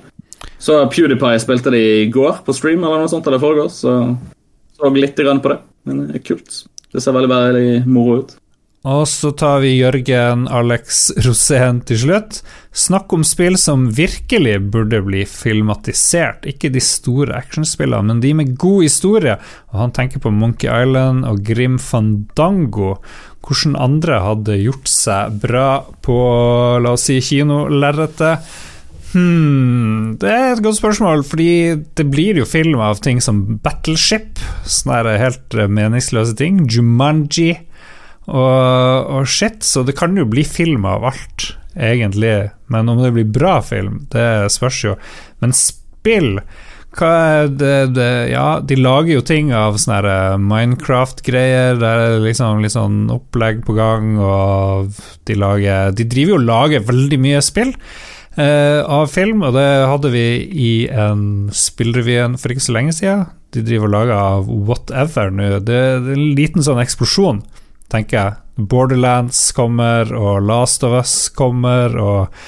Så PewDiePie spilte det i går på stream, eller noe sånt, eller foregår, så så litt grann på det. Men det er kult. Det ser veldig, veldig moro ut. Og så tar vi Jørgen Alex Rosén til slutt. Snakk om spill som virkelig burde bli filmatisert. Ikke de store actionspillene, men de med god historie. Og han tenker på Monkey Island og Grim Fandango. Hvordan andre hadde gjort seg bra på, la oss si, kinolerretet. Hmm, det er et godt spørsmål, fordi det blir jo film av ting som Battleship, sånne helt eh, meningsløse ting. Jumanji og, og shit, så det kan jo bli film av alt, egentlig. Men om det blir bra film, det spørs jo. Men spill det, det Ja, de lager jo ting av sånne eh, Minecraft-greier. Der er det liksom litt sånn opplegg på gang, og de lager De driver jo og lager veldig mye spill eh, av film, og det hadde vi i en spillrevyen for ikke så lenge siden. De driver og lager av whatever nå. Det, det er en liten sånn eksplosjon, tenker jeg. Borderlands kommer, og Last of Us kommer, og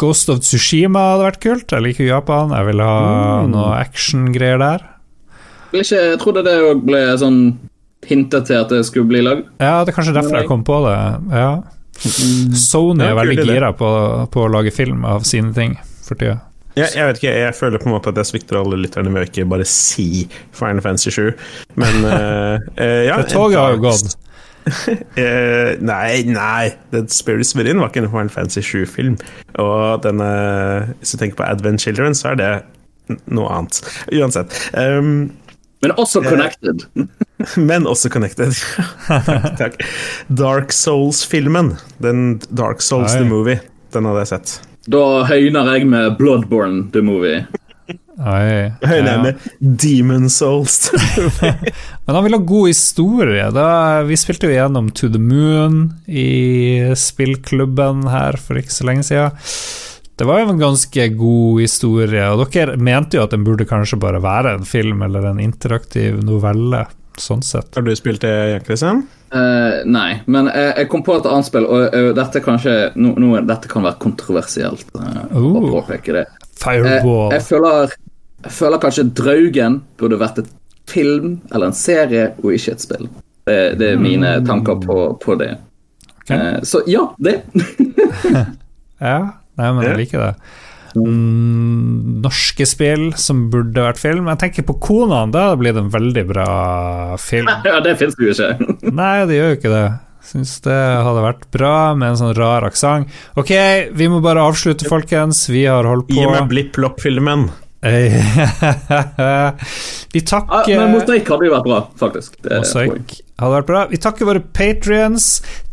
Ghost of Tsushima hadde vært kult. Jeg liker Japan, jeg vil ha Mm. noe actiongreier der. Ikke, jeg trodde det òg ble sånn hintet til at det skulle bli lagd. Ja, det er kanskje derfor jeg kom på det. Ja. Sony Ja, er veldig gira på, på å lage film av sine ting for tida. Jeg, jeg vet ikke, jeg føler på en måte at jeg svikter alle lytterne med å ikke bare si Final Fantasy 7, men [laughs] eh, ja, Det toget har jo gått. uh, [laughs] nei, nei. Dead Spirits Within var ikke en Final Fantasy 7-film. Og denne, hvis du tenker på Advent Children, så er det noe annet. Uansett. Um, [laughs] Men også connected. men også connected. takk, takk. Dark Souls-filmen. Den Dark Souls Oi. the Movie. Den hadde jeg sett. Da høyner jeg med Bloodborne, the movie. Oi, Høyner jeg ja. med Demon Souls. [laughs] Men han vil ha god historie. Da, vi spilte jo gjennom To the Moon i spillklubben her for ikke så lenge siden. Det var jo en ganske god historie, og dere mente jo at den burde kanskje bare være en film eller en interaktiv novelle, sånn sett. Har du spilt det, Jan Christian? Uh, nei, men jeg, jeg kom på et annet spill, og uh, dette, kanskje, no, no, dette kan være kontroversielt. Uh, å Oh. påpeke det. Eh, Fireball. jeg, føler, jeg føler kanskje Draugen burde vært et film eller en serie, og ikke et spill. Det, det er mine tanker på, på det. Okay. Eh, så ja, det. [laughs] Ja, nei, men jeg liker det. Mm, norske spill som burde vært film. Jeg tenker på Konan, da hadde det en veldig bra film. [laughs] ja, det fins jo ikke. [laughs] Nei, det gjør jo ikke det. Syns det hadde vært bra med en sånn rar aksent. Ok, vi må bare avslutte, folkens. Vi har holdt på Gi meg Blipp-Lopp-filmen. [laughs] Vi Ja, takker men Mosaikk hadde jo vært bra, faktisk. Det. Mosaikk hadde vært bra. Vi takker våre patrions.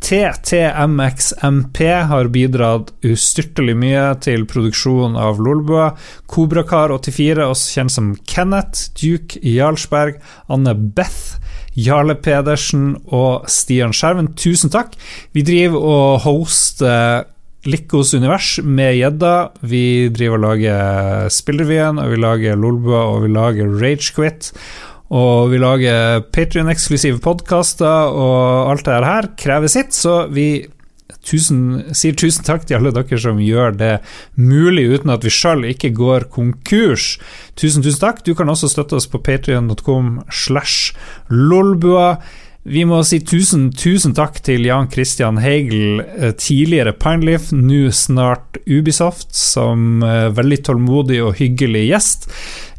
TTMXMP har bidratt ustyrtelig mye til produksjon av Lolbua. Kobrakar84, også kjent som Kenneth, Duke Jarlsberg, Anne Beth. Jarle Pedersen og Stian Skjerven, tusen takk. Vi driver og hoster Likkos univers med gjedda. Vi driver og lager Spillrevyen, og vi lager Lolbua, og vi lager Ragequit. Og vi lager Patrion-eksklusive podkaster, og alt det her krever sitt, så vi tusen, sier tusen takk til alle dere som gjør det mulig uten at vi sjøl ikke går konkurs. Tusen, tusen takk. Du kan også støtte oss på patrion.com slash lolbua. Vi må si tusen, tusen takk til Jan Christian Heigel, eh, tidligere Pineleaf, nå snart Ubisoft, som eh, veldig tålmodig og hyggelig gjest.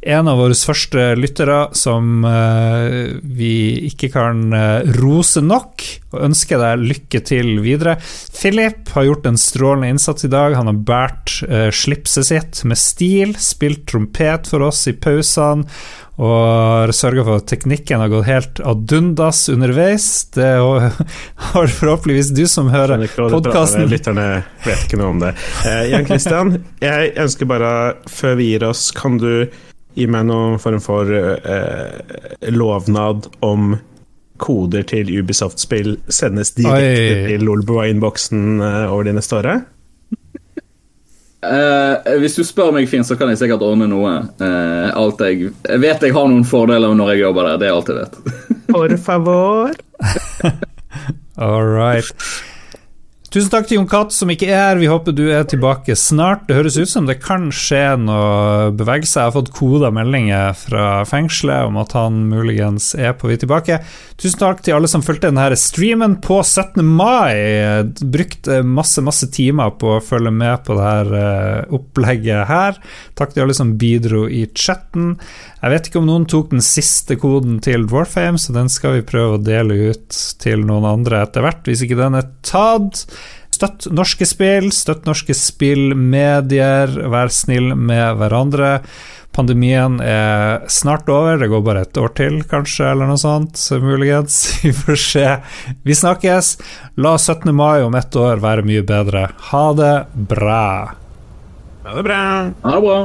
En av våre første lyttere som eh, vi ikke kan rose nok, og ønsker deg lykke til videre. Philip har gjort en strålende innsats i dag. Han har båret slipset sitt med stil, spilt trompet for oss i pausene og sørga for at teknikken har gått helt ad undas underveis. Det [laughs] har forhåpentligvis du som hører podkasten. Lytterne vet ikke noe om det. Eh, Jan Christian, jeg ønsker bare, før vi gir oss, kan du gi meg noen form for eh, lovnad om koder til Ubisoft-spill sendes direkte Oi. til Lolbua-innboksen eh, over de neste året? Eh, hvis du spør meg, Finn, så kan jeg sikkert ordne noe. Uh, alt jeg, jeg vet jeg har noen fordeler når jeg jobber der. Det er alt jeg vet. For favor. [laughs] All right. Tusen takk til Jon Cath, som ikke er her. Vi håper du er tilbake snart. Det høres ut som det kan skje noe bevegelse. Jeg har fått koda meldinger fra fengselet om at han muligens er på vei tilbake. Tusen takk til alle som fulgte denne streamen på 17. mai. Brukte masse, masse timer på å følge med på dette eh, opplegget her. Takk til alle som bidro i chatten. Jeg vet ikke om noen tok den siste koden til Dwarfame, så den skal vi prøve å dele ut til noen andre etter hvert, hvis ikke den er tatt. Støtt norske spill, støtt norske spillmedier, vær snill med hverandre. Pandemien er snart over, det går bare et år til, kanskje, eller noe sånt, så muligens. [laughs] Vi får se. Vi snakkes. La 17. mai om ett år være mye bedre. Ha det bra. Ha det bra. Ha det bra.